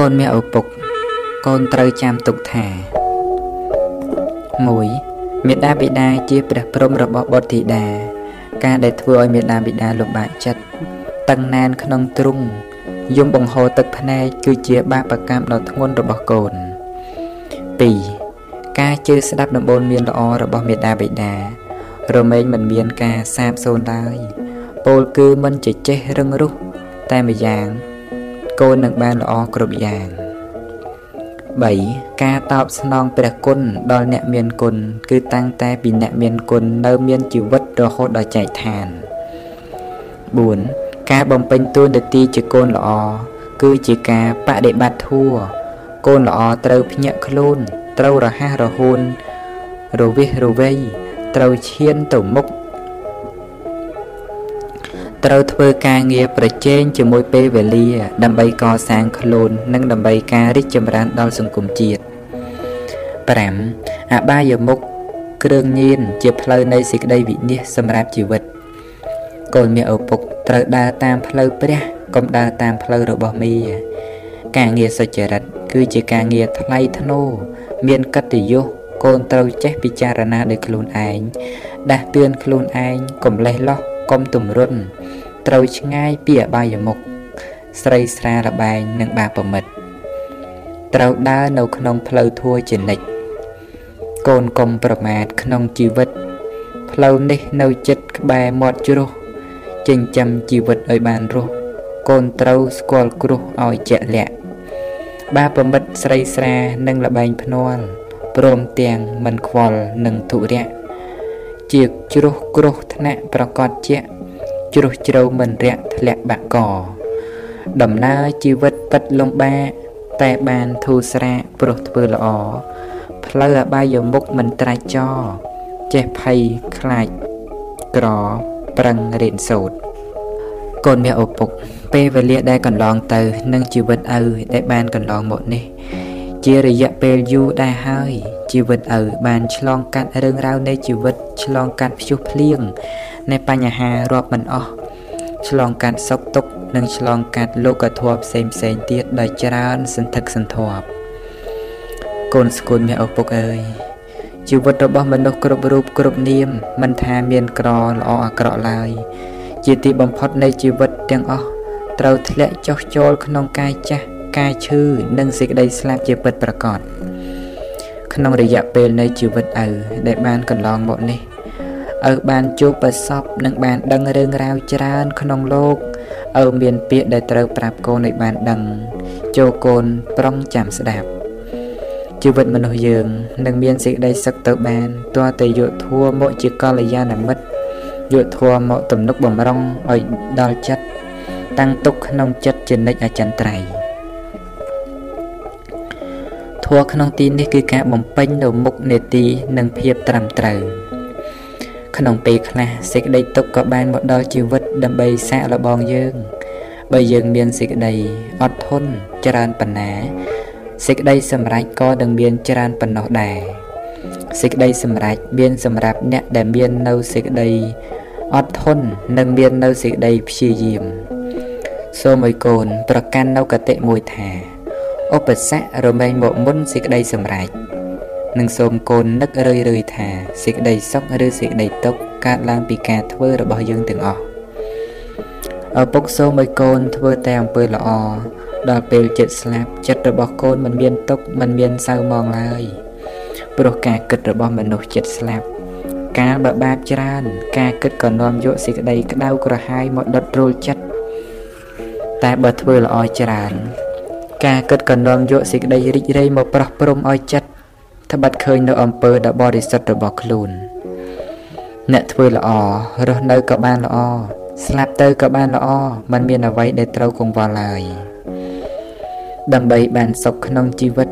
កូនមាឪពុក កូនត្រូវចាំទុកថា1មេដាបិតាជាព្រះព្រំរបស់បុត្រធីតាការដែលធ្វើឲ្យមេដាបិតាលំបាកចិត្តតឹងណែនក្នុងទ្រុងយំបង្ហូរទឹកភ្នែកគឺជាបាបកម្មដ៏ធ្ងន់របស់កូន2ការជឿស្ដាប់ដំបូន្មានល្អរបស់មេដាបិតារមែងមិនមានការសាបសូន្យឡើយពោលគឺមិនចេចេះរឹងរូសតែម្យ៉ាង កូននឹងបានល្អគ្រប់យ៉ាង3ការតបស្នងព្រះគុណដល់អ្នកមានគុណគឺតាំងតែពីអ្នកមានគុណនៅមានជីវិតរហូតដល់ចែកឋាន4ការបំពេញតួនាទីជាកូនល្អគឺជាការបដិបត្តិធัวកូនល្អត្រូវភ្ញាក់ខ្លួនត្រូវរហ័សរហួនរវិះរវៃត្រូវឈានទៅមុខ ត្រូវធ្វើការងារប្រជែងជាមួយពេលវេលា ដើម្បីកសាងខ្លួន និងដើម្បីការរីកចម្រើនដល់សង្គមជាតិ5អបាយមុខគ្រឿងញៀនជាផ្លូវនៃសេចក្តីវិនិច្ឆ័យសម្រាប់ជីវិត កូនមានឪពុកត្រូវដើរតាមផ្លូវព្រះកុំដើរតាមផ្លូវរបស់មីការងារសុចរិតគឺជាការងារថ្លៃថ្នូរមានកិត្តិយសកូនត្រូវចេះពិចារណាដោយខ្លួនឯងដាស់តឿនខ្លួនឯងកុំលេះលោះកុំទម្រុន ត្រូវឆ្ងាយពីអបាយមុខស្រីស្រាលបែងនិងបាបប្រមិតត្រូវដើរនៅក្នុងផ្លូវធัวជានិច្ចកូនកុំប្រមាថក្នុងជីវិត ផ្លូវនេះនៅចិត្តក្បែរមាត់ជ្រោះចិញ្ចឹមជីវិតឲ្យបានរស់កូនត្រូវស្គាល់គ្រោះឲ្យជាក់លាក់បាប្រមិតស្រីស្រានិងលបែងភ្នាល់ព្រមទាំងមិនខ្វល់នឹងទុរៈជាជ្រុះគ្រោះថ្នាក់ប្រកបជា ជ្រុះជ្រៅមិនរាក់ធ្លាក់បាក់កដំណើរជីវិតពិតលំបាកតែបានធូរស្រាកព្រោះធ្វើល្អផ្លូវអបាយមុខមិនត្រាច់ចោចេះភ័យខ្លាចក្រប្រឹងរៀនសូត្រកូនមាឪពុក ពេលវេលាដែលកន្លងទៅនឹងជីវិតឪដែលបានកន្លងមកនេះ ជារយៈពេលយូរដែរហើយជីវិតឪបានឆ្លងកាត់រឿងរ៉ាវនៃជីវិតឆ្លងកាត់ព្យុះភ្លៀង នៃបញ្ហារាប់មិនអស់ឆ្លងកាត់សុខទុក្ខនិងឆ្លងកាត់លោកធម៌ផ្សេងផ្សេងទៀតដោយច្រើនសន្ធឹកសន្ធាប់កូនស្គូនមាឪពុកអើយជីវិតរបស់មនុស្សគ្រប់រូបគ្រប់នាមមិនថាមានក្រល្អអាក្រក់ឡើយជាទីបំផុតនៃជីវិតទាំងអស់ត្រូវធ្លាក់ចុះចូលក្នុងកាយចាស់កាយឈឺនិងសេចក្តីស្លាប់ជាពិតប្រាកដក្នុងរយៈពេលនៃជីវិតឪដែលបានកន្លងមកនេះ ឪបានជួបប្រសពនិងបានដឹងរឿងរ៉ាវច្រើនក្នុងលោកឪមានពាក្យដែលត្រូវប្រាប់កូនឲ្យបានដឹងចូលកូនប្រុងចាំស្ដាប់ជីវិតមនុស្សយើងនឹងមានសេចក្តីសុខទៅបានទាល់តែយកធัวមកជាកល្យាណមិត្តយកធัวមកទំនុកបំរុងឲ្យដល់ចិត្តតាំងទុកក្នុងចិត្តជានិច្ចអចិន្ត្រៃយ៍ធัวក្នុងទីនេះគឺការបំពេញនៅមុខនេតិនិងភាពត្រឹមត្រូវ ក្នុងពេលខ្លះសេចក្តីទុកក៏បានមកដល់ជីវិតដើម្បីសាកល្បងយើង បើយើងមានសេចក្តីអត់ធន់ច្រើនប៉ុណ្ណាសេចក្តីសម្រេចក៏នឹងមានច្រើនប៉ុណ្ណោះដែរសេចក្តីសម្រេចមានសម្រាប់អ្នកដែលមាននៅសេចក្តីអត់ធន់និងមាននៅសេចក្តីព្យាយាមសូមឲ្យកូនប្រកាន់នៅកតិមួយថាឧបសគ្គរមែងមកមុនសេចក្តីសម្រេច និងសូមកូននឹករឿយរឿយថាសេចក្តីសុខឬសេចក្តីទុក្ខកើតឡើងពីការធ្វើរបស់យើងទាំងអស់ឪពុកសូមឲ្យកូនធ្វើតែអំពើល្អដល់ពេលចិត្តស្លាប់ចិត្តរបស់កូនមិនមានទុក្ខមិនមានសៅមងឡើយព្រោះការគិតរបស់មនុស្សចិត្តស្លាប់កាលបើបាបច្រើន ការគិតក៏នាំយកសេចក្តីក្តៅក្រហាយមកដុតរលចិត្តតែបើធ្វើល្អច្រើន ការគិតក៏នាំយកសេចក្តីរីករាយមកប្រោះព្រំឲ្យចិត្ត ត្បិតឃើញនៅអំពើដ៏បរិសុទ្ធរបស់ខ្លួន អ្នកធ្វើល្អរស់នៅក៏បានល្អស្លាប់ទៅក៏បានល្អมันមានអ្វីដែលត្រូវកង្វល់ឡើយដើម្បីបានសុខក្នុងជីវិត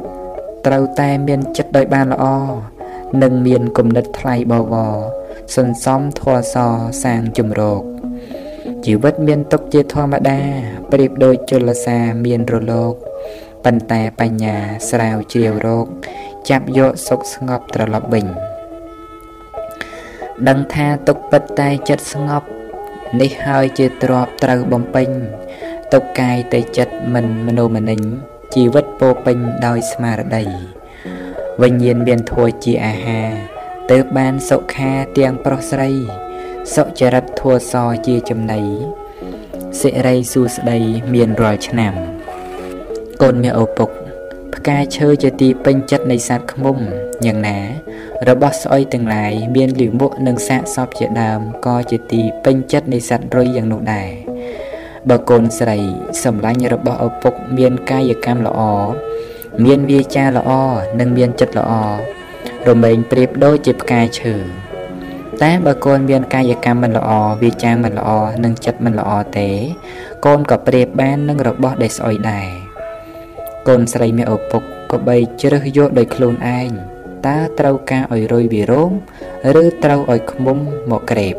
ត្រូវតែមានចិត្តដោយបានល្អនិងមានគំនិតថ្លៃបវរសន្សំធម៌សសាងជំរោគជីវិតមានទុកជាធម្មតាប្រៀបដូចជលសាមានរលកប៉ុន្តែបញ្ញាស្រាវជ្រាវរោគ ចាប់យកសុខស្ងប់ត្រឡប់វិញដឹងថាទុកពិតតែចិត្តស្ងប់នេះហើយជាទ្របត្រូវបំពេញទុកកាយតែចិត្តមិនមនោមនិញជីវិតពោពេញដោយស្មារតីវិញ្ញាណមានធัวជាអាហារទើបបានសុខាទាំងប្រុសស្រី សុចរិតធัวសជាចំណីសិរីសួស្តីមានរាល់ឆ្នាំ កូនមាឪពុក ផ្កាឈើជាទីពេញចិត្តនៃសត្វឃ្មុំយ៉ាងណា របស់ស្អុយទាំងឡាយមានលិមុខនិងសាកសពជាដើមក៏ជាទីពេញចិត្តនៃសត្វរុយយ៉ាងនោះដែរបើកូនស្រីសម្លាញ់របស់ឪពុកមានកាយកម្មល្អមានវាចាល្អនិងមានចិត្តល្អរមែងប្រៀបដូចជាផ្កាឈើតែបើកូនមានកាយកម្មមិនល្អវាចាមិនល្អនិងចិត្តមិនល្អទេ កូនក៏ប្រៀបបាននឹងរបស់ដែលស្អុយដែរ កូនស្រីមានឪពុកក៏បីជ្រើសយកដោយខ្លួនឯងតើត្រូវការឲ្យរុយវិរោមឬត្រូវឲ្យឃ្មុំមកក្រេប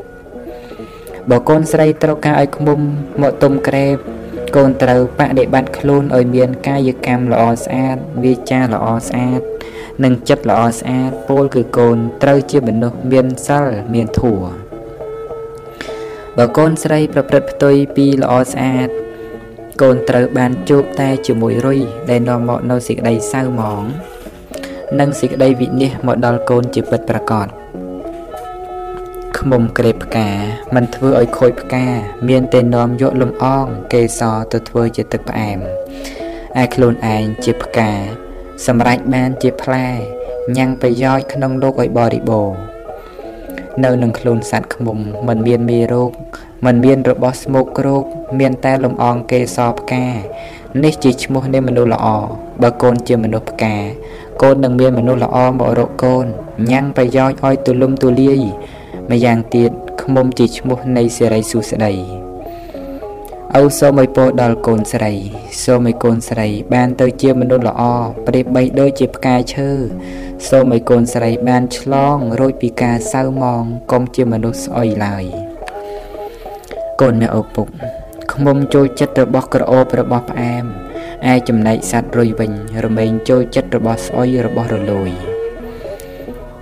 បើកូនស្រីត្រូវការឲ្យឃ្មុំមកទុំក្រេបកូនត្រូវបដិបត្តិខ្លួនឲ្យមានកាយកម្មល្អស្អាតវាចាល្អស្អាត និងចិត្តល្អស្អាតពោលគឺកូនត្រូវជាមនុស្សមានសិលមានធម៌បើកូនស្រីប្រព្រឹត្តផ្ទុយពីល្អស្អាត កូនត្រូវបានជួបតែជាមួយរុយដែលនាំមកនូវសេចក្តីសៅហ្មង និងសេចក្តីវិនិច្ឆ័យមកដល់កូនជាពិតប្រាកដឃុំក្រេបផ្កាມັນធ្វើឲ្យខូចផ្កា មានតែនាំយកលំអង គេសរទៅធ្វើជាទឹកផ្អែមឯខ្លួនឯងជាផ្កា សម្រេចបានជាផ្លែញ៉ាំងប្រយោជន៍ក្នុងលោកឲ្យបរិបូរនៅនឹងខ្លួនសัตว์ឃុំមិនមានមេរោគ มันមានរបស់ស្មោកគ្រោកមានតែលំអងកេសរផ្កានេះជាឈ្មោះនៃមនុស្សល្អបើកូនជាមនុស្សផ្កាកូននឹងមានមនុស្សល្អមករកកូនញ៉ាំងប្រយោជន៍ឲ្យទូលំទូលាយម្យ៉ាងទៀតខ្មុំជាឈ្មោះនៃសិរីសួស្តីឪសូមឲ្យពោដល់កូនស្រី សូមឲ្យកូនស្រី បានទៅជាមនុស្សល្អប្រៀបបីដូចជាផ្កាឈើសូមឲ្យកូនស្រីបានឆ្លងរួចពីការសៅមងកុំជាមនុស្សស្អុយឡើយ កូនអ្នកឪពុកខ្មុំចូលចិត្តរបស់ក្រអូបរបស់ផ្អែមឯចំណែកសត្វរុយវិញ រមែងចូលចិត្តរបស់ស្អុយរបស់រលួយ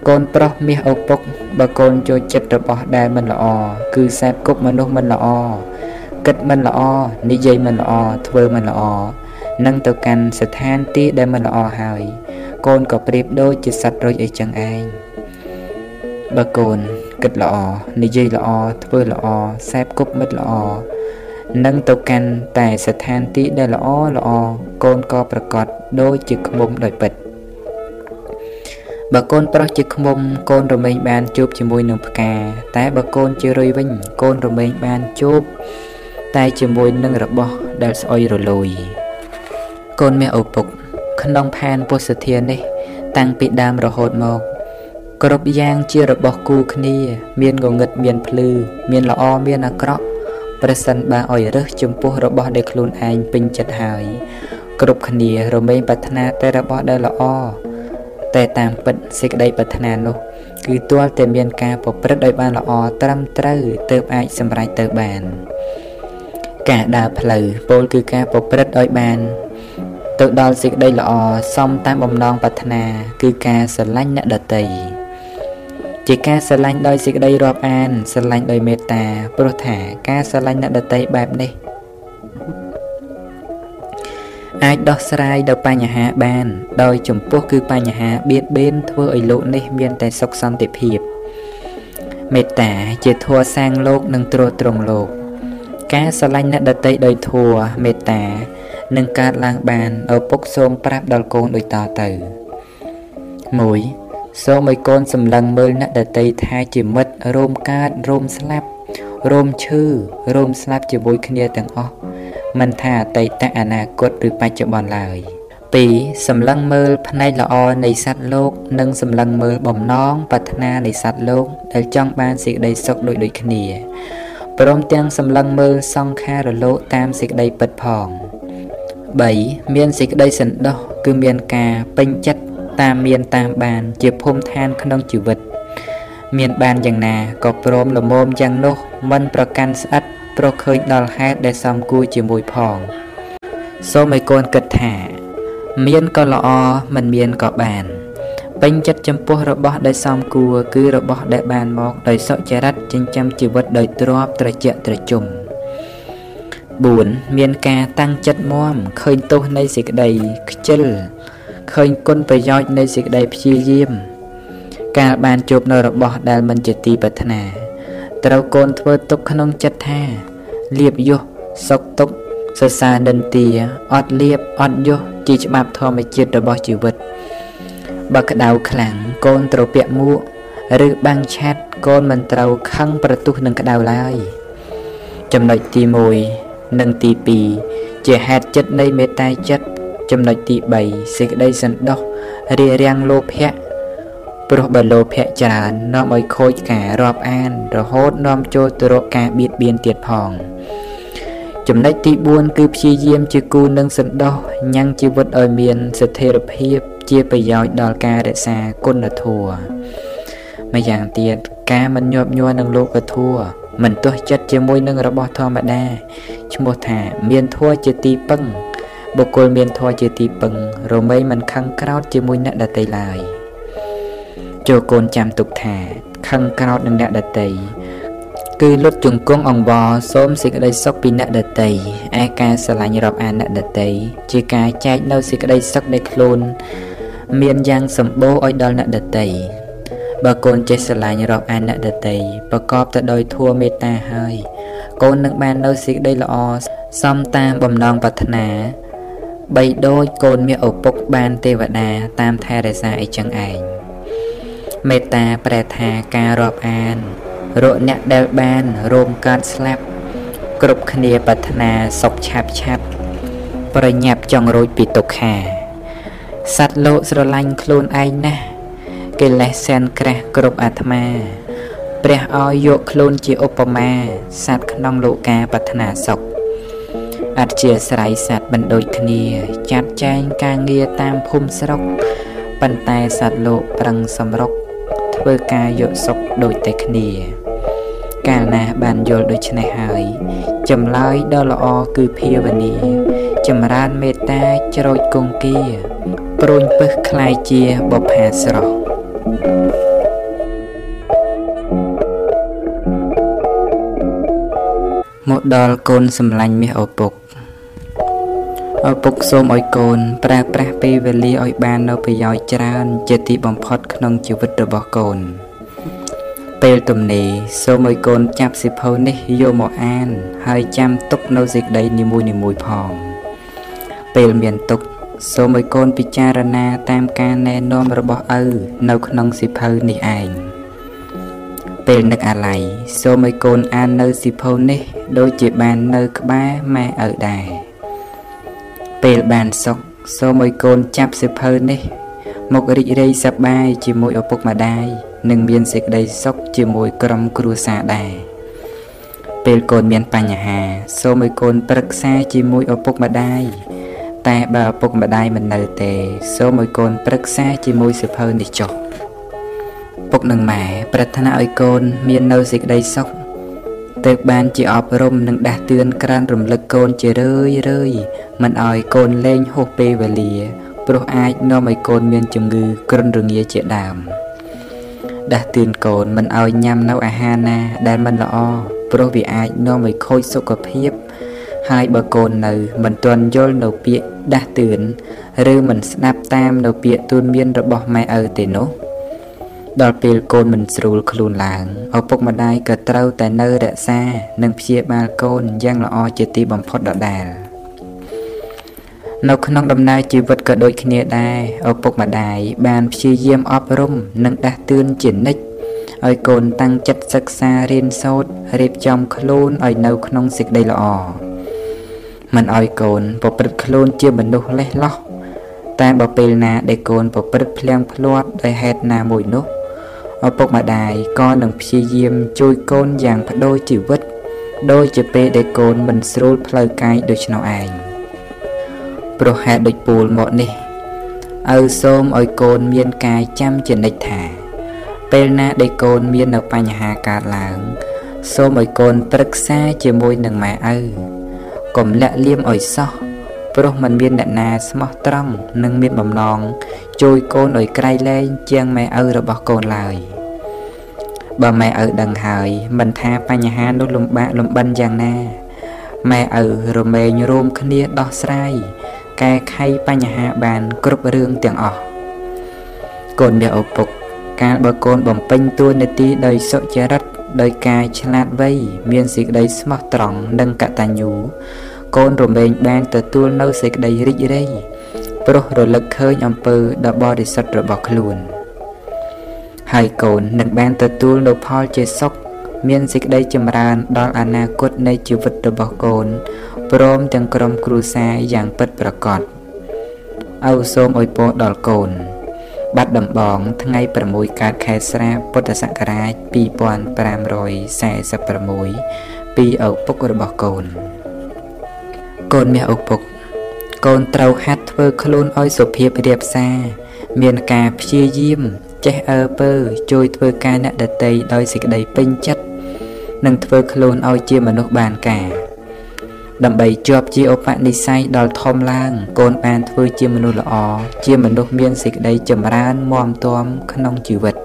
កូនប្រុសមាសឪពុកបើកូនចូលចិត្តរបស់ដែលមិនល្អគឺសែបគប់មនុស្សមិនល្អគិតមិនល្អនិយាយមិនល្អធ្វើមិនល្អនឹងទៅកាន់ស្ថានទីដែលមិនល្អហើយកូនក៏ប្រៀបដូចជាសត្វរុយអីចឹងឯងបើកូន គិតល្អនិយាយល្អធ្វើល្អសែបគប់មិត្តល្អនឹងទៅកាន់តែស្ថានទីដែលល្អល្អកូនក៏ប្រកាសដូចជាខ្មុំដោយពិតបើកូនប្រុសជាខ្មុំកូនរមែងបានជួបជាមួយនឹងផ្កា តែបើកូនជារុយវិញ កូនរមែងបានជួបតែជាមួយនឹងរបស់ដែលស្អុយរលួយកូនមាឪពុក ក្នុងផែនពុទ្ធធាននេះ តាំងពីដើមរហូតមក គ្រប់យ៉ាងជារបស់គូគ្នា មានងងឹតមានភ្លឺ មានល្អមានអាក្រក់ប្រសិនបើឲ្យរើសចំពោះរបស់ដែលខ្លួនឯងពេញចិត្តហើយគ្រប់គ្នារមែងប្រាថ្នាតែរបស់ដែលល្អតែតាមពិតសេចក្តីប្រាថ្នានោះ គឺទាល់តែមានការប្រព្រឹត្តឲ្យបានល្អត្រឹមត្រូវទើបអាចសម្រេចទៅបាន ការដើរផ្លូវពោលគឺការប្រព្រឹត្តឲ្យបាន ទៅដល់សេចក្តីល្អសមតាមបំណងប្រាថ្នា គឺការស្រឡាញ់អ្នកដទៃ ជាការស្រឡាញ់ដោយសេចក្តីរាប់អានស្រឡាញ់ដោយមេត្តាព្រោះថាការស្រឡាញ់អ្នកដទៃបែបនេះអាចដោះស្រាយដល់បញ្ហាបាន ដោយចំពោះគឺបញ្ហាបៀតបៀនធ្វើឲ្យលោកនេះមានតែសុខសន្តិភាពមេត្តាជាធัวសាងលោកនិងទ្រទ្រង់លោក ការស្រឡាញ់អ្នកដតីដោយធัวមេត្តានឹងកើតឡើងបានឪពុកសូមប្រាប់ដល់កូនដូចតទៅ1 សូមឲ្យកូនសម្លឹងមើលអ្នកដតីថាជាមិត្តរោមកើតរោមស្លាប់រោមឈឺរោមស្លាប់ជាមួយគ្នាទាំងអស់មិនថាអតីតអនាគតឬបច្ចុប្បន្នឡើយ2សម្លឹងមើលផ្នែកល្អនៃសត្វលោក និងសម្លឹងមើលបំណងប្រាថ្នានៃសត្វលោកដែលចង់បានសេចក្តីសុខដូចដូចគ្នាព្រមទាំងសម្លឹងមើលសង្ខារលោកតាមសេចក្តីពិតផង3មានសេចក្តីសន្តោសគឺមានការពេញចិត្ត តាមមានតាមបាន ជាភូមិឋានក្នុងជីវិត មានបានយ៉ាងណាក៏ព្រមលមមយ៉ាងនោះមិនប្រកាន់ស្អិតព្រោះឃើញដល់ហេតុដែលសំគួរជាមួយផងសូមឲ្យកូនគិតថា មានក៏ល្អមិនមានក៏បានពេញចិត្តចំពោះរបស់ដែលសំគួរគឺរបស់ដែលបានមកដោយសុចរិតចិញ្ចឹមជីវិតដោយទ្រពត្រជាក់ត្រជុំ4មានការតាំងចិត្តមមឃើញទោសនៃសេចក្តីខ្ជិល ឃើញគុណប្រយោជន៍នៃសេចក្តីព្យាយាម កាលបានជួបនៅរបស់ដែលមិនជាទីប្រាថ្នាត្រូវកូនធ្វើទុកក្នុងចិត្តថាលៀបយុះសុកទុកសរសើរនិន្ទាអត់លៀបអត់យុះជាច្បាប់ធម្មជាតិរបស់ជីវិតបើក្តៅខ្លាំងកូនត្រូវពាក់មួកឬបាំងឆាត់កូនមិនត្រូវខឹងប្រទុះនឹងក្តៅឡើយចំណុចទី1និងទី2ជាហេតុចិត្តនៃមេត្តាចិត្ត ចំណុចទី3សេចក្តីសន្តោសរារាំងលោភៈព្រោះបើលោភៈច្រើននាំឲ្យខូចការរាប់អាន រហូតនាំចូលទៅរកការបៀតបៀនទៀតផង ចំណុចទី4គឺព្យាយាមជាគូនឹងសន្តោសញ៉ាំងជីវិតឲ្យមានស្ថិរភាពជាប្រយោជន៍ដល់ការរក្សាគុណធម៌ម្យ៉ាងទៀតការមិនញាប់ញ័រនឹងលោកធម៌មិនទាស់ចិត្តជាមួយនឹងរបស់ធម្មតាឈ្មោះថាមានធម៌ជាទីពឹង បុគ្គលមានធម៌ជាទីពឹងរមែងមិនខឹងក្រោតជាមួយអ្នកដតីឡើយចូលកូនចាំទុកថា ខឹងក្រោតនឹងអ្នកដតីគឺលុតជង្គង់អង្វរសូមសេចក្តីសុខពីអ្នកដតីឯការស្រឡាញ់រាប់អានអ្នកដតីជាការចែកនៅសេចក្តីសុខនៃខ្លួន មានយ៉ាងសម្បូរឲ្យដល់អ្នកដតីបើកូនចេះស្រឡាញ់រាប់អានអ្នកដតីប្រកបទៅដោយធម៌មេត្តាហើយកូននឹងបាននៅសេចក្តីល្អសំតាមបំណងប្រាថ្នា បីដូចកូនមាសឪពុកបានទេវតាតាមថែរក្សាអីចឹងឯងមេត្តាប្រែថាការរាប់អានរកអ្នកដែលបានរោមកើតស្លាប់គ្រប់គ្នាប្រាថ្នាសុខឆាប់ឆាប់ប្រញាប់ចង់រួចពីទុក្ខាសត្វលោកស្រឡាញ់ខ្លួនឯងណាស់កិលេសសែនក្រាស់គ្រប់អាត្មា ព្រះឲ្យយកខ្លួនជាឧបមាសត្វក្នុងលោកាប្រាថ្នាសុខ អត់ជាស្រ័យសត្វបណ្ដូចគ្នាចាត់ចែងការងារតាមភូមិស្រុកប៉ុន្តែសត្វលោកប្រឹងសម្រុកធ្វើការយកសុខដូចតែគ្នាកាលណាបានយល់ដូច្នេះហើយចម្លើយដ៏ល្អគឺភាវនាចម្រើនមេត្តាច្រូចគង្គាព្រួញពឹសคล้ายជាបុផាស្រស់ មកដល់កូនសម្លាញ់មាសឪពុកឪពុកសូមឲ្យកូនប្រើប្រាស់ពេលវេលាឲ្យបាននៅប្រយោជន៍ច្រើន ជាទីបំផុតក្នុងជីវិតរបស់កូន ពេលទំនេរសូមឲ្យកូនចាប់សិភៅនេះយកមកអាន ហើយចាំទុកនៅសេចក្តីនីមួយៗផង ពេលមានទុកសូមឲ្យកូនពិចារណាតាមការណែនាំរបស់ឪនៅក្នុងសិភៅនេះឯង ពេលនឹកអាល័យសូមឲ្យកូនអាននៅសិភៅនេះ ដូចជាបាននៅក្បែរម៉ែឪដែរពេលបានសុខសូមឲ្យកូនចាប់សិភៅនេះ មករីករាយសប្បាយជាមួយឪពុកម្ដាយនិងមានសេចក្តីសុខជាមួយក្រុមគ្រួសារដែរពេលកូនមានបញ្ហា សូមឲ្យកូនប្រឹក្សាជាមួយឪពុកម្ដាយតែបើឪពុកម្ដាយមិននៅទេ សូមឲ្យកូនប្រឹក្សាជាមួយសិភៅនេះចុះ ពុកនិងម៉ែប្រាថ្នាឲ្យកូនមាននៅសេចក្តីសុខទើបបានជាអប់រំនិងដាស់តឿនក្រានរំលឹកកូនជារឿយរឿយមិនឲ្យកូនលេងហួសពេលវេលាព្រោះអាចនាំឲ្យកូនមានជំងឺគ្រុនរងាជាដើមដាស់តឿនកូនមិនឲ្យញ៉ាំនៅអាហារណាដែលមិនល្អព្រោះវាអាចនាំឲ្យខូចសុខភាពហើយបើកូននៅមិនទាន់យល់នៅពាក្យដាស់តឿនឬមិនស្ដាប់តាមនៅពាក្យទូនមានរបស់ម៉ែឪទេនោះ ដល់ពេលកូនមិនស្រួលខ្លួនឡើងឪពុកម្ដាយក៏ត្រូវតែនៅរក្សានិងព្យាបាលកូនយ៉ាងល្អជាទីបំផុតដដែលនៅក្នុងដំណើរជីវិតក៏ដូចគ្នាដែរឪពុកម្ដាយបានព្យាយាមអប់រំនិងដាស់តឿនជានិច្ចឲ្យកូនតាំងចិត្តសិក្សារៀនសូត្ររៀបចំខ្លួនឲ្យនៅក្នុងសេចក្តីល្អមិនឲ្យកូនប្រព្រឹត្តខ្លួនជាមនុស្សលេះលោះតែបើពេលណាដែលកូនប្រព្រឹត្តភ្លៀងភ្លាត់ដោយហេតុណាមួយនោះ ឪពុកម្ដាយក៏នឹងព្យាយាមជួយកូនយ៉ាងបដូរជីវិតដោយជាពេលដែលកូនមិនស្រួលផ្លូវកាយដូច្នោះឯងប្រហែលដូចពូលមកនេះឪសូមឲ្យកូនមានការចាំជានិច្ចថា ពេលណាដែលកូនមាននៅបញ្ហាកើតឡើង សូមឲ្យកូនប្រឹក្សាជាមួយនឹងម៉ែឪកុំលាក់លៀមឲ្យសោះ ព្រោះมันមានអ្នកណាស្មោះត្រង់និងមានបំណងជួយកូនឲ្យក្រៃលែងជាងម៉ែឪរបស់កូនឡើយបើម៉ែឪដឹងហើយមិនថាបញ្ហានោះលំបាកលំបិនយ៉ាងណាម៉ែឪរមែងរួមគ្នាដោះស្រាយកែខៃបញ្ហាបានគ្រប់រឿងទាំងអស់កូនមាឪពុកកាលបើកូនបំពេញតួនាទីដោយសុចរិតដោយការឆ្លាតវៃមានសេចក្តីស្មោះត្រង់និងកតញ្ញូ កូនរមែងបានទទួលនៅសេចក្តីរីករាយព្រោះរលឹកឃើញអំពើដ៏បរិសុទ្ធរបស់ខ្លួន ហើយកូននឹងបានទទួលនៅផលជាសុខមានសេចក្តីចម្រើនដល់អនាគតនៃជីវិតរបស់កូនព្រមទាំងក្រុមគ្រួសារយ៉ាងពិតប្រាកដអោសូមអុយពរដល់កូន បាត់ដំបងថ្ងៃ6កើតខែស្រាពុទ្ធសករាជ2546ពីឪពុករបស់កូន កូនមាសឪពុក កូនត្រូវហាត់ធ្វើខ្លួនឲ្យសុភាពរៀបសារ មានការព្យាយាម ចេះអើពើ ជួយធ្វើការអ្នកដតីដោយសេចក្តីពេញចិត្តនិងធ្វើខ្លួនឲ្យជាមនុស្សបានការដើម្បីជាប់ជាឧបនិស្ស័យដល់ធំឡើង កូនបានធ្វើជាមនុស្សល្អជាមនុស្សមានសេចក្តីចម្រើនមាំទាំក្នុងជីវិត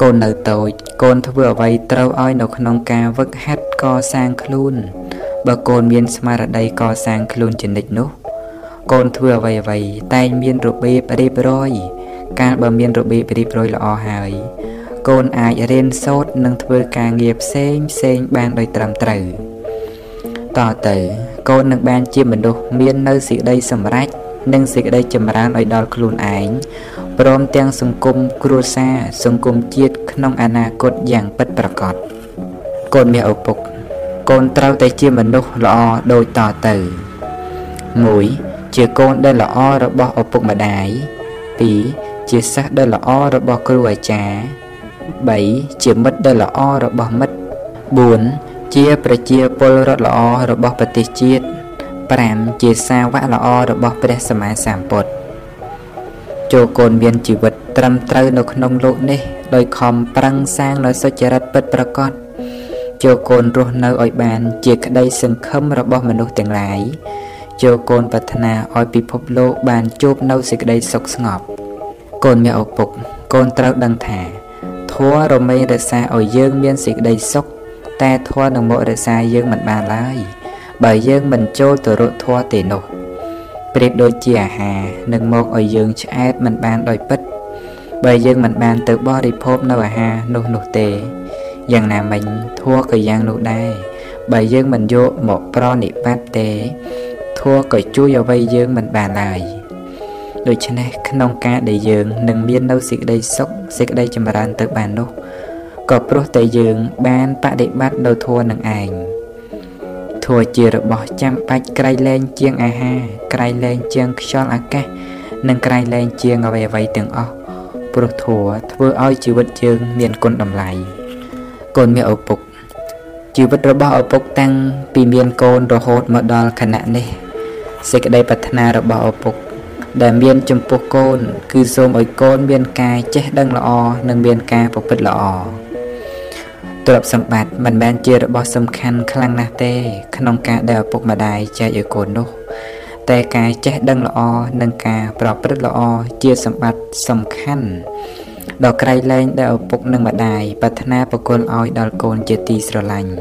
កូននៅតូច កូនធ្វើអ្វីត្រូវឲ្យនៅក្នុងការវឹកហាត់កសាងខ្លួន បើកូនមានស្មារតីកសាងខ្លួនជានិច្ចនោះ កូនធ្វើអ្វីអ្វីតែងមានរបៀបរៀបរយ កាលបើមានរបៀបរៀបរយល្អហើយកូនអាចរៀនសូត្រនិងធ្វើការងារផ្សេងផ្សេងបានដោយត្រឹមត្រូវតទៅកូននឹងបានជាមនុស្សមាននៅសេចក្តីសម្រេចនិងសេចក្តីចម្រើនឲ្យដល់ខ្លួនឯងព្រមទាំងសង្គមគ្រួសារសង្គមជាតិក្នុងអនាគតយ៉ាងពិតប្រាកដកូនមានឪពុក កូនត្រូវតែជាមនុស្សល្អដូចតទៅ1ជាកូនដែលល្អរបស់ឪពុកម្ដាយ2ជាសិស្សដែលល្អរបស់គ្រូអាចារ្យ3ជាមិត្តដែលល្អរបស់មិត្ត4ជាប្រជាពលរដ្ឋល្អរបស់ប្រទេសជាតិ5ជាសាវកល្អរបស់ព្រះសម្មាសម្ពុទ្ធចូលកូនមានជីវិតត្រឹមត្រូវនៅក្នុងលោកនេះដោយខំប្រឹងសាងនៅសុចរិតពិតប្រាកដ ចូលកូនរស់នៅឲ្យបាន ជាក្តីសង្ឃឹមរបស់មនុស្សទាំងឡាយចូលកូនប្រាថ្នាឲ្យពិភពលោកបានជួបនៅសេចក្តីសុខស្ងប់ កូនមានឪពុក កូនត្រូវដឹងថាធម៌រមែងរក្សាឲ្យយើងមានសេចក្តីសុខតែធម៌នឹងមករក្សាយើងមិនបានឡើយបើយើងមិនចូលទៅរកធម៌ទេនោះប្រៀបដូចជាអាហារនឹងមកឲ្យយើងឆ្អែតមិនបានដោយពិត បើយើងមិនបានទៅបរិភោគនៅអាហារនោះនោះទេ យ៉ាងណាមិញធัวក៏យ៉ាងនោះដែរបើយើងមិនយកមកប្រនិបត្តិទេធัวក៏ជួយអ្វីយើងមិនបានឡើយដូច្នេះក្នុងការដែលយើងនឹងមាននៅសេចក្តីសុខសេចក្តីចម្រើនទៅបាននោះក៏ព្រោះតែយើងបានបដិបត្តិនៅធัวនឹងឯងធัวជារបស់ចាំបាច់ក្រៃលែងជាងអាហារក្រៃលែងជាងខ្យល់អាកាសនិងក្រៃលែងជាងអ្វីអ្វីទាំងអស់ព្រោះធัวធ្វើឲ្យជីវិតយើងមានគុណតម្លៃ កូនមានឪពុកជីវិតរបស់ឪពុកតាំងពីមានកូនរហូតមកដល់ខណៈនេះសេចក្តីប្រាថ្នារបស់ឪពុក ដែលមានចំពោះកូន គឺសូមឲ្យកូនមានការចេះដឹងល្អនិងមានការប្រព្រឹត្តល្អទ្រព្យសម្បត្តិមិនមែនជារបស់សំខាន់ខ្លាំងណាស់ទេ ក្នុងការដែលឪពុកម្ដាយចែកឲ្យកូននោះ តែការចេះដឹងល្អនិងការប្រព្រឹត្តល្អជាសម្បត្តិសំខាន់ ដ៏ក្រៃលែងដែលឪពុកនិងម្ដាយប្រាថ្នាប្រគល់ឲ្យដល់កូនជាទីស្រឡាញ់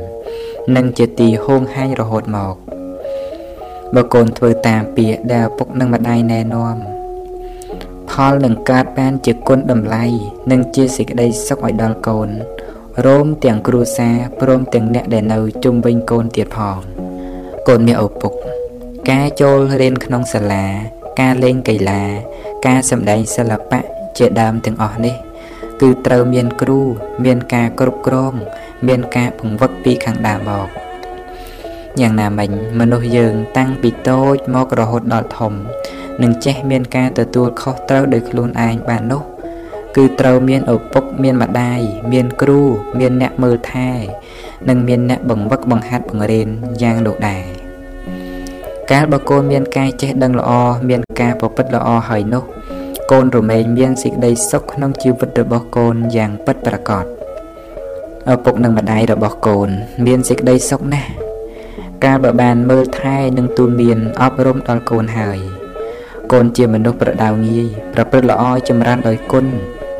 និងជាទីហួងហែងរហូតមកបើកូនធ្វើតាមពាក្យដែលឪពុកនិងម្ដាយណែនាំផលនឹងកើតបានជាគុណតម្លៃនិងជាសេចក្តីសុខឲ្យដល់កូនរោមទាំងគ្រួសារព្រមទាំងអ្នកដែលនៅជុំវិញកូនទៀតផងកូនមានឪពុក ការចូលរៀនក្នុងសាលា ការលេងកីឡា ការសម្ដែងសិល្បៈជាដើមទាំងអស់នេះ គឺត្រូវមានគ្រូ មានការគ្រប់គ្រង មានការបង្វឹកពីខាងដើមមកយ៉ាងណាមិញមនុស្សយើងតាំងពីតូចមករហូតដល់ធំនឹងចេះមានការទទួលខុសត្រូវដោយខ្លួនឯងបាននោះ គឺត្រូវមានឪពុកមានម្ដាយមានគ្រូ មានអ្នកមើលថែ និងមានអ្នកបង្វឹកបង្ហាត់បង្រៀនយ៉ាងនោះដែរកាលបើកូនមានការចេះដឹងល្អមានការប្រព្រឹត្តល្អហើយនោះ កូនរមែងមានសេចក្តីសុខក្នុងជីវិតរបស់កូនយ៉ាងពិតប្រាកដឪពុកនិងម្ដាយរបស់កូន មានសេចក្តីសុខណាស់កាលបើបានមើលថែនិងទូនមានអប់រំដល់កូនហើយកូនជាមនុស្សប្រដៅងាយប្រព្រឹត្តល្អចម្រើនដោយគុណ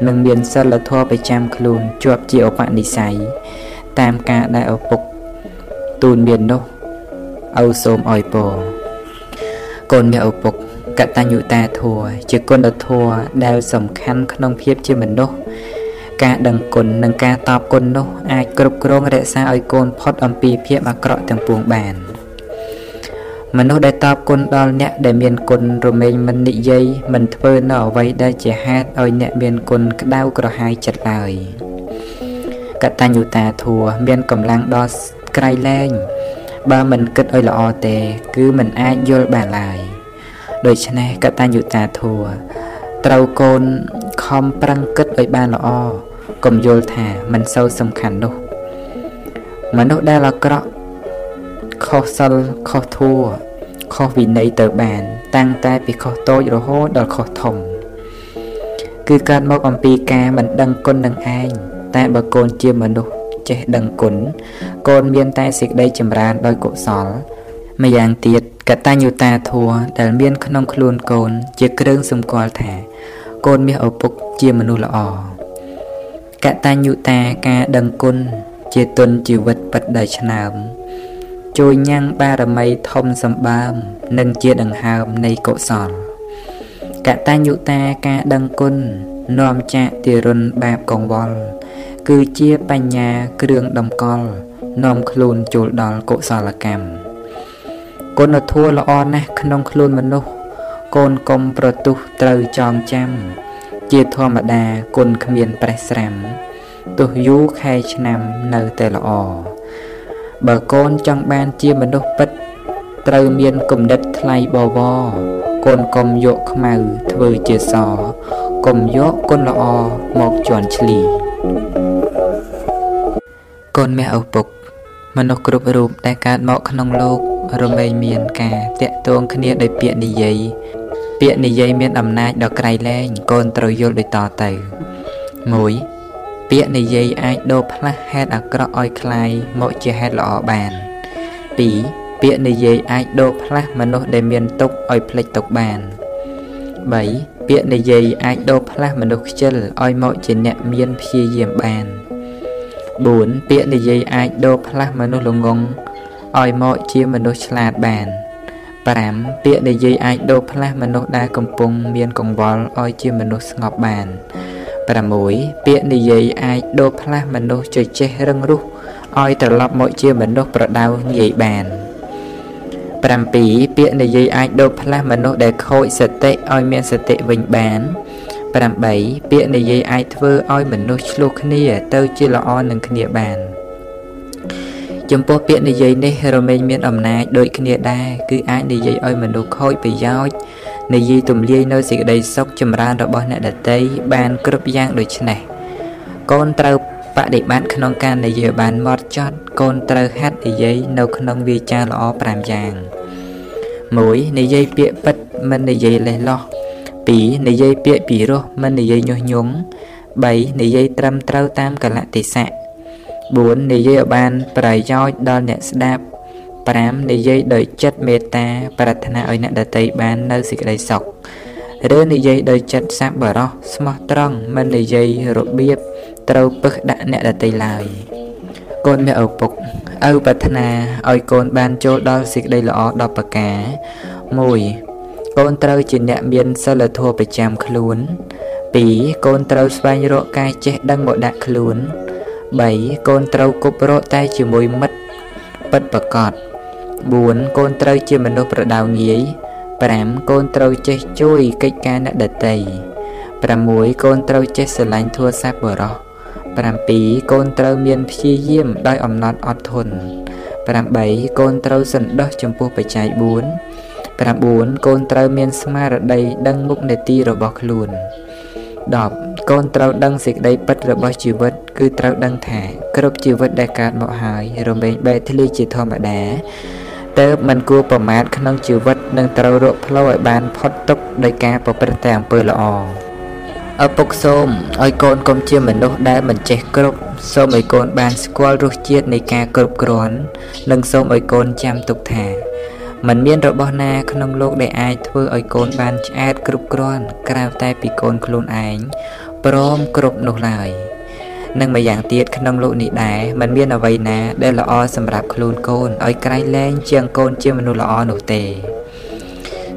និងមានសិលធម៌ប្រចាំខ្លួនជាប់ជាឧបនិស្ស័យតាមការដែលឪពុកទូនមាននោះឪសូមអោយពរកូនមានឪពុក កតញ្ញុតាធัวជាគុណធម៌ដែលសំខាន់ក្នុងភាពជាមនុស្សការដឹងគុណនិងការតបគុណនោះអាចគ្រប់គ្រងរក្សាឲ្យកូនផុតអំពីភាពអាក្រក់ទាំងពួងបានមនុស្សដែលតបគុណដល់អ្នកដែលមានគុណរមែងមិននិយាយមិនធ្វើនៅអ្វីដែលជាហេតុឲ្យអ្នកមានគុណក្តៅក្រហាយចិត្តឡើយកតញ្ញុតាធัวមានកម្លាំងដល់ក្រៃលែងបើមិនគិតឲ្យល្អទេ គឺមិនអាចយល់បានឡើយ ដូច្នេះកតញ្ញុតាធัวត្រូវកូនខំប្រឹងគិតឲ្យបានល្អកុំយល់ថាមិនសូវសំខាន់នោះ មនុស្សដែលអាក្រក់ខុសសិលខុសធัวខុសវិន័យទៅបាន តាំងតែពីខុសតូចរហូតដល់ខុសធំ គឺកើតមកអំពីការមិនដឹងគុណនឹងឯងតែបើកូនជាមនុស្សចេះដឹងគុណកូនមានតែសេចក្តីចម្រើនដោយកុសលម្យ៉ាងទៀត កតញ្ញុតាធัวដែលមានក្នុងខ្លួនកូន ជាគ្រឿងសម្គាល់ថា កូនមាសឪពុកជាមនុស្សល្អកតញ្ញុតាការដឹងគុណជាទុនជីវិតពិតដោយឆ្នើមជួយញ៉ាំងបារមីធំសម្បើម និងជាដង្ហើមនៃកុសលកតញ្ញុតាការដឹងគុណនាំចាកទារុណបាបកង្វល់គឺជាបញ្ញាគ្រឿងតម្កល់នាំខ្លួនចូលដល់កុសលកម្ម គុណធម៌ល្អណាស់ក្នុងខ្លួនមនុស្សកូនកុំប្រទុះត្រូវចងចាំ ជាធម្មតាគុណគ្មានប្រេះស្រាំទោះយូរខែឆ្នាំនៅតែល្អបើកូនចង់បានជាមនុស្សពិត ត្រូវមានគំនិតថ្លៃបវរកូនកុំយកខ្មៅធ្វើជាសកុំយកគុណល្អមកជន់ឈ្លីកូនមាសឪពុក មនុស្សគ្រប់រូបដែលកើតមកក្នុងលោក រមែងមានការតាក់ទងគ្នាដោយពាក្យនិយាយពាក្យនិយាយមានអំណាចដ៏ក្រៃលែងកូនត្រូវយល់ដូចតទៅ1ពាក្យនិយាយអាចដូរផ្លាស់ហេតុអាក្រក់ឲ្យคลายមកជាហេតុល្អបាន2ពាក្យនិយាយអាចដូរផ្លាស់មនុស្សដែលមានទុក្ខឲ្យភ្លេចទុក្ខបាន3ពាក្យនិយាយអាចដូរផ្លាស់មនុស្សខ្ជិលឲ្យមកជាអ្នកមានព្យាយាមបាន4ពាក្យនិយាយអាចដូរផ្លាស់មនុស្សល្ងង ឲ្យមកជាមនុស្សឆ្លាតបាន5ពាក្យនិយាយអាចដូរផ្លាស់មនុស្សដែលកំពុងមានកង្វល់ឲ្យជាមនុស្សស្ងប់បាន6ពាក្យនិយាយអាចដូរផ្លាស់មនុស្សជជែករឹងរូសឲ្យត្រឡប់មកជាមនុស្សប្រដៅងាយបាន7ពាក្យនិយាយអាចដូរផ្លាស់មនុស្សដែលខូចសតិឲ្យមានសតិវិញបាន8ពាក្យនិយាយអាចធ្វើឲ្យមនុស្សឆ្លោះគ្នាទៅជាល្អនឹងគ្នាបាន ចំពោះពាក្យនិយាយនេះរមែងមានអំណាចដូចគ្នាដែរគឺអាចនិយាយឲ្យមនុស្សខូចប្រយោជន៍និយាយទម្លាយនៅសេចក្តីសុខចម្រើនរបស់អ្នកដតីបានគ្រប់យ៉ាងដូចនេះកូនត្រូវបដិបត្តិក្នុងការនិយាយបានម៉ត់ចត់កូនត្រូវហាត់និយាយនៅក្នុងវាចាល្អ5យ៉ាង1និយាយពាក្យពិតមិននិយាយលេះលោះ2និយាយពាក្យពីរោះមិននិយាយញុះញង់3និយាយត្រឹមត្រូវតាមកលៈទេសៈ 4និយាយឲ្យបានប្រយោជន៍ដល់អ្នកស្ដាប់5និយាយដោយចិត្តមេត្តា ប្រាថ្នាឲ្យអ្នកដទៃបាននៅសេចក្តីសុខឬនិយាយដោយចិត្តសប្បុរសស្មោះត្រង់មិននិយាយរបៀបត្រូវពឹសដាក់អ្នកដទៃឡើយកូនមានឪពុកឪប្រាថ្នាឲ្យកូនបានចូលដល់សេចក្តីល្អ10ប្រការ1កូនត្រូវជាអ្នកមានសិលធម៌ប្រចាំខ្លួន2កូនត្រូវស្វែងរកការចេះដឹងមកដាក់ខ្លួន3 កូនត្រូវគប់រកតែជាមួយមិត្តពិតប្រកប4កូនត្រូវជាមនុស្សប្រដៅងាយ5កូនត្រូវចេះជួយកិច្ចការអ្នកដទៃ6កូនត្រូវចេះស្រឡាញ់ធัวស័ព្ទបរោះ7កូនត្រូវមានព្យាយាមដោយអំណត់អត់ធន់8កូនត្រូវសន្តោសចំពោះបច្ច័យ4 9កូនត្រូវមានស្មារតីដឹងមុខនេតិរបស់ខ្លួន10 កូនត្រូវដឹងសេចក្តីពិតរបស់ជីវិត គឺត្រូវដឹងថាគ្រប់ជីវិតដែលកើតមកហើយរំលែងបែកធ្លាយជាធម្មតាតើបមិនគួរប្រមាថក្នុងជីវិតនិងត្រូវរកផ្លូវឲ្យបានផុតទុក្ខដោយការប្រព្រឹត្តតែអំពើល្អឪពុកសូមឲ្យកូនកុំជាមនុស្សដែលមិនចេះគ្រប់សូមឲ្យកូនបានស្គាល់រសជាតិនៃការគ្រប់គ្រាន់ និងសូមឲ្យកូនចាំទុកថាមិនមានរបស់ណាក្នុងលោកដែលអាចធ្វើឲ្យកូនបានឆ្អែតគ្រប់គ្រាន់ក្រៅតែពីកូនខ្លួនឯង ព្រមគ្រប់នោះឡើយ និងម្យ៉ាងទៀតក្នុងលោកនេះដែរมันមានអ្វីណាដែលល្អសម្រាប់ខ្លួនកូនឲ្យក្រៃលែងជាងកូនជាមនុស្សល្អនោះទេ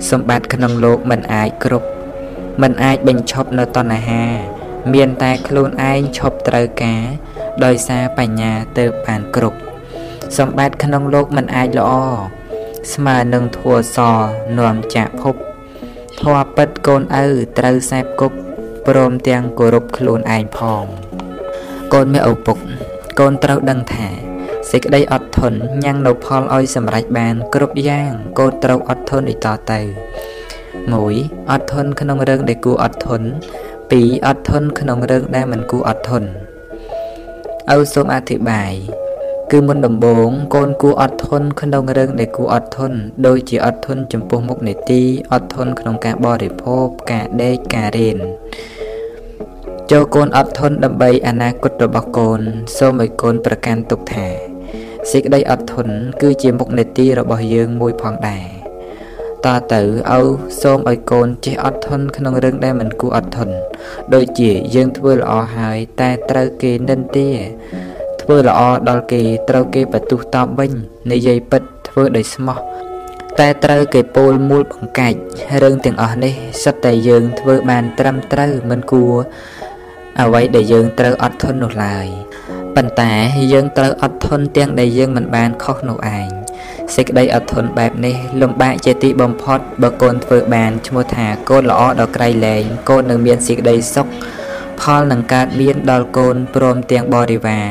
សម្បត្តិក្នុងលោកมันអាចគ្រប់มันអាចបញ្ឈប់នៅតណ្ហា មានតែខ្លួនឯងឈប់ត្រូវការដោយសារបញ្ញាទៅបានគ្រប់សម្បត្តិក្នុងលោកมันអាចល្អស្មើនឹងធัวសនាំចាក់ភពធัวពិតកូនឪត្រូវសែបគប់ ព្រមទាំងគោរពខ្លួនឯងផងកូនមេឪពុក កូនត្រូវដឹងថាសេចក្តីអត់ធន់ញ៉ាំងនៅផលឲ្យសម្រេចបាន គ្រប់យ៉ាង កូនត្រូវអត់ធន់ដូចតទៅ1អត់ធន់ក្នុងរឿងដែលគួរអត់ធន់2អត់ធន់ក្នុងរឿងដែលមិនគួរអត់ធន់ឪសូមអធិប្បាយ គឺមុនដំបូងកូនគួរអត់ធន់ក្នុងរឿងដែលគួរអត់ធន់ដូចជាអត់ធន់ចំពោះមុខនេតិអត់ធន់ក្នុងការបរិភោគការដេកការរៀនចូលកូនអត់ធន់ដើម្បីអនាគតរបស់កូន សូមឲ្យកូនប្រកាន់ទុកថាសេចក្តីអត់ធន់គឺជាមុខនេតិរបស់យើងមួយផងដែរតទៅឪសូមឲ្យកូនចេះអត់ធន់ក្នុងរឿងដែលមិនគួរអត់ធន់ដូចជាយើងធ្វើល្អហើយតែត្រូវគេនិន្ទា ធ្វើល្អដល់គេត្រូវគេបន្ទុះតបវិញនិយាយពិតធ្វើដោយស្មោះតែត្រូវគេពោលមូលបង្កាច់រឿងទាំងអស់នេះសិតតែយើងធ្វើបានត្រឹមត្រូវមិនគួរអ្វីដែលយើងត្រូវអត់ធន់នោះឡើយប៉ុន្តែយើងត្រូវអត់ធន់ទាំងដែលយើងមិនបានខុសនោះឯងសេចក្តីអត់ធន់បែបនេះលំបាកជាទីបំផុតបើកូនធ្វើបានឈ្មោះថាកូនល្អដល់ក្រៃលែងកូននឹងមានសេចក្តីសុខ ផលនឹងកើតមានដល់កូនព្រមទាំងបរិវារ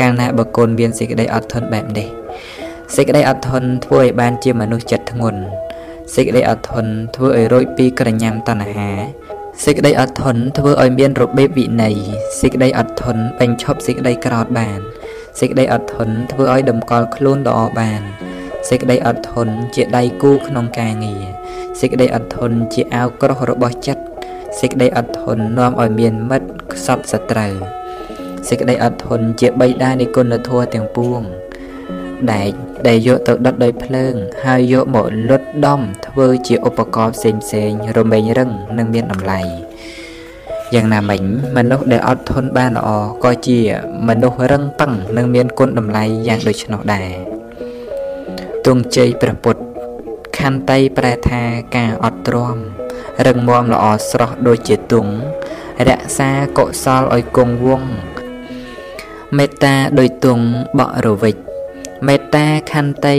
កាលណាបើកូនមានសេចក្តីអត់ធន់បែបនេះសេចក្តីអត់ធន់ធ្វើឲ្យបានជាមនុស្សចិត្តធ្ងន់សេចក្តីអត់ធន់ធ្វើឲ្យរួចពីក្រញាំតណ្ហាសេចក្តីអត់ធន់ធ្វើឲ្យមានរបៀបវិន័យសេចក្តីអត់ធន់បញ្ឈប់សេចក្តីក្រោធបានសេចក្តីអត់ធន់ធ្វើឲ្យតម្កល់ខ្លួនល្អបានសេចក្តីអត់ធន់ជាដៃគូក្នុងការងារសេចក្តីអត់ធន់ជាអាវក្រោះរបស់ចិត្ត សេចក្តីអត់ធន់នាំឲ្យមានមិត្តខ្សត់សត្រូវសេចក្តីអត់ធន់ជាបៃតានៃគុណធម៌ទាំងពួងដែកដែលយកទៅដុតដោយភ្លើង ហើយយកមកលុតដំធ្វើជាឧបករណ៍ផ្សេងផ្សេងរមែងរឹងនិងមានតម្លៃយ៉ាងណាមិញមនុស្សដែលអត់ធន់បានល្អក៏ជាមនុស្សរឹងប៉ឹងនិងមានគុណតម្លៃយ៉ាងដូច្នោះដែរទងជ័យព្រះពុទ្ធខន្តីប្រែថាការអត់ទ្រាំ រឹងមាំល្អស្រស់ដូចជាទង់រក្សាកុសលឲ្យគង់វង្សមេត្តាដោយទង់បរវិចមេត្តាខន្តី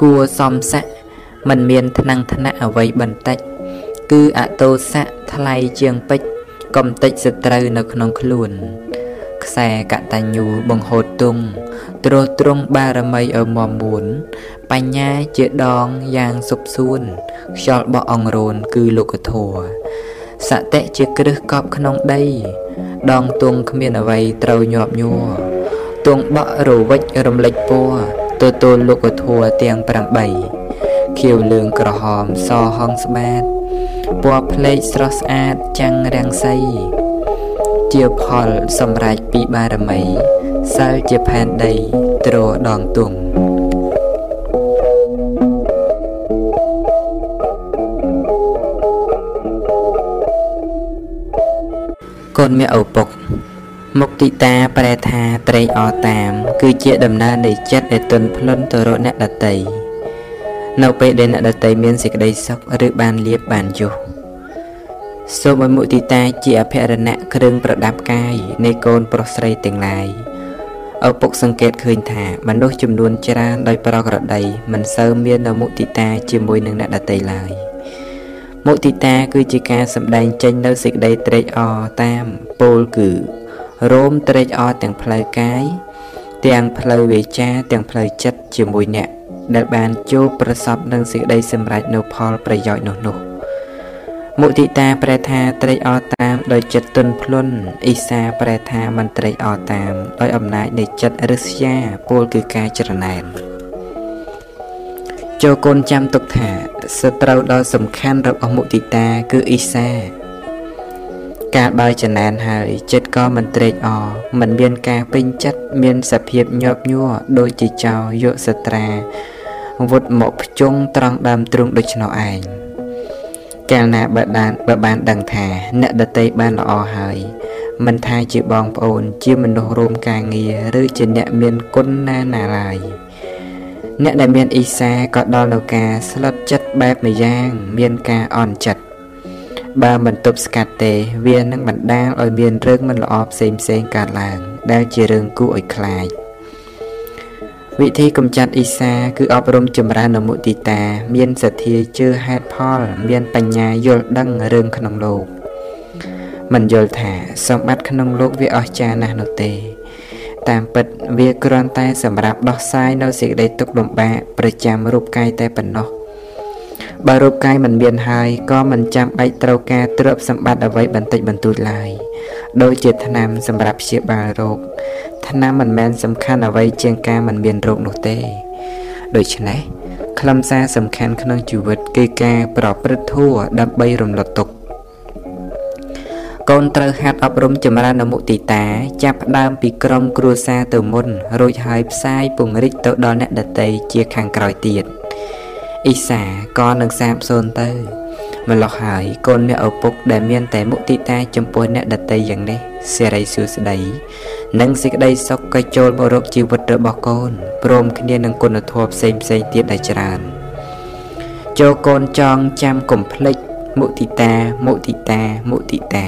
គួសំស័កមិនមានថ្នាំងថ្នាក់អ្វីបន្តិច គឺអតោស័កថ្លៃជាងពេជ្រកំតិចសត្រូវនៅក្នុងខ្លួន ខ្សែកតញ្ញូបង្ហូតទុងទ្រោះទ្រង់បារមីឲ្យមមួន បញ្ញាជាដងយ៉ាងសុបសួនខ្យល់បោះអង្រូនគឺលោកធัวសតិជាគ្រឹះកប់ក្នុងដី ដងទងគ្មានអ្វីត្រូវញាប់ញ័រទងបក់រវិចរំលេចពណ៌ទទួលលោកធัวទាំង8ខៀវលឿងក្រហមសហងស្បាតពណ៌ផ្លេកស្រស់ស្អាតចាំងរាំងសី ជាផលសម្រេចពីបារមីសិលជាផែនដីទ្រដងទង់កូនមាឪពុកមុគតិតាប្រែថាត្រេកអរតាម គឺជាដំណើរនៃចិត្តដែលទន់ភ្លន់ទៅរកអ្នកដតីនៅពេលដែលអ្នកដតីមានសេចក្តីសុខឬបានលៀបបានយុះ សូមឲ្យមុទិតាជាអភរណៈគ្រឿងប្រដាប់កាយនៃកូនប្រុសស្រីទាំងឡាយឪពុកសង្កេតឃើញថាមនុស្សចំនួនច្រើនដោយប្រក្រតីមិនសូវមាននៅមុទិតាជាមួយនឹងអ្នកដទៃឡើយមុទិតាគឺជាការសម្ដែងចេញនៅសេចក្តីត្រេកអរតាមពោលគឺរោមត្រេកអរទាំងផ្លូវកាយទាំងផ្លូវវាចាទាំងផ្លូវចិត្តជាមួយអ្នកដែលបានជួបប្រសពនឹងសេចក្តីសម្រេចនៅផលប្រយោជន៍នោះនោះ មុទិតាប្រែថាត្រេកអរតាមដោយចិត្តទន់ភ្លន់អ៊ីសាប្រែថាមិនត្រេកអរតាមដោយអំណាចនៃចិត្តរិស្យាពោលគឺការច្រណែនចូលកូនចាំទុកថាសត្រូវដ៏សំខាន់របស់មុទិតាគឺអ៊ីសាកាលបើចំណែនហើយចិត្តក៏មិនត្រេកអរមិនមានការពេញចិត្តមានសភាពញាប់ញ័រដូចជាចោយកសត្រាវុតមកភ្ជង់ត្រង់ដើមទ្រូងដូច្នោះឯង កាលណាបើបានបើបានដឹងថា អ្នកដតីបានល្អហើយមិនថាជាបងប្អូន ជាមនុស្សរួមការងារឬជាអ្នកមានគុណណាណាឡើយអ្នកដែលមានអ៊ីសាក៏ដល់នៅការស្លុតចិត្តបែបម្យ៉ាង មានការអន់ចិត្តបើមិនទប់ស្កាត់ទេ វានឹងបណ្ដាលឲ្យមានរឿងមិនល្អផ្សេងផ្សេងកើតឡើង ដែលជារឿងគួរឲ្យខ្លាច វិធីកម្ចាត់អ៊ីសាគឺអប់រំចម្រើននៅមុទិតា មានសទ្ធាជឿហេតុផល មានបញ្ញាយល់ដឹងរឿងក្នុងលោក មិនយល់ថាសម្បត្តិក្នុងលោកវាអស្ចារ្យណាស់នោះទេ តាមពិតវាគ្រាន់តែសម្រាប់ដោះស្រាយនៅសេចក្តីទុក្ខលំបាកប្រចាំរូបកាយតែប៉ុណ្ណោះបើរូបកាយមិនមានហើយក៏មិនចាំបាច់ត្រូវការទ្រព្យសម្បត្តិអ្វីបន្តិចបន្តួចឡើយដូចជាថ្នាំសម្រាប់ព្យាបាលរោគ ថ្នាំមិនមែនសំខាន់អ្វីជាងការមិនមានរោគនោះទេ ដូច្នេះខ្លឹមសារសំខាន់ក្នុងជីវិតគឺការប្រព្រឹត្តធម៌ដើម្បីរំលត់ទុក្ខកូនត្រូវហាត់អប់រំចម្រើនមុទិតា ចាប់ផ្ដើមពីក្រុមគ្រួសារទៅមុន រួចហើយផ្សាយពង្រីកទៅដល់អ្នកដទៃជាខាងក្រោយទៀតអ៊ីសាក៏នឹងសាបសូន្យទៅម្ល៉េះហើយកូនអ្នកឪពុកដែលមានតែមុទិតាចំពោះអ្នកដទៃយ៉ាងនេះសេរីសួស្តី និងសេចក្តីសុខក៏ចូលមករកជីវិតរបស់កូនព្រមគ្នានឹងគុណធម៌ផ្សេងផ្សេងទៀតដែលច្រើនចូលកូនចងចាំកុំភ្លេចមុទិតាមុទិតាមុទិតា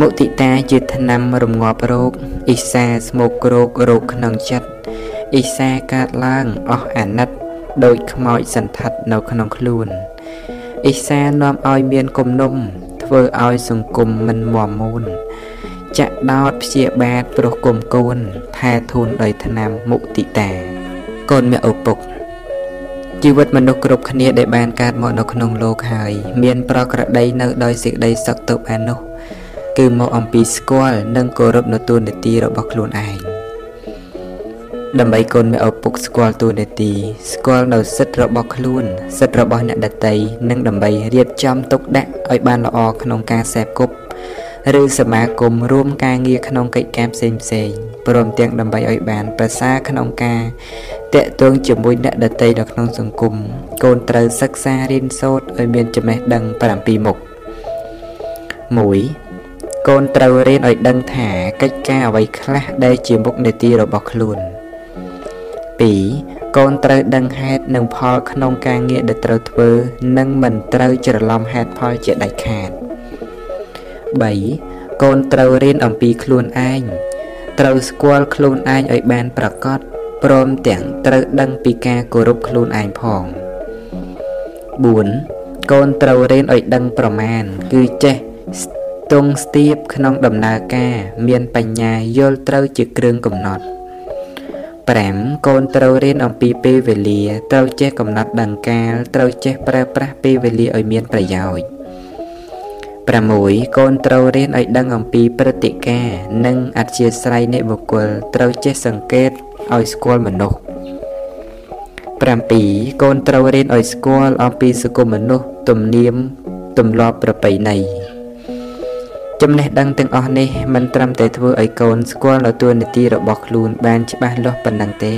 មុទិតាជាថ្នាំរងាប់រោគអ៊ីសាស្មោករោគរោគក្នុងចិត្តអ៊ីសាកើតឡើងអស់អាណិតដោយខ្មោចសន្ធិដ្ឋនៅក្នុងខ្លួនអ៊ីសានាំឲ្យមានគំនុំធ្វើឲ្យសង្គមមិនមមូន ចាក់ដោតព្យាបាទព្រោះគុំកូនថែធូនដោយថ្នាំមុទិតាកូនមានឪពុកជីវិតមនុស្សគ្រប់គ្នាដែលបានកើតមកនៅក្នុងโลกហើយ មានប្រក្រតីនៅដោយសេចក្តីសុខទៅបាននោះគឺមកអំពីស្គាល់និងគោរពនៅទូនាទីរបស់ខ្លួនឯងដើម្បីកូនមេឪពុកស្គាល់ទូនាទីស្គាល់នៅសិទ្ធិរបស់ខ្លួនសិទ្ធិរបស់អ្នកដតីនិងដើម្បីរៀបចំទុកដាក់ឲ្យបានល្អក្នុងការសេពគប់ ឬសមាគមរួមការងារក្នុងកិច្ចការផ្សេងផ្សេងព្រមទាំងដើម្បីឲ្យបានប្រសើរក្នុងការតេតងជាមួយអ្នកដតីនៅក្នុងសង្គមកូនត្រូវសិក្សារៀនសូត្រឲ្យមានចំណេះដឹង7មុខ1កូនត្រូវរៀនឲ្យដឹងថាកិច្ចការអ្វីខ្លះដែលជាមុខនេតិរបស់ខ្លួន2កូនត្រូវដឹងហេតុនិងផលក្នុងការងារដែលត្រូវធ្វើ និងមិនត្រូវច្រឡំហេតុផលជាដាច់ខាត3 កូនត្រូវរៀនអំពីខ្លួនឯងត្រូវស្គាល់ខ្លួនឯងឲ្យបានប្រកបព្រមទាំងត្រូវដឹងពីការគោរពខ្លួនឯងផង4កូនត្រូវរៀនឲ្យដឹងប្រមាណគឺចេះស្ទង់ស្ទាបក្នុងដំណើរការមានបញ្ញាយល់ត្រូវជាគ្រឿងកំណត់5កូនត្រូវរៀនអំពីពេលវេលាត្រូវចេះកំណត់ដឹងកាលត្រូវចេះប្រើប្រាស់ពេលវេលាឲ្យមានប្រយោជន៍ 6កូនត្រូវរៀនឲ្យដឹងអំពីព្រឹត្តិការណ៍និងអធិស្ឋ័យនៃបុគ្គលត្រូវចេះសង្កេតឲ្យស្គាល់មនុស្ស7កូនត្រូវរៀនឲ្យស្គាល់អំពីសង្គមមនុស្សទំនៀមទម្លាប់ប្រពៃណីចំណេះដឹងទាំងអស់នេះមិនត្រឹមតែធ្វើឲ្យកូនស្គាល់នៅតួនាទីរបស់ខ្លួនបានច្បាស់លាស់ប៉ុណ្ណឹងទេ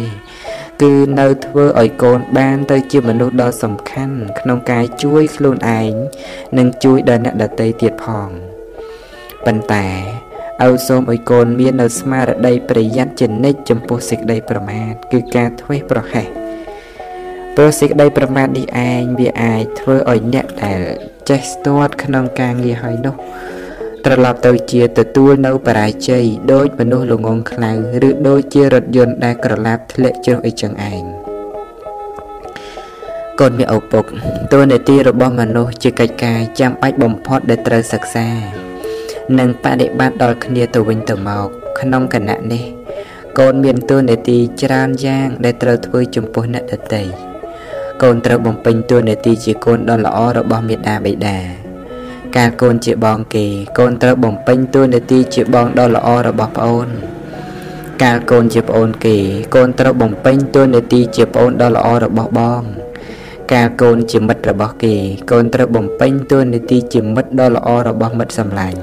គឺនៅធ្វើឲ្យកូនបានទៅជាមនុស្សដ៏សំខាន់ក្នុងការជួយខ្លួនឯងនិងជួយដល់អ្នកដទៃទៀតផងប៉ុន្តែឪសូមឲ្យកូនមាននៅស្មារតីប្រយ័ត្នជានិច្ចចំពោះសេចក្តីប្រមាទគឺការធ្វេសប្រហែសព្រោះសេចក្តីប្រមាទនេះឯងវាអាចធ្វើឲ្យអ្នកដែលចេះស្ទាត់ក្នុងការងារហើយនោះ ត្រឡប់ទៅជាទទួលនៅបរាជ័យដោយមនុស្សល្ងងខ្លៅឬដូចជារថយន្តដែលក្រឡាប់ធ្លាក់ជ្រុះអីចឹងឯងកូនមានឪពុកតួនាទីរបស់មនុស្សជាកិច្ចការចាំបាច់បំផុតដែលត្រូវសិក្សា និងបដិបត្តិដល់គ្នាទៅវិញទៅមកក្នុងគណៈនេះ កូនមានតួនាទីច្រើនយ៉ាង ដែលត្រូវធ្វើចំពោះអ្នកដទៃកូនត្រូវបំពេញតួនាទីជាកូនដ៏ល្អរបស់មេដាបិតា កាលកូនជាបងគេ កូនត្រូវបំពេញតួនាទីជាបងដ៏ល្អរបស់ប្អូន កាលកូនជាប្អូនគេ កូនត្រូវបំពេញតួនាទីជាប្អូនដ៏ល្អរបស់បង កាលកូនជាមិត្តរបស់គេ កូនត្រូវបំពេញតួនាទីជាមិត្តដ៏ល្អរបស់មិត្តសម្លាញ់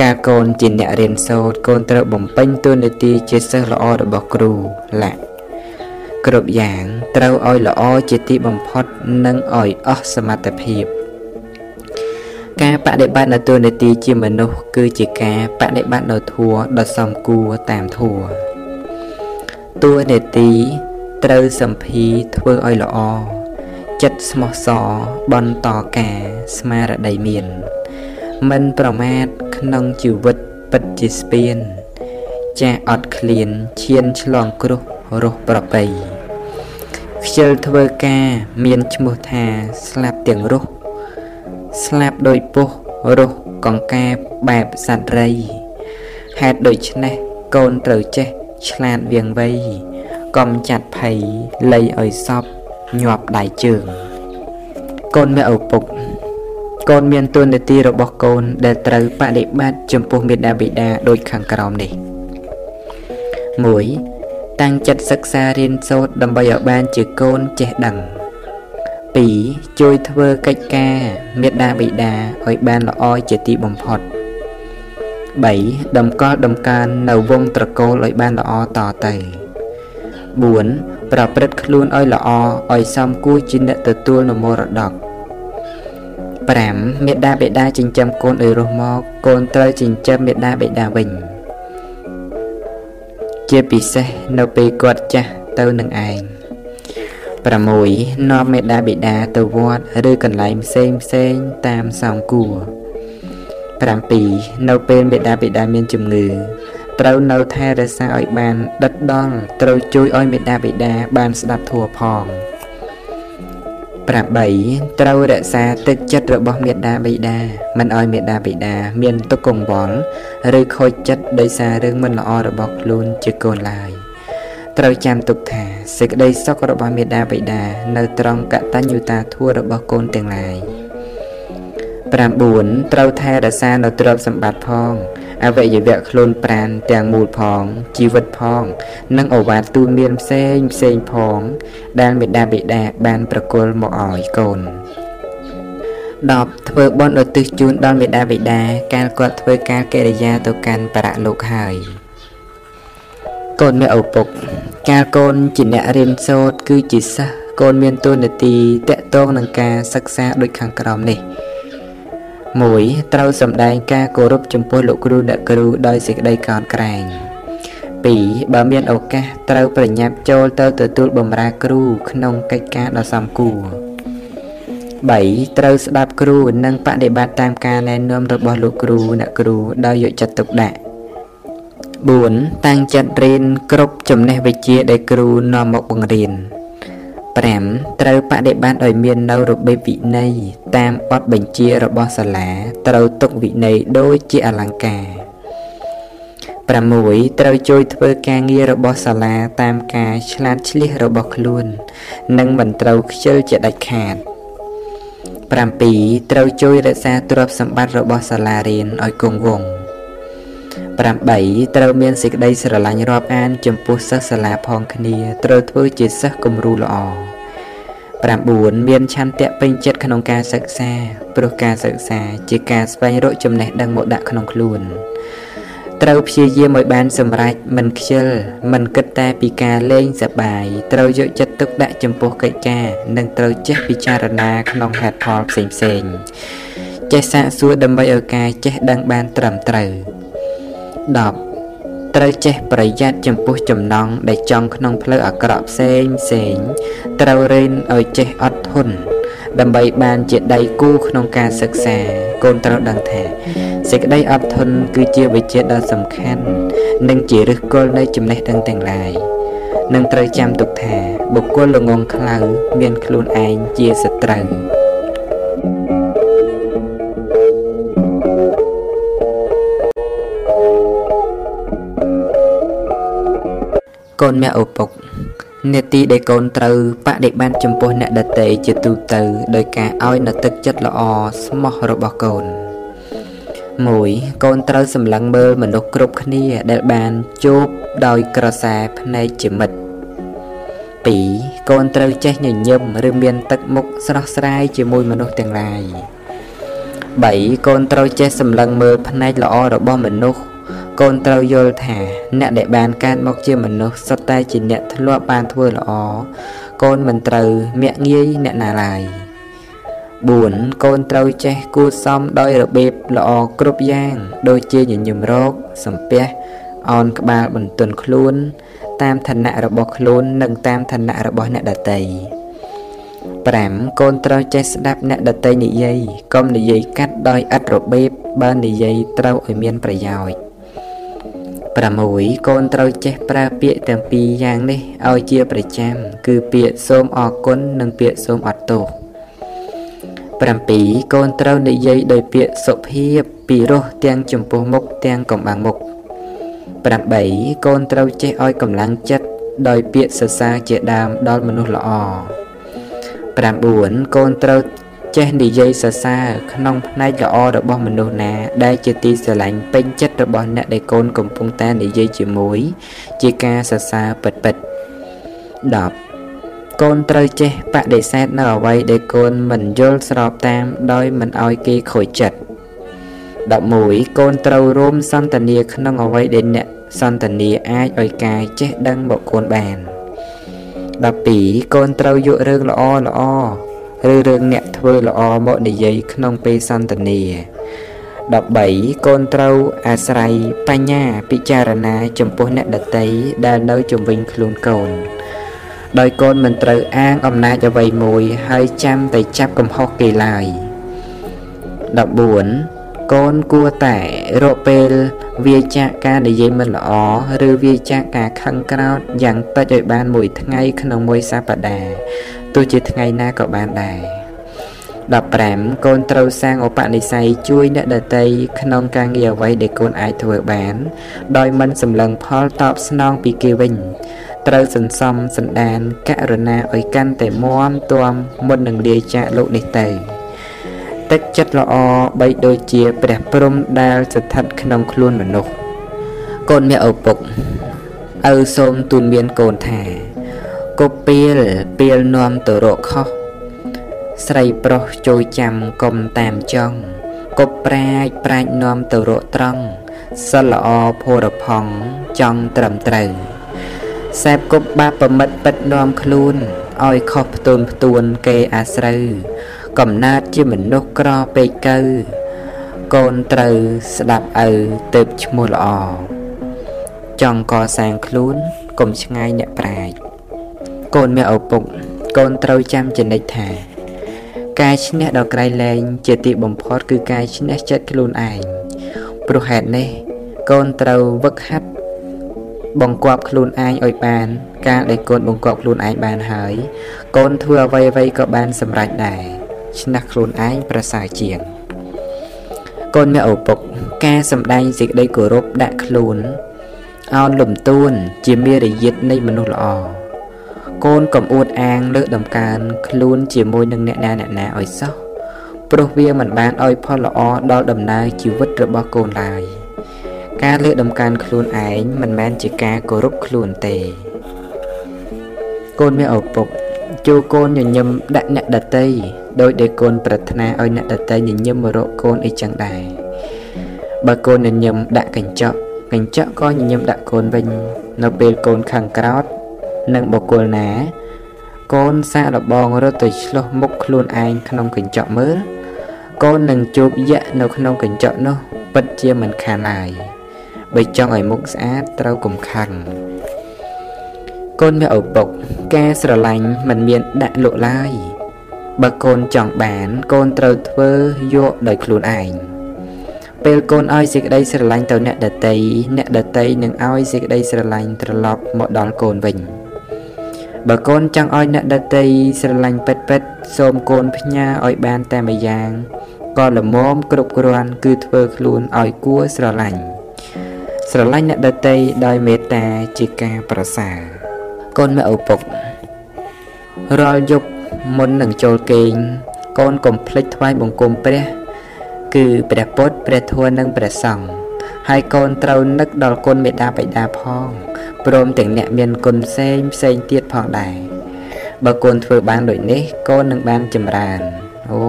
កាលកូនជាអ្នករៀនសូត្រកូនត្រូវបំពេញតួនាទីជាសិស្សល្អរបស់គ្រូឡាក់គ្រប់យ៉ាងត្រូវឲ្យល្អជាទីបំផុតនិងឲ្យអស់សមត្ថភាព កការបដិបត្តិនៅទូនាទីជាមនុស្សគឺជាការបដិបត្តិនៅធัวដ៏សមគួរតាមធัวតួនាទីត្រូវសម្ភីធ្វើឲ្យល្អចិត្តស្មោះសរបបន្តការស្មារតីមាន មិនប្រមាទក្នុងជីវិតពិតជាស្ពាន ចាស់អត់ឃ្លានឈានឆ្លងគ្រោះរស់ប្របីខ្ជិលធ្វើការមានឈ្មោះថាស្លាប់ទាំងរស់ ស្លាប់ដោយពុះរស់កង្កាបបែបសត្វរីហេតុដូច្នេះកូនត្រូវចេះឆ្លាតវៀងវៃកុំចាត់ភ័យលៃឲ្យសពញាប់ដៃជើង កូនមេឪពុក កូនមានទួនាទីរបស់កូន ដែលត្រូវបដិបត្តិចំពោះមេដាបិតាដូចខាងក្រោមនេះ1តាំងចិត្តសិក្សារៀនសូត្រដើម្បីឲ្យបានជាកូនចេះដឹង2 ជួយធ្វើកិច្ចការមេដាបិតាឲ្យបានល្អជាទីបំផុត3តម្កល់តម្កើងនៅវងត្រកូលឲ្យបានល្អតទៅ4ប្រព្រឹត្តខ្លួនឲ្យល្អឲ្យសមគួរជាអ្នកទទួលនូវមរតក5មេដាបេដាចិញ្ចឹមកូនឲ្យរស់មកកូនត្រូវចិញ្ចឹមមេដាបេដាវិញជាពិសេសនៅពេលគាត់ចាស់ទៅនឹងឯង 6នាំមេដាបេដាទៅវត្តឬកន្លែងផ្សេងផ្សេងតាមសំគួរ7នៅពេលមេដាបេដាមានជំងឺត្រូវនៅថែរក្សាឲ្យបាន ដិតដល់ត្រូវជួយឲ្យមេដាបេដាបានស្ដាប់ធัวផង8ត្រូវរក្សាទឹកចិត្តរបស់មេដាបិតាមិនឲ្យមេដាបិតាមានទុក្ខកង្វល់ឬខូចចិត្តដោយសាររឿងមិនល្អរបស់ខ្លួនជាកូនឡើយ ត្រូវចាំទុកថាសេចក្តីសុខរបស់មេដាបិតានៅត្រង់កតញ្ញុតាធម៌របស់កូនទាំងឡាយ9ត្រូវថែរក្សានៅទ្រព្យសម្បត្តិផងអវយវៈខ្លួនប្រានទាំងមូលផង ជីវិតផង និងអវាទទូនមានផ្សេងផ្សេងផង ដែលមេដាបិតាបានប្រគល់មកឲ្យកូន10ធ្វើបុណ្យឧទ្ទិសជូនដល់មេដាបិតាកាលគាត់ធ្វើការកិរិយាទៅកាន់បរៈលោកហើយ កូនមេឪពុក កាលកូនជាអ្នករៀនសូត្រគឺជាសិស្សកូនមានតួនាទីតកតងនឹងការសិក្សាដូចខាងក្រោមនេះ1ត្រូវសម្ដែងការគោរពចំពោះលោកគ្រូអ្នកគ្រូដោយសេចក្តីកោតក្រែង2បើមានឱកាសត្រូវប្រញាប់ចូលទៅទទួលបម្រើគ្រូក្នុងកិច្ចការដ៏សមគួរ3ត្រូវស្ដាប់គ្រូនិងបដិបត្តិតាមការណែនាំរបស់លោកគ្រូអ្នកគ្រូដោយយកចិត្តទុកដាក់ 4តាំងចិត្តរៀនគ្រប់ចំណេះវិជ្ជាដែលគ្រូនាំមកបង្រៀន5ត្រូវបដិបត្តិឲ្យមាននៅរបៀបវិន័យតាមបទបញ្ជារបស់សាលា ត្រូវទុកវិន័យដូចជាអលង្ការ6ត្រូវជួយធ្វើការងាររបស់សាលាតាមការឆ្លាតឆ្លៀសរបស់ខ្លួន និងមិនត្រូវខ្ជិលជាដាច់ខាត7ត្រូវជួយរក្សាទ្រព្យសម្បត្តិរបស់សាលារៀនឲ្យគង់វង្ស 8ត្រូវមានសេចក្តីស្រឡាញ់រាប់អាន ចំពោះសិស្សសាលាផងគ្នាត្រូវធ្វើជាសិស្សគំរូល្អ9មានឆន្ទៈពេញចិត្តក្នុងការសិក្សាព្រោះការសិក្សា ជាការស្វែងរកចំណេះដឹងមកដាក់ក្នុងខ្លួនត្រូវព្យាយាមឲ្យបានសម្រេចមិនខ្ជិលមិនគិតតែពីការលេងសប្បាយត្រូវយកចិត្តទុកដាក់ចំពោះកិច្ចការ និងត្រូវចេះពិចារណាក្នុងហេតុផលផ្សេងផ្សេងចេះសាកសួរដើម្បីឲ្យការចេះដឹងបានត្រឹមត្រូវ 10ត្រូវចេះប្រយ័ត្នចំពោះចំណងដែលចង់ក្នុងផ្លូវអាក្រក់ផ្សេងផ្សេងត្រូវរៀនឲ្យចេះអត់ធន់ដើម្បីបានជាដៃគូក្នុងការសិក្សាកូនត្រូវដឹងថាសេចក្តីអត់ធន់គឺជាវិជ្ជាដ៏សំខាន់ និងជាឫសគល់នៃចំណេះដឹងទាំងឡាយនឹងត្រូវចាំទុកថាបុគ្គលល្ងងខ្លៅមានខ្លួនឯងជាសត្រូវ កូនមាក់ឪពុកនេតិដែលកូនត្រូវបដិបត្តិចំពោះអ្នកដទៃជាទូទៅដោយការឲ្យនៅទឹកចិត្តល្អស្មោះរបស់កូន1កូនត្រូវសម្លឹងមើលមនុស្សគ្រប់គ្នាដែលបានជួបដោយក្រសែភ្នែកជាមិត្ត2កូនត្រូវចេះញញឹមឬមានទឹកមុខស្រស់ស្រាយជាមួយមនុស្សទាំងឡាយ3កូនត្រូវចេះសម្លឹងមើលភ្នែកល្អរបស់មនុស្ស កូនត្រូវយល់ថា អ្នកដែលបានកើតមកជាមនុស្សសុទ្ធតែជាអ្នកធ្លាប់បានធ្វើល្អកូនមិនត្រូវមាក់ងាយអ្នកណាឡើយ4កូនត្រូវចេះគួសមដោយរបៀបល្អគ្រប់យ៉ាង ដូចជាញញឹមរោគសំពះអោនក្បាលបន្ទន់ខ្លួន តាមឋានៈរបស់ខ្លួន និងតាមឋានៈរបស់អ្នកដទៃ5កូនត្រូវចេះស្ដាប់អ្នកដទៃនិយាយកុំនិយាយកាត់ដោយឥតរបៀបបើនិយាយត្រូវឲ្យមានប្រយោជន៍ 6កូនត្រូវចេះប្រើពាក្យទាំងពីរយ៉ាងនេះឲ្យជាប្រចាំ គឺពាក្យសូមអរគុណនិងពាក្យសូមអត់ទោស7កូនត្រូវនិយាយដោយពាក្យសុភាពពីរោះទាំងចំពោះមុខទាំងកំបាំងមុខ8កូនត្រូវចេះឲ្យកម្លាំងចិត្តដោយពាក្យសរសើរជាដើមដល់មនុស្សល្អ9កូនត្រូវ ចេះនិយាយសរសើរក្នុងផ្នែកល្អរបស់មនុស្សណាដែលជាទីស្រឡាញ់ពេញចិត្តរបស់អ្នកដែលកូនកំពុងតែនិយាយជាមួយ ជាការសរសើរពិតពិត10កូនត្រូវចេះបដិសេធនៅអ្វីដែលកូនមិនយល់ស្របតាម ដោយមិនឲ្យគេខូចចិត្ត11កូនត្រូវរួមសន្តានាក្នុងអ្វីដែលអ្នកសន្តានាអាចឲ្យកាយចេះដឹងមកកូនបាន12កូនត្រូវយករឿងល្អល្អ ឬរឿងអ្នកធ្វើល្អមកនិយាយក្នុងពេលសន្ទនា13កូនត្រូវអាស្រ័យបញ្ញាពិចារណា ចំពោះអ្នកដតីដែលនៅជំវិញខ្លួនកូន ដោយកូនមិនត្រូវអាងអំណាចអ្វីមួយ ហើយចាំតែចាប់កំហុសគេឡើយ14កូនគួរតែរកពេលវាចាក់ការនិយាយមិនល្អឬវាចាក់ការខឹងក្រោតយ៉ាងតិចឲ្យបានមួយថ្ងៃក្នុងមួយសប្តាហ៍ ទោះជាថ្ងៃណាក៏បានដែរ15កូនត្រូវសាងឧបនិស្ស័យជួយអ្នកដទៃក្នុងការងារអ្វីដែលកូនអាចធ្វើបាន ដោយមិនសម្លឹងផលតបស្នងពីគេវិញត្រូវសន្សំសន្តានករុណាឲ្យកាន់តែមាំទាំមុននឹងលាចាកលោកនេះទៅទឹកចិត្តល្អបីដូចជាព្រះព្រំដែលស្ថិតក្នុងខ្លួនមនុស្សកូនមានឪពុកឪសូមទូនមានកូនថា គប់ពីលពីលនាំទៅរកខុសស្រីប្រុសចូលចាំកុំតាមចង់គប់ប្រាជ្ញប្រាជ្ញនាំទៅរកត្រង់សិលល្អភរផង់ចង់ត្រឹមត្រូវសែបគប់បាបប្រមិតពិតនាំខ្លួនឲ្យខុសផ្ទួនផ្ទួនគេអាស្រូវកំណើតជាមនុស្សក្រពេកកើកូនត្រូវស្ដាប់ឪទៅឈ្មោះល្អចង់កសាងខ្លួនកុំឆ្ងាយអ្នកប្រាជ្ញ កូនមានឪពុក កូនត្រូវចាំចំណិចថា ការឈ្នះដល់ក្រៃលែង ជាទីបំផុត គឺការឈ្នះចិត្តខ្លួនឯងព្រោះហេតុនេះកូនត្រូវវឹកហាត់បង្គាប់ខ្លួនឯងឲ្យបាន ការដែលកូនបង្គាប់ខ្លួនឯងបានហើយកូនធ្វើអ្វីអ្វីក៏បានសម្រេចដែរឈ្នះខ្លួនឯងប្រសើរជាងកូនមានឪពុក ការសម្ដែងសេចក្តីគោរពដាក់ខ្លួនអោនលំទួនជាមេរយាទនៃមនុស្សល្អ កូនកុំអួតអាងលើកដំកើងខ្លួនជាមួយនឹងអ្នកណាអ្នកណាឲ្យសោះព្រោះវាមិនបានឲ្យផលល្អដល់ដំណើរជីវិតរបស់កូនឡើយការលើកដំកើងខ្លួនឯងមិនមែនជាការគោរពខ្លួនទេកូនមានឪពុកជួកូនញញឹមដាក់អ្នកដតីដោយដែលកូនប្រាថ្នាឲ្យអ្នកដតីញញឹមមករកកូនអីចឹងដែរបើកូនញញឹមដាក់កញ្ចក់កញ្ចក់ក៏ញញឹមដាក់កូនវិញ នៅពេលកូនខឹងក្រោត នឹងបុគ្គលណា កូនសាកលបងរត់ទៅឆ្លោះមុខខ្លួនឯងក្នុងកញ្ចក់មើលកូននឹងជួបយៈនៅក្នុងកញ្ចក់នោះពិតជាមិនខានឡើយបើចង់ឲ្យមុខស្អាតត្រូវកុំខឹងកូនមានឪពុកការស្រឡាញ់មិនមានដាក់លក់ឡើយបើកូនចង់បាន កូនត្រូវធ្វើយកដោយខ្លួនឯងពេលកូនឲ្យសេចក្តីស្រឡាញ់ទៅអ្នកដតីអ្នកដតីនឹងឲ្យសេចក្តីស្រឡាញ់ត្រឡប់មកដល់កូនវិញ បើកូនចង់ឲ្យអ្នកដតីស្រឡាញ់ពិតពិតសូមកូនផ្ញើឲ្យបានតែម្យ៉ាងក៏ល្មមគ្រប់គ្រាន់គឺធ្វើខ្លួនឲ្យគួរស្រឡាញ់ស្រឡាញ់អ្នកដតីដោយមេត្តាជាការប្រសើរកូនមានឪពុករាល់យប់មុននឹងចូលគេង កូនកុំភ្លេចថ្វាយបង្គំព្រះ គឺព្រះពុទ្ធព្រះធម៌និងព្រះសង្ឃហើយកូនត្រូវនឹកដល់គុណមេដាបិតាផង ព្រមទាំងអ្នកមានគុណផ្សេងផ្សេងទៀតផងដែរបើកូនធ្វើបានដូចនេះកូននឹងបានចម្រើនអូ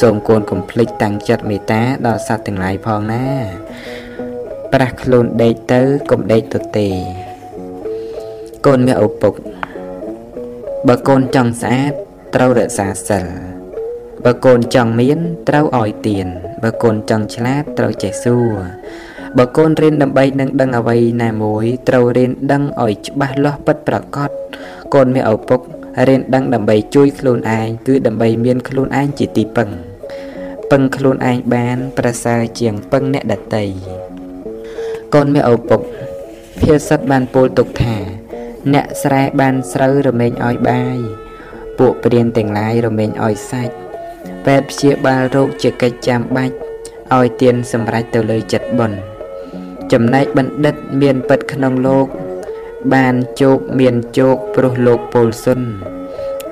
សូមកូនកុំភ្លេចតាំងចិត្តមេត្តាដល់សត្វទាំងឡាយផងណាប្រាស់ខ្លួនដេកទៅកុំដេកទៅទេកូនមានឪពុកបើកូនចង់ស្អាតត្រូវរក្សាសិលបើកូនចង់មានត្រូវឲ្យទានបើកូនចង់ឆ្លាតត្រូវចេះសួរ បើកូនរៀនដើម្បីនឹងដឹងអ្វីណាមួយត្រូវរៀនដឹងឲ្យច្បាស់លាស់ពិតប្រាកដកូនមានឪពុករៀនដឹងដើម្បីជួយខ្លួនឯងគឺដើម្បីមានខ្លួនឯងជាទីពឹងពឹងខ្លួនឯងបានប្រសើរជាងពឹងអ្នកដតីកូនមានឪពុកភាសិតបានពោលទុកថា អ្នកស្រែបានស្រូវរមែងឲ្យបាយពួកព្រានទាំងឡាយរមែងឲ្យសាច់ពេទ្យព្យាបាលរោគជាកិច្ចចាំបាច់ឲ្យទានសម្រេចទៅលើចិត្តបុណ្យ ចំណែកបណ្ឌិតមានពិតក្នុងលោក បានជោគមានជោគព្រោះលោកពលសុន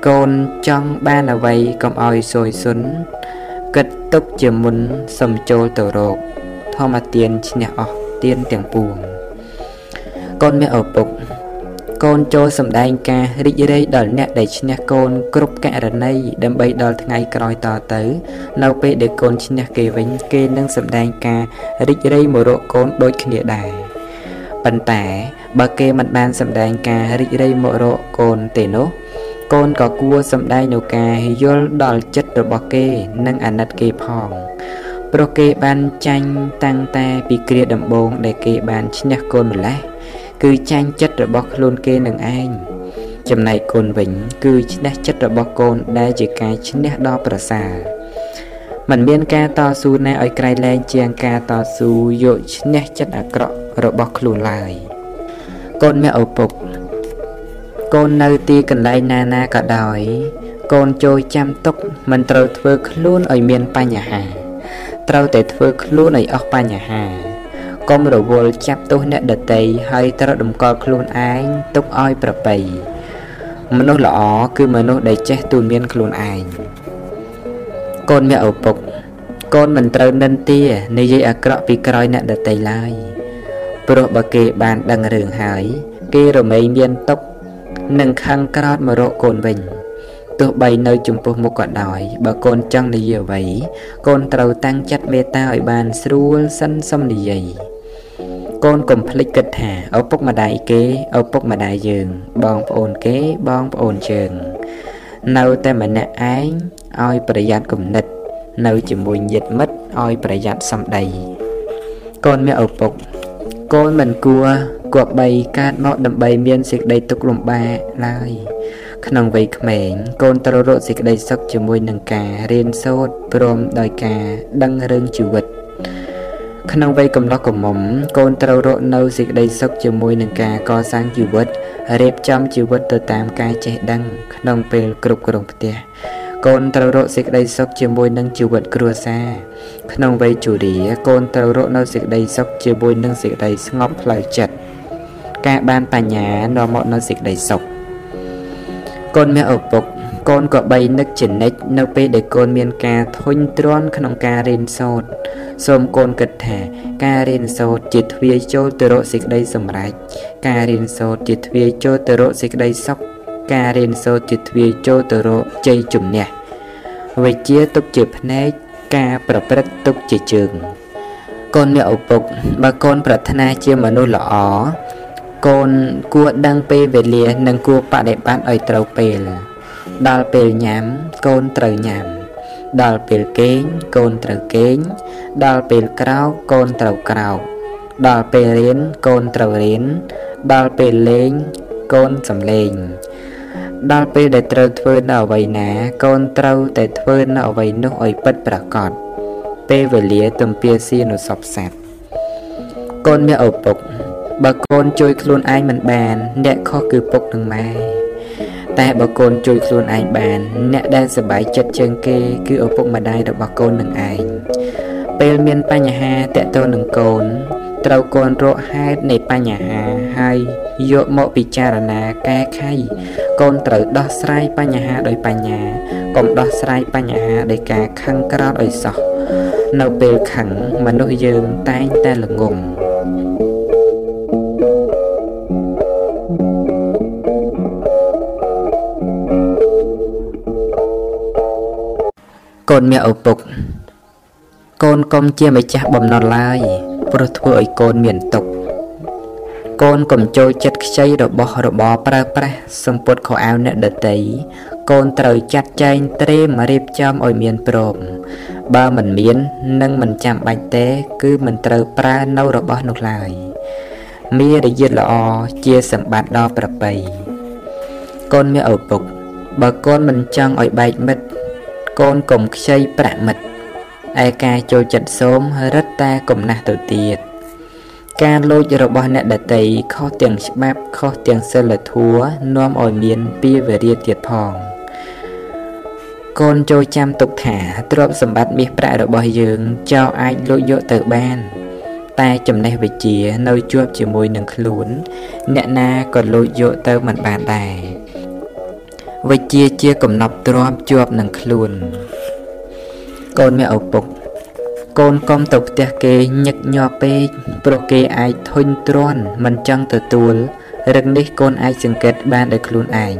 កូនចង់បានអ្វីកុំឲ្យសួយសុនគិតទុកជាមុនសំចូលទៅរកធម្មទានឈ្នះអស់ទានទាំងពួងកូនមានឪពុក កូនចូលសម្ដែងការរីករាយដល់អ្នកដែលឈ្នះកូនគ្រប់ករណីដើម្បីដល់ថ្ងៃក្រោយតទៅ នៅពេលដែលកូនឈ្នះគេវិញ គេនឹងសម្ដែងការរីករាយមករកកូនដូចគ្នាដែរប៉ុន្តែបើគេមិនបានសម្ដែងការរីករាយមករកកូនទេនោះកូនក៏គួរសម្ដែងនូវការយល់ដល់ចិត្តរបស់គេ និងអាណិតគេផងព្រោះគេបានចាញ់តាំងតែពីគ្រាដំបូងដែលគេបានឈ្នះកូនម្លេះ គឺចាញ់ចិត្តរបស់ខ្លួនគេនឹងឯងចំណែកកូនវិញ គឺឈ្នះចិត្តរបស់កូនដែលជាការឈ្នះដ៏ប្រសើរมันមានការតស៊ូណាឲ្យក្រៃលែងជាងការតស៊ូយកឈ្នះចិត្តអាក្រក់របស់ខ្លួនឡើយកូនមានឪពុក កូននៅទីកន្លែងណាណាក៏ដោយកូនចូលចាំទុកមិនត្រូវធ្វើខ្លួនឲ្យមានបញ្ហា ត្រូវតែធ្វើខ្លួនឲ្យអស់បញ្ហា កុំរវល់ចាប់ទោសអ្នកដតីហើយត្រូវតម្កល់ខ្លួនឯងទុកឲ្យប្របីមនុស្សល្អគឺមនុស្សដែលចេះទូនមានខ្លួនឯងកូនមានឪពុក កូនមិនត្រូវនិន្ទានិយាយអាក្រក់ពីក្រោយអ្នកដតីឡើយព្រោះបើគេបានដឹងរឿងហើយ គេរមែងមានទុកនិងខឹងក្រោតមករកកូនវិញទោះបីនៅចំពោះមុខក៏ដោយបើកូនចង់និយាយអ្វីកូនត្រូវតាំងចិត្តមេត្តាឲ្យបានស្រួលសិនសំនិយាយ កូនកុំភ្លេចគិតថាឪពុកម្ដាយគេឪពុកម្ដាយយើង បងប្អូនគេបងប្អូនជើងនៅតែម្នាក់ឯងឲ្យប្រយ័ត្នគំនិត នៅជាមួយញាតិមិត្តឲ្យប្រយ័ត្នសម្ដី កូនមានឪពុក កូនមិនគួរគប្បីកើតមកដើម្បីមានសេចក្តីទុក្ខលំបាកឡើយក្នុងវ័យក្មេង កូនត្រូវរកសេចក្តីសុខជាមួយនឹងការរៀនសូត្រព្រមដោយការដឹងរឿងជីវិត ក្នុងវ័យកំឡោះកំមុំកូនត្រូវរកនៅសេចក្តីសុខជាមួយនឹងការកសាងជីវិតរៀបចំជីវិតទៅតាមការចេះដឹង ក្នុងពេលគ្រប់គ្រងផ្ទះកូនត្រូវរកសេចក្តីសុខជាមួយនឹងជីវិតគ្រួសារក្នុងវ័យជរាកូនត្រូវរកនៅសេចក្តីសុខជាមួយនឹងសេចក្តីស្ងប់ផ្លូវចិត្តការបានបញ្ញានាំមកនូវសេចក្តីសុខកូនមានឪពុកកូនក៏បីនឹកជានិច្ចនៅពេលដែលកូនមានការធុញទ្រាន់ក្នុងការរៀនសូត្រ សូមកូនគិតថា ការរៀនសូត្រជាទ្វារចូលទៅរកសេចក្តីសម្រេចការរៀនសូត្រជាទ្វារចូលទៅរកសេចក្តីសុខការរៀនសូត្រជាទ្វារចូលទៅរកជ័យជំនះវិជ្ជាទុកជាភ្នែកការប្រព្រឹត្តទុកជាជើងកូនមានឪពុកបើកូនប្រាថ្នាជាមនុស្សល្អកូនគួរដឹងពេលវេលា និងគួរបដិបត្តិឲ្យត្រូវពេល ដល់ពេលញ៉ាំកូនត្រូវញ៉ាំ ដល់ពេលគេងកូនត្រូវគេង ដល់ពេលក្រោកកូនត្រូវក្រោកដល់ពេលរៀនកូនត្រូវរៀន ដល់ពេលលេងកូនសំលេង ដល់ពេលដែលត្រូវធ្វើនៅអ្វីណា កូនត្រូវតែធ្វើនៅអ្វីនោះឲ្យពិតប្រាកដពេលវេលាទំពាស៊ីនុសពស័ព្ទកូនមានឪពុកបើកូនជួយខ្លួនឯងមិនបាន អ្នកខុសគឺពុកនិងម៉ែ តែបើកូនជួយខ្លួនឯងបាន អ្នកដែលសប្បាយចិត្តជាងគេ គឺឪពុកម្ដាយរបស់កូននឹងឯងពេលមានបញ្ហាតកតនឹងកូន ត្រូវកូនរកហេតុនៃបញ្ហាហើយយកមកពិចារណាកែខៃកូនត្រូវដោះស្រាយបញ្ហាដោយបញ្ញាកុំដោះស្រាយបញ្ហាដោយការខឹងក្រោធឲ្យសោះនៅពេលខឹងមនុស្សយើងតែងតែល្ងង កូនមានឪពុក កូនកុំជាម្ចាស់បំណុលឡើយព្រោះធ្វើឲ្យកូនមានទុក្ខកូនកុំចូលចិត្តខ្ចីរបស់របរប្រើប្រាស់សំពត់ខោអាវអ្នកដតីកូនត្រូវចាត់ចែងត្រៀមរៀបចំឲ្យមានព្រម បើមិនមាននឹងមិនចាំបាច់ទេ គឺមិនត្រូវប្រើនៅរបស់នោះឡើយមារយាទល្អជាសម្បត្តិដ៏ប្រពៃកូនមានឪពុកបើកូនមិនចង់ឲ្យបែកមិត្ត កូនកុំខ្ចីប្រាក់មិត្តឯការចូលចិត្តសូមរឹតតែកំណះទៅទៀតការលួចរបស់អ្នកដតីខុសទាំងច្បាប់ខុសទាំងសិលធម៌នាំឲ្យមានពីវេរាទៀតផងកូនចូលចាំទុកថាទ្រព្យសម្បត្តិមាសប្រាក់របស់យើងចោលអាចលួចយកទៅបាន តែចំណេះវិជ្ជានៅជាប់ជាមួយនឹងខ្លួន អ្នកណាក៏លួចយកទៅមិនបានដែរ វិជ្ជាជាកំណប់ទ្រព្យជាប់នឹងខ្លួន កូនមានឪពុក កូនកុំទៅផ្ទះគេញឹកញាប់ពេកព្រោះគេអាចធុញទ្រាន់មិនចង់ទទួលរឹកនេះកូនអាចសង្កេតបានដោយខ្លួនឯង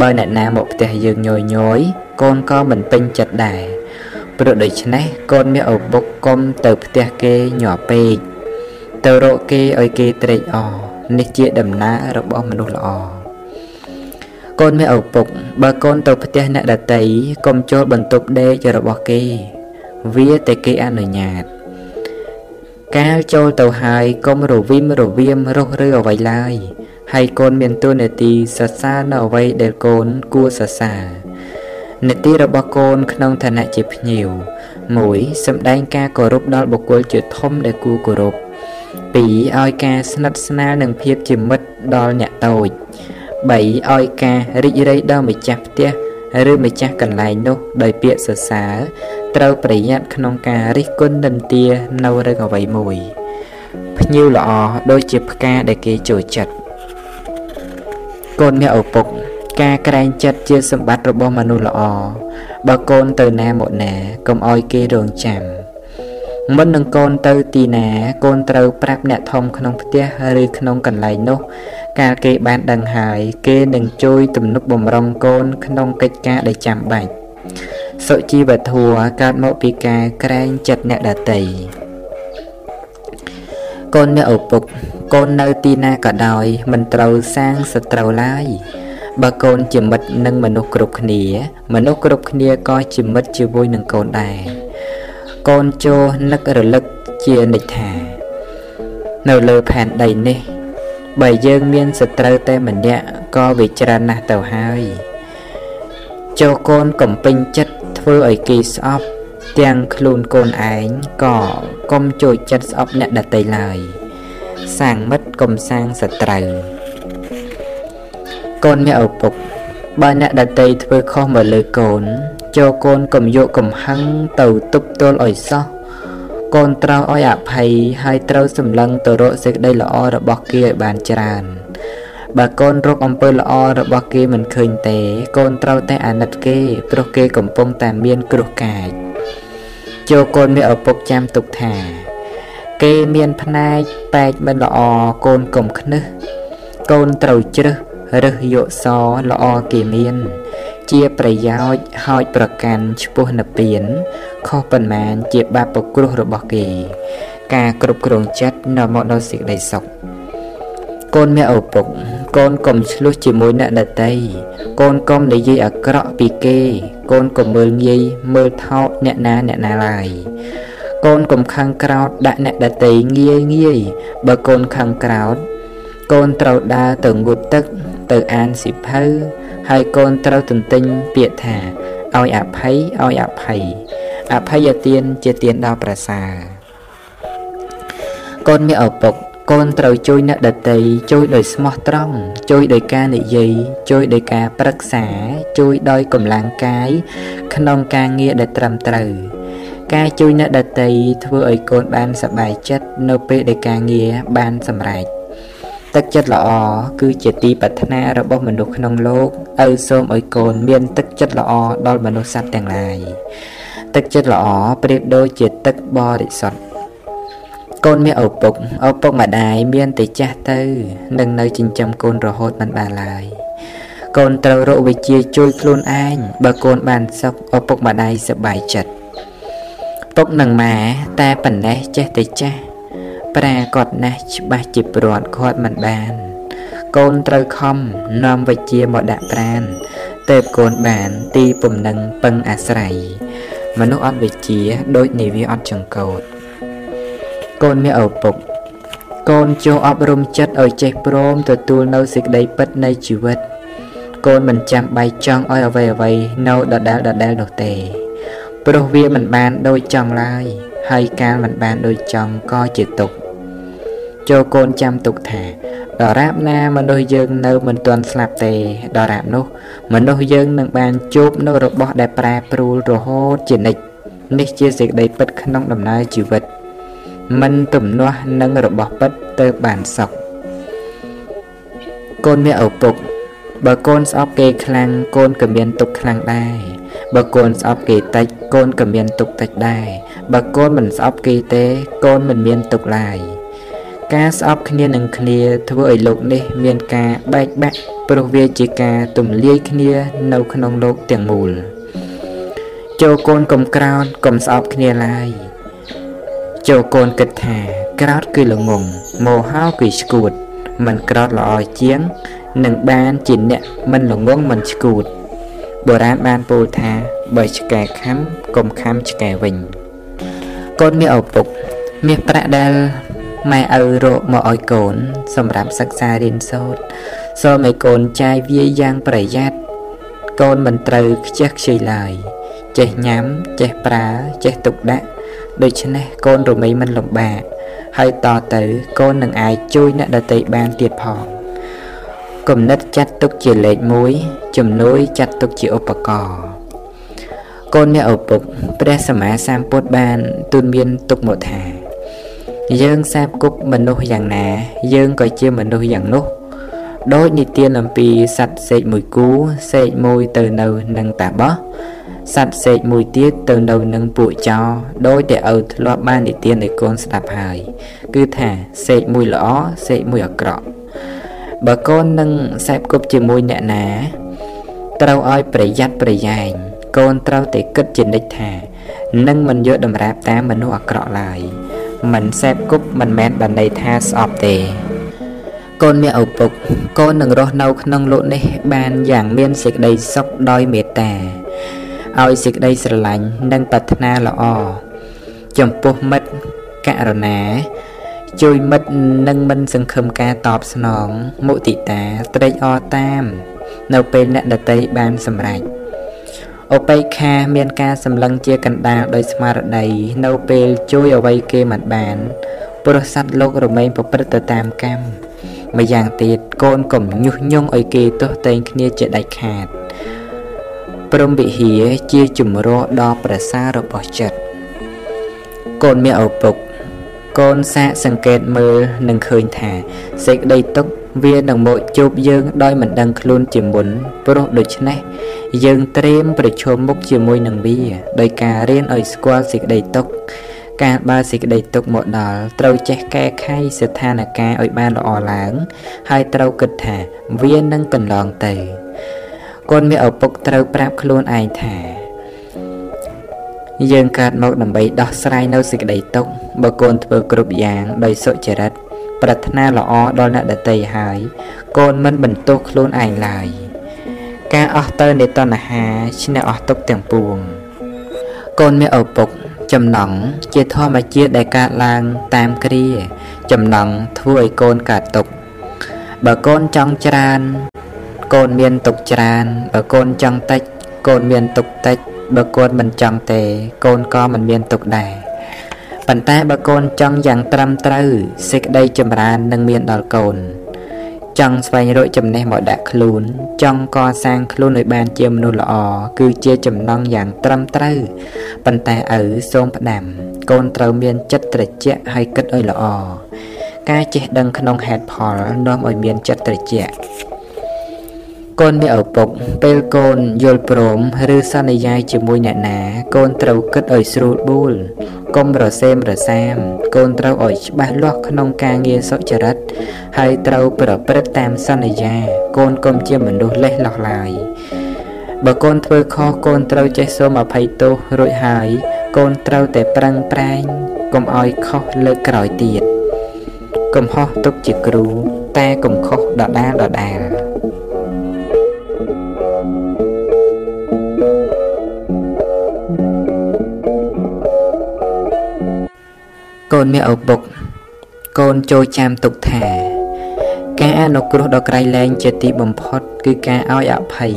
បើអ្នកណាមកផ្ទះយើងញយញយកូនក៏មិនពេញចិត្តដែរព្រោះដូច្នេះកូនមានឪពុកកុំទៅផ្ទះគេញាប់ពេកទៅរកគេឲ្យគេត្រេកអរនេះជាដំណើររបស់មនុស្សល្អ កូនមានឪពុក បើកូនទៅផ្ទះអ្នកដតីកុំចូលបន្ទប់ដេករបស់គេ វាតែគេអនុញ្ញាត កាលចូលទៅហើយកុំរវិមរវាមរុះរើអ្វីឡើយហើយកូនមានទួនាទីសរសើរនៅអ្វីដែលកូនគួរសរសើរនាទីរបស់កូនក្នុងឋានៈជាភ្ញៀវ1សម្ដែងការគោរពដល់បុគ្គលជាធំដែលគួរគោរព2ឲ្យការស្និទ្ធស្នាលនិងភាពជាមិត្តដល់អ្នកតូច3 ឲ្យការរីករាយដល់ម្ចាស់ផ្ទះឬម្ចាស់កន្លែងនោះដោយពាក្យសរសើរត្រូវប្រយ័ត្នក្នុងការរិះគន់និន្ទានៅរឿងអ្វីមួយភ្ញៀវល្អដូចជាផ្កាដែលគេចូលចិត្តកូនមានឪពុក ការក្រែងចិត្តជាសម្បត្តិរបស់មនុស្សល្អបើកូនទៅណាមកណាកុំឲ្យគេរងចាំ មុននឹងកូនទៅទីណា កូនត្រូវប្រាប់អ្នកធំក្នុងផ្ទះឬក្នុងកន្លែងនោះ កាលគេបានដឹងហើយ គេនឹងជួយទំនុកបំរុងកូនក្នុងកិច្ចការដែលចាំបាច់សុជីវធម៌កើតមកពីការក្រែងចិត្តអ្នកដតីកូនអ្នកឪពុក កូននៅទីណាក៏ដោយមិនត្រូវសាងសត្រូវឡើយបើកូនជាមិត្តនឹងមនុស្សគ្រប់គ្នា មនុស្សគ្រប់គ្នាក៏ជាមិត្តជាមួយនឹងកូនដែរ កូនចូលនឹករលឹកជានិច្ចថា នៅលើផែនដីនេះ បើយើងមានសត្រូវតែម្នាក់ក៏វាច្រើនណាស់ទៅហើយចូលកូនកំពេញចិត្តធ្វើឲ្យគេស្អប់ទាំងខ្លួនកូនឯងក៏កុំចូលចិត្តស្អប់អ្នកដតីឡើយសាងមិត្តកុំសាងសត្រូវកូនមានឪពុកបើអ្នកដតីធ្វើខុសមកលើកូន ចូលកូនកុំយកកំហឹងទៅទប់ទល់ឲ្យសោះកូនត្រូវឲ្យអភ័យហើយត្រូវសម្លឹងទៅរកសេចក្តីល្អរបស់គេឲ្យបានច្រើនបើកូនរកអំពើល្អរបស់គេមិនឃើញទេ កូនត្រូវតែអាណិតគេព្រោះគេកំពុងតែមានគ្រោះកាចចូលកូនមានឪពុកចាំទុកថា គេមានផ្នែកបែកមិនល្អកូនកុំខ្នឹសកូនត្រូវជ្រើសរើសយកសល្អគេមាន ជាប្រយោជន៍ហោចប្រកាន់ឈ្មោះនិព្វាន ខុសប៉ុន្មានជាបាបប្រគ្រោះរបស់គេ ការគ្រប់គ្រងចិត្តនាំមកដល់សេចក្តីសុខកូនមានឪពុក កូនកុំឆ្លោះជាមួយអ្នកដតីកូនកុំនិយាយអាក្រក់ពីគេ កូនកុំមើលងាយមើលថោកអ្នកណាអ្នកណាឡើយកូនកុំខឹងក្រោតដាក់អ្នកដតីងាយងាយបើកូនខឹងក្រោត កូនត្រូវដើរទៅងូតទឹក ទៅអានសិភៅ ហើយកូនត្រូវទន្ទិញពាក្យថាឲ្យអភ័យឲ្យអភ័យអភ័យទានជាទានដល់ប្រសើរកូនមានឪពុកកូនត្រូវជួយអ្នកដតីជួយដោយស្មោះត្រង់ជួយដោយការនិយាយជួយដោយការប្រឹក្សាជួយដោយកម្លាំងកាយក្នុងការងារដែលត្រឹមត្រូវការជួយអ្នកដតីធ្វើឲ្យកូនបានសប្បាយចិត្តនៅពេលដែលការងារបានសម្រេច ទឹកចិត្តល្អគឺជាទីប្រាថ្នារបស់មនុស្សក្នុងលោកឪសូមឲ្យកូនមានទឹកចិត្តល្អដល់មនុស្សសត្វទាំងឡាយទឹកចិត្តល្អប្រៀបដូចជាទឹកបរិសុទ្ធកូនមានឪពុកឪពុកម្ដាយមានតែចាស់ទៅនឹងនៅចិញ្ចឹមកូនរហូតមិនបានឡើយកូនត្រូវរកវិជាជួយខ្លួនឯងបើកូនបានសុខឪពុកម្ដាយសប្បាយចិត្តពុកនឹងម៉ែតែប៉ុណ្ណេះចេះតែចាស់ ប្រាគាត់ណាស់ច្បាស់ជាព្រាត់គាត់មិនបាន កូនត្រូវខំនាំវិជាមកដាក់ប្រានទៅកូនបានទីពំនឹងពឹងអាស្រ័យមនុស្សអត់វិជាដូចនាវាអត់ចង្កូតកូនមានឪពុក កូនចូលអប់រំចិត្តឲ្យចេះព្រមទទួលនៅសេចក្តីពិតនៃជីវិត កូនមិនចាំបាយចង់ឲ្យអ្វីអ្វីនៅដដែលដដែលនោះទេព្រោះវាមិនបានដូចចង់ឡើយហើយកាលមិនបានដូចចង់ក៏ជាទុក ចូលកូនចាំទុកថាដរាបណាមនុស្សយើងនៅមិនទាន់ស្លាប់ទេដរាបនោះមនុស្សយើងនឹងបានជួបនៅរបស់ដែលប្រែប្រួលរហូតជានិច្ចនេះជាសេចក្តីពិតក្នុងដំណើរជីវិតមិនទំនាស់នឹងរបស់ពិតទៅបានសុខកូនមានឪពុកបើកូនស្អប់គេខ្លាំងកូនក៏មានទុកខ្លាំងដែរបើកូនស្អប់គេតិចកូនក៏មានទុកតិចដែរបើកូនមិនស្អប់គេទេកូនមិនមានទុកឡើយ ការស្អប់គ្នានឹងគ្នាធ្វើឲ្យលោកនេះមានការបែកបាក់ព្រោះវាជាការទម្លាយគ្នានៅក្នុងលោកទាំងមូលចូលកូនកុំក្រោតកុំស្អប់គ្នាឡើយចូលកូនគិតថាក្រោតគឺល្ងងមោហោគឺស្គួតមិនក្រោតល្អជាងនឹងបានជាអ្នកមិនល្ងងមិនស្គួតបុរាណបានពោលថាបើឆ្កែខំកុំខំឆ្កែវិញកូនមានឪពុកមាសប្រាក់ដែល ម៉ែឪរកមកឲ្យកូន សម្រាប់សិក្សារៀនសូត្រសូមឲ្យកូនចាយវាយ៉ាងប្រយ័ត្នកូនមិនត្រូវខ្ជះខ្ជាយឡើយចេះញ៉ាំចេះប្រើចេះទុកដាក់ដូច្នេះកូនរមីមិនលំបាកហើយតទៅកូននឹងអាចជួយអ្នកដទៃបានទៀតផងគំនិតចាត់ទុកជាលេខ1ជំនួយចាត់ទុកជាឧបករណ៍កូនអ្នកឪពុកព្រះសម្មាសម្ពុទ្ធបានទូនមានទុកមកថា យើងសាបគប់មនុស្សយ៉ាងណា យើងក៏ជាមនុស្សយ៉ាងនោះដូចនិទានអំពីសត្វសេកមួយគូសេកមួយទៅនៅនឹងតាបោះសត្វសេកមួយទៀតទៅនៅនឹងពួកចោដោយតែឪធ្លាប់បាននិទានឲ្យកូនស្ដាប់ហើយ គឺថាសេកមួយល្អសេកមួយអាក្រក់បើកូននឹងសែបគប់ជាមួយអ្នកណាត្រូវឲ្យប្រយ័ត្នប្រយែងកូនត្រូវតែគិតជានិច្ចថានឹងមិនយកតម្រាបតាមមនុស្សអាក្រក់ឡើយ មិនសែបគប់មិនមែនបានន័យថាស្អប់ទេ កូនមានឪពុក កូននឹងរស់នៅក្នុងលោកនេះ បានយ៉ាងមានសេចក្តីសុខដោយមេត្តាឲ្យសេចក្តីស្រឡាញ់និងប្រាថ្នាល្អចំពោះមិត្តករណាជួយមិត្តនិងមិនសង្ឃឹមការតបស្នងមុទិតាត្រេកអរតាម នៅពេលអ្នកដតីបានសម្រេច ឧបេក្ខាមានការសម្លឹងជាកណ្ដាលដោយស្មារតីនៅពេលជួយអ្វីគេមិនបានព្រោះសត្វលោករមែងប្រព្រឹត្តទៅតាមកម្មម្យ៉ាងទៀតកូនកុំញុះញង់ឲ្យគេទោះតែងគ្នាជាដាច់ខាតព្រមវិហារជាជំរោដ៏ប្រសើររបស់ចិត្តកូនមានឪពុក កូនសាកសង្កេតមើលនឹងឃើញថាសេចក្តីទុក្ខវានឹងមកជួបយើងដោយមិនដឹងខ្លួនជាមុនព្រោះដូច្នេះយើងត្រៀមប្រឈមមុខជាមួយនឹងវាដោយការរៀនឲ្យស្គាល់សេចក្តីទុក្ខការបើសេចក្តីទុក្ខមកដល់ត្រូវចេះកែខៃស្ថានភាពឲ្យបានល្អឡើង ហើយត្រូវគិតថាវានឹងកន្លងទៅកូនមានឪពុកត្រូវប្រាប់ខ្លួនឯងថា យើងកើតមកដើម្បីដោះស្រាយនៅសេចក្តីទុក្ខបើកូនធ្វើគ្រប់យ៉ាងដោយសុចរិត ប្រាថ្នាល្អដល់អ្នកដទៃហើយកូនមិនបន្ទោសខ្លួនឯងឡើយការអស់ទៅនៃតណ្ហាឈ្នះអស់ទុក្ខទាំងពួង កូនមានឪពុក ចំណងជាធម្មជាតិដែលកើតឡើងតាមគ្រា ចំណងធ្វើឲ្យកូនកើតទុក្ខបើកូនចង់ច្រើន កូនមានទុក្ខច្រើនបើកូនចង់តិច កូនមានទុក្ខតិច បើកូនមិនចង់ទេ កូនក៏មិនមានទុក្ខដែរប៉ុន្តែបើកូនចង់យ៉ាងត្រឹមត្រូវសេចក្តីចម្រើននឹងមានដល់កូន ចង់ស្វែងរកចំណេះមកដាក់ខ្លួន ចង់កសាងខ្លួនឲ្យបានជាមនុស្សល្អគឺជាចំណងយ៉ាងត្រឹមត្រូវប៉ុន្តែឪសូមផ្ដាំ កូនត្រូវមានចិត្តត្រជាក់ហើយគិតឲ្យល្អការចេះដឹងក្នុងហេតុផលនាំឲ្យមានចិត្តត្រជាក់ កូនមានឪពុក ពេលកូនយល់ព្រម ឬសន្យាជាមួយអ្នកណា កូនត្រូវគិតឲ្យស្រួលបួលកុំរសេមរសាម កូនត្រូវឲ្យច្បាស់លាស់ក្នុងការងារសុចរិត ហើយត្រូវប្រព្រឹត្តតាមសន្យា កូនកុំជាមនុស្សលេះលោះឡើយបើកូនធ្វើខុសកូនត្រូវចេះសូមអភ័យទោសរួចហើយកូនត្រូវតែប្រឹងប្រែងកុំឲ្យខុសលើកក្រោយទៀតកំហុសទុកជាគ្រូ តែកុំខុសដដាលដដាល នមានឪពុក កូនចូលចាំទុកថា ការអនុគ្រោះដ៏ក្រៃលែងជាទីបំផុត គឺការឲ្យអភ័យ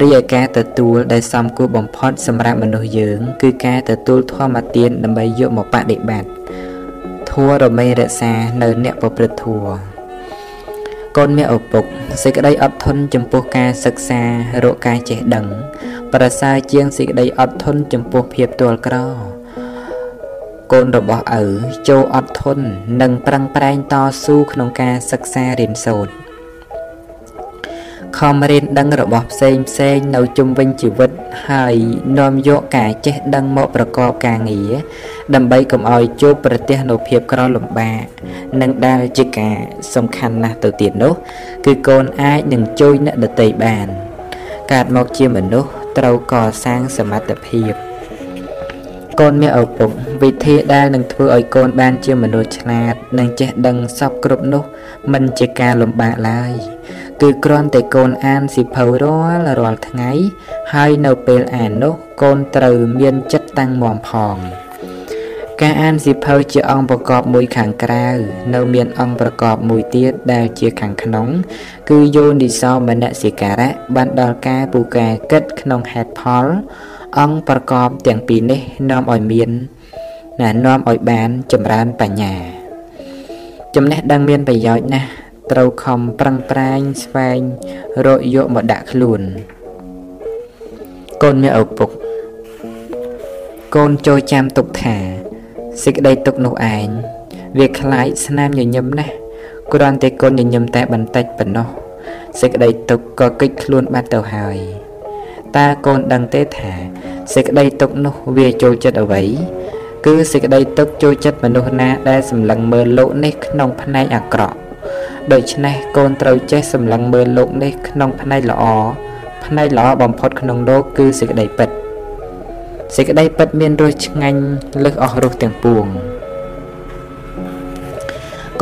រីឯការទទួលដែលសមគួរបំផុតសម្រាប់មនុស្សយើង គឺការទទួលធម្មទានដើម្បីយកមកបដិបត្តិធัวរមេរក្សានៅអ្នកប្រព្រឹត្តធัวកូនមានឪពុកសេចក្តីអត់ធន់ចំពោះការសិក្សារកការចេះដឹង ប្រសើរជាងសេចក្តីអត់ធន់ចំពោះភាពទាល់ក្រ កូនរបស់ឪចូលអត់ធន់និងប្រឹងប្រែងតស៊ូក្នុងការសិក្សារៀនសូត្រខំរៀនដឹងរបស់ផ្សេងផ្សេងនៅជុំវិញជីវិតហើយនាំយកការចេះដឹងមកប្រកបការងារដើម្បីកុំឲ្យជួបប្រទះនូវភាពក្រលំបាកនិងដែលជាការសំខាន់ណាស់ទៅទៀតនោះ គឺកូនអាចនឹងជួយអ្នកដទៃបាន កើតមកជាមនុស្សត្រូវកសាងសមត្ថភាព កូនមានឪពុកវិធីដែលនឹងធ្វើឲ្យកូនបានជាមនុស្សឆ្លាត និងចេះដឹងសពគ្រប់នោះ មិនជាការលំបាកឡើយគឺគ្រាន់តែកូនអានសិភៅរាល់រាល់ថ្ងៃ ហើយនៅពេលអាននោះកូនត្រូវមានចិត្តតាំងមាំផងការអានសិភៅជាអង្គប្រកបមួយខាងក្រៅនៅមានអង្គប្រកបមួយទៀតដែលជាខាងក្នុង គឺយោនិសោមនសិការៈបានដល់ការពូកែគិតក្នុងហេតុផល អង្គប្រកបទាំងពីរនេះនាំឲ្យមានណែនាំឲ្យបានចម្រើនបញ្ញាចំណេះដឹងមានប្រយោជន៍ណាស់ត្រូវខំប្រឹងប្រែងស្វែងរកយកមកដាក់ខ្លួនកូនមានឪពុកកូនចូលចាំទុកថាសេចក្តីទុកនោះឯងវាคล้ายស្នាមញញឹមណាស់គ្រាន់តែកូនញញឹមតែបន្តិចប៉ុណ្ណោះសេចក្តីទុកក៏កិច្ចខ្លួនបាត់ទៅហើយតើកូនដឹងទេថា សេចក្តីទុកនោះវាចូលចិត្តអ្វីគឺសេចក្តីទុកចូលចិត្តមនុស្សណាដែលសម្លឹងមើលលោកនេះក្នុងផ្នែកអាក្រក់ដូច្នេះកូនត្រូវចេះសម្លឹងមើលលោកនេះក្នុងផ្នែកល្អផ្នែកល្អបំផុតក្នុងលោកគឺសេចក្តីពិតសេចក្តីពិតមានរសឆ្ងាញ់លើសអស់រសទាំងពួង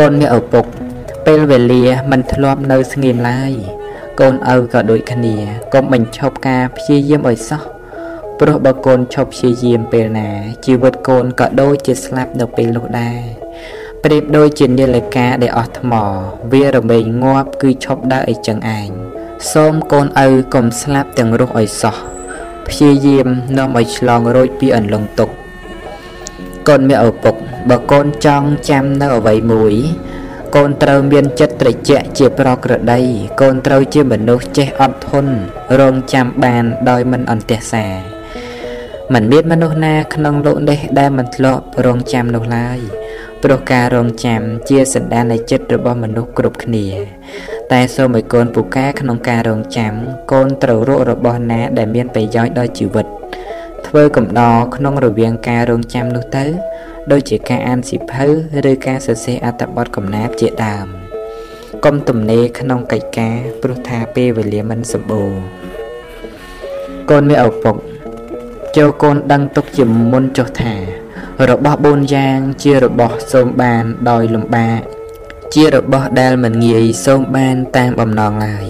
កូនមានឪពុកពេលវេលាមិនធ្លាប់នៅស្ងៀមឡើយកូនឪក៏ដូចគ្នាកុំបញ្ឈប់ការព្យាយាមឲ្យសោះ ព្រោះបើកូនឈប់ព្យាយាមពេលណា ជីវិតកូនក៏ដូចជាស្លាប់នៅពេលនោះដែរប្រៀបដូចជានាឡិកាដែលអស់ថ្ម វារមែងងាប់គឺឈប់ដើរអីចឹងឯងសូមកូនឪកុំស្លាប់ទាំងរស់ឲ្យសោះព្យាយាមនាំឲ្យឆ្លងរួចពីអន្លង់ទុកកូនមានឪពុកបើកូនចង់ចាំនៅអ្វីមួយ កូនត្រូវមានចិត្តត្រជាក់ជាប្រក្រតី កូនត្រូវជាមនុស្សចេះអត់ធន់រងចាំបានដោយមិនអន្ទះសា មិនមានមនុស្សណាក្នុងលោកនេះដែលមិនធ្លាប់រងចាំនោះឡើយព្រោះការរងចាំជាសន្តាននៃចិត្តរបស់មនុស្សគ្រប់គ្នា តែសូមឲ្យកូនពូកែក្នុងការរងចាំ កូនត្រូវរករបស់ណាដែលមានប្រយោជន៍ដល់ជីវិត ធ្វើកំដរក្នុងរវាងការរងចាំនោះទៅ ដូចជាការអានសិភៅឬការសរសេរអត្ថបទកំណាព្យជាដើមកុំទំនេរក្នុងកិច្ចការព្រោះថាពេលវេលាមិនសម្បូរកូនមានឪពុក ចូលកូនដឹងទុកជាមុនចុះថា របស់4យ៉ាងជារបស់សូមបានដោយលំបាកជារបស់ដែលមិនងាយសូមបានតាមបំណងឡើយ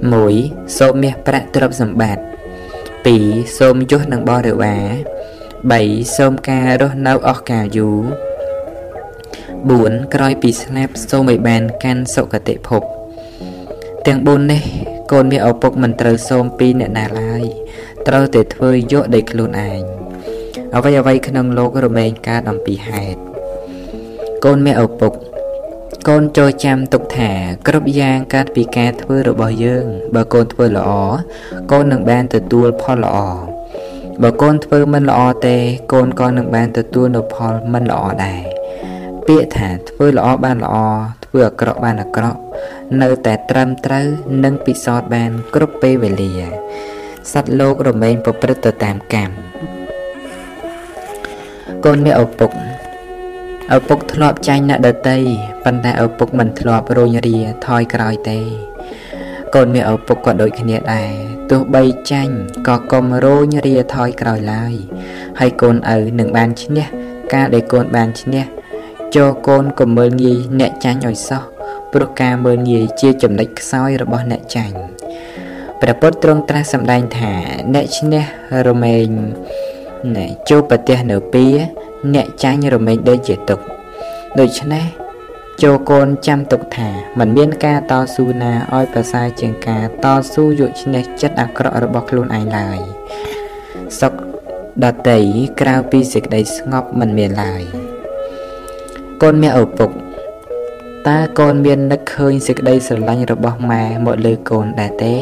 1សូមមាសប្រាក់ទ្រព្យសម្បត្តិ2សូមយុះនឹងបរិវារ3សូមការរស់នៅអស់កាលយូរ4ក្រោយពីស្លាប់សូមឲ្យបានកាន់សុគតិភព ទាំង4នេះកូនមានឪពុកមិនត្រូវសូមពីអ្នកណាឡើយ ត្រូវតែធ្វើយកដោយខ្លួនឯងអ្វីអ្វីក្នុងលោករមែងកើតអំពីហេតុកូនមានឪពុក កូនចូលចាំទុកថា គ្រប់យ៉ាងកើតពីការធ្វើរបស់យើង បើកូនធ្វើល្អកូននឹងបានទទួលផលល្អបើកូនធ្វើមិនល្អទេ កូនក៏នឹងបានទទួលនូវផលមិនល្អដែរពាក្យថាធ្វើល្អបានល្អធ្វើអាក្រក់បានអាក្រក់នៅតែត្រឹមត្រូវនិងពិសោធន៍បានគ្រប់ពេលវេលា សត្វលោករមែងប្រព្រឹត្តទៅតាមកម្មកូនមានឪពុកឪពុកធ្លាប់ចាញ់អ្នកដតីប៉ុន្តែឪពុកមិនធ្លាប់រញរាថយក្រោយទេកូនមានឪពុកក៏ដូចគ្នាដែរទោះបីចាញ់ក៏កុំរញរាថយក្រោយឡើយហើយកូនឪនឹងបានឈ្នះការដែលកូនបានឈ្នះចូលកូនកុំមើលងាយអ្នកចាញ់ឲ្យសោះព្រោះការមើលងាយជាចំណុចខ្សោយរបស់អ្នកចាញ់ ព្រះពុទ្ធទ្រង់ត្រាស់សម្ដែងថាអ្នកឈ្នះរមែងណែជួបប្រទះនៅពីអ្នកចាញ់រមែងដូចជាទុកដូច្នេះចូលកូនចាំទុកថាมันមានការតស៊ូណាឲ្យប្រសើរជាងការតស៊ូយកឈ្នះចិត្តអាក្រក់របស់ខ្លួនឯងឡើយសុខដតីក្រៅពីសេចក្តីស្ងប់មិនមានឡើយកូនមានឪពុកតើកូនមាននឹកឃើញសេចក្តីស្រឡាញ់របស់ម៉ែមកលើកូនដែរទេ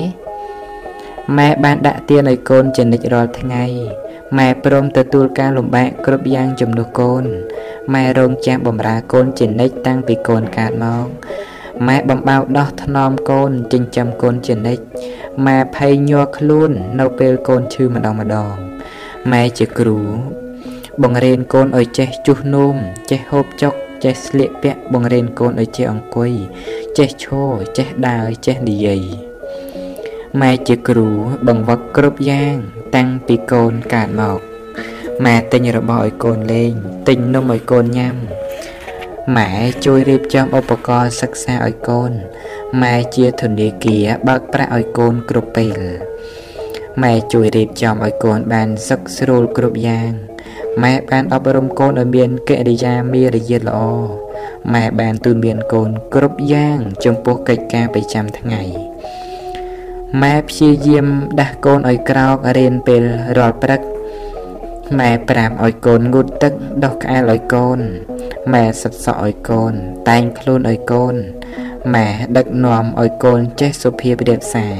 ម៉ែបានដាក់ទានឲ្យកូនជានិច្ចរាល់ថ្ងៃម៉ែព្រមទទួលការលំបាកគ្រប់យ៉ាងជំនួសកូនម៉ែរងចាំបំរើកូនជានិច្ចតាំងពីកូនកើតមកម៉ែបំបៅដោះថ្នមកូនចិញ្ចឹមកូនជានិច្ចម៉ែភ័យញ័រខ្លួននៅពេលកូនឈឺម្ដងម្ដងម៉ែជាគ្រូ បង្រៀនកូនឲ្យចេះជុះនោមចេះហូបចុកចេះស្លៀកពាក់បង្រៀនកូនឲ្យចេះអង្គុយចេះឈរចេះដើរចេះនិយាយ ម៉ែជាគ្រូបង្វឹកគ្រប់យ៉ាង តាំងពីកូនកើតមកម៉ែទិញរបស់ឲ្យកូនលេងទិញនំឲ្យកូនញ៉ាំម៉ែជួយរៀបចំឧបករណ៍សិក្សាឲ្យកូនម៉ែជាធនាគារបើកប្រាក់ឲ្យកូនគ្រប់ពេលម៉ែជួយរៀបចំឲ្យកូនបានសុខស្រួលគ្រប់យ៉ាងម៉ែបានអប់រំកូនឲ្យមានកិរិយាមារយាទល្អម៉ែបានទូន្មានកូនគ្រប់យ៉ាង ចំពោះកិច្ចការប្រចាំថ្ងៃ ម៉ែព្យាយាមដាស់កូនឲ្យក្រោករៀនពេលរាល់ព្រឹកម៉ែប្រាប់ឲ្យកូនងូតទឹកដោះក្អែលឲ្យកូនម៉ែសិតសក់ឲ្យកូន តែងខ្លួនឲ្យកូនម៉ែដឹកនាំឲ្យកូនចេះសុភាពរាបសារ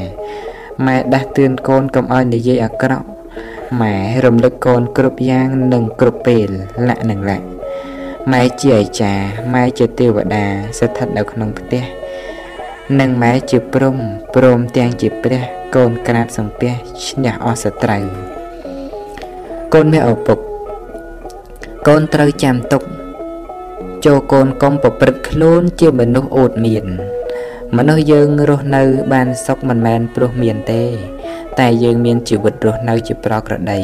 ម៉ែដាស់តឿនកូនកុំឲ្យនិយាយអាក្រក់ម៉ែរំលឹកកូនគ្រប់យ៉ាងនិងគ្រប់ពេលលក្ខនឹងលក្ខម៉ែជាអាចារ្យម៉ែជាទេវតា ស្ថិតនៅក្នុងផ្ទះ និងម៉ែជាព្រំព្រមទាំងជាព្រះកូនក្រាបសំពះឈ្នះអស់សត្រូវកូនមានឪពុកកូនត្រូវចាំទុកចូលកូនកុំប្រព្រឹត្តខ្លួនជាមនុស្សអូតមាន មនុស្សយើងរស់នៅ បានសុខមិនមែនព្រោះមានទេ តែយើងមានជីវិតរស់នៅជាប្រក្រតី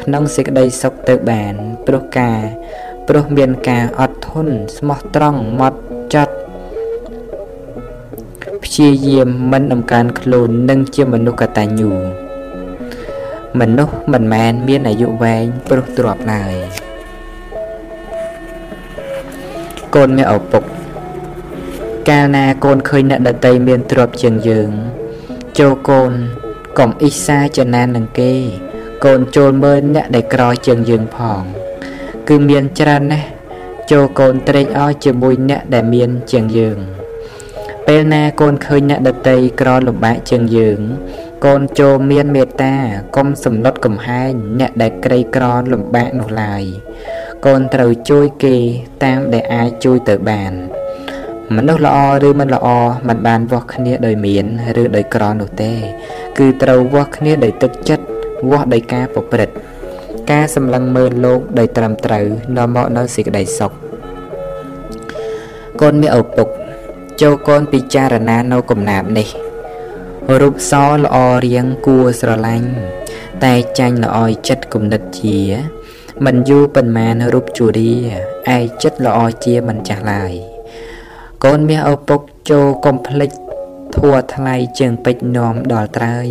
ក្នុងសេចក្តីសុខទៅបានព្រោះការព្រោះមានការអត់ធន់ស្មោះត្រង់ម៉ត់ចត់ ព្យាយាមមិនដំកើងខ្លួននិងជាមនុស្សកតញ្ញូមនុស្សមិនមែនមានអាយុវែងព្រោះទ្រព្យឡើយកូនមានឪពុក កាលណាកូនឃើញអ្នកដតីមានទ្រព្យជាងយើងចូលកូនកុំអ៊ីសាចំណាននឹងគេ កូនចូលមើលអ្នកដែលក្រជាងយើងផង គឺមានច្រើនណាស់ចូលកូនត្រេកអរជាមួយអ្នកដែលមានជាងយើង ពេលណាកូនឃើញអ្នកដតីក្រលំបាកជាងយើង កូនចូលមានមេត្តាកុំសំណត់កំហែងអ្នកដែលក្រីក្រលំបាកនោះឡើយកូនត្រូវជួយគេតាមដែលអាចជួយទៅបានមនុស្សល្អឬមិនល្អមិនបានវាស់គ្នាដោយមានឬដោយក្រនោះទេ គឺត្រូវវាស់គ្នាដោយទឹកចិត្តវាស់ដោយការប្រព្រឹត្តការសម្លឹងមើលលោកដោយត្រឹមត្រូវនាំមកនៅសេចក្តីសុខកូនមានឪពុក ចូលកូនពិចារណានៅកំណាប់នេះរូបសល្អរៀងគួរស្រឡាញ់តែចាញ់ល្អយចិត្តគំនិតជា មិនយូរប៉ុន្មានរូបជរាឯចិត្តល្អជាមិនចាស់ឡើយកូនមាសឪពុកចូលកុំភ្លេចធัวថ្លៃជាងពេជ្រនាំដល់ត្រើយ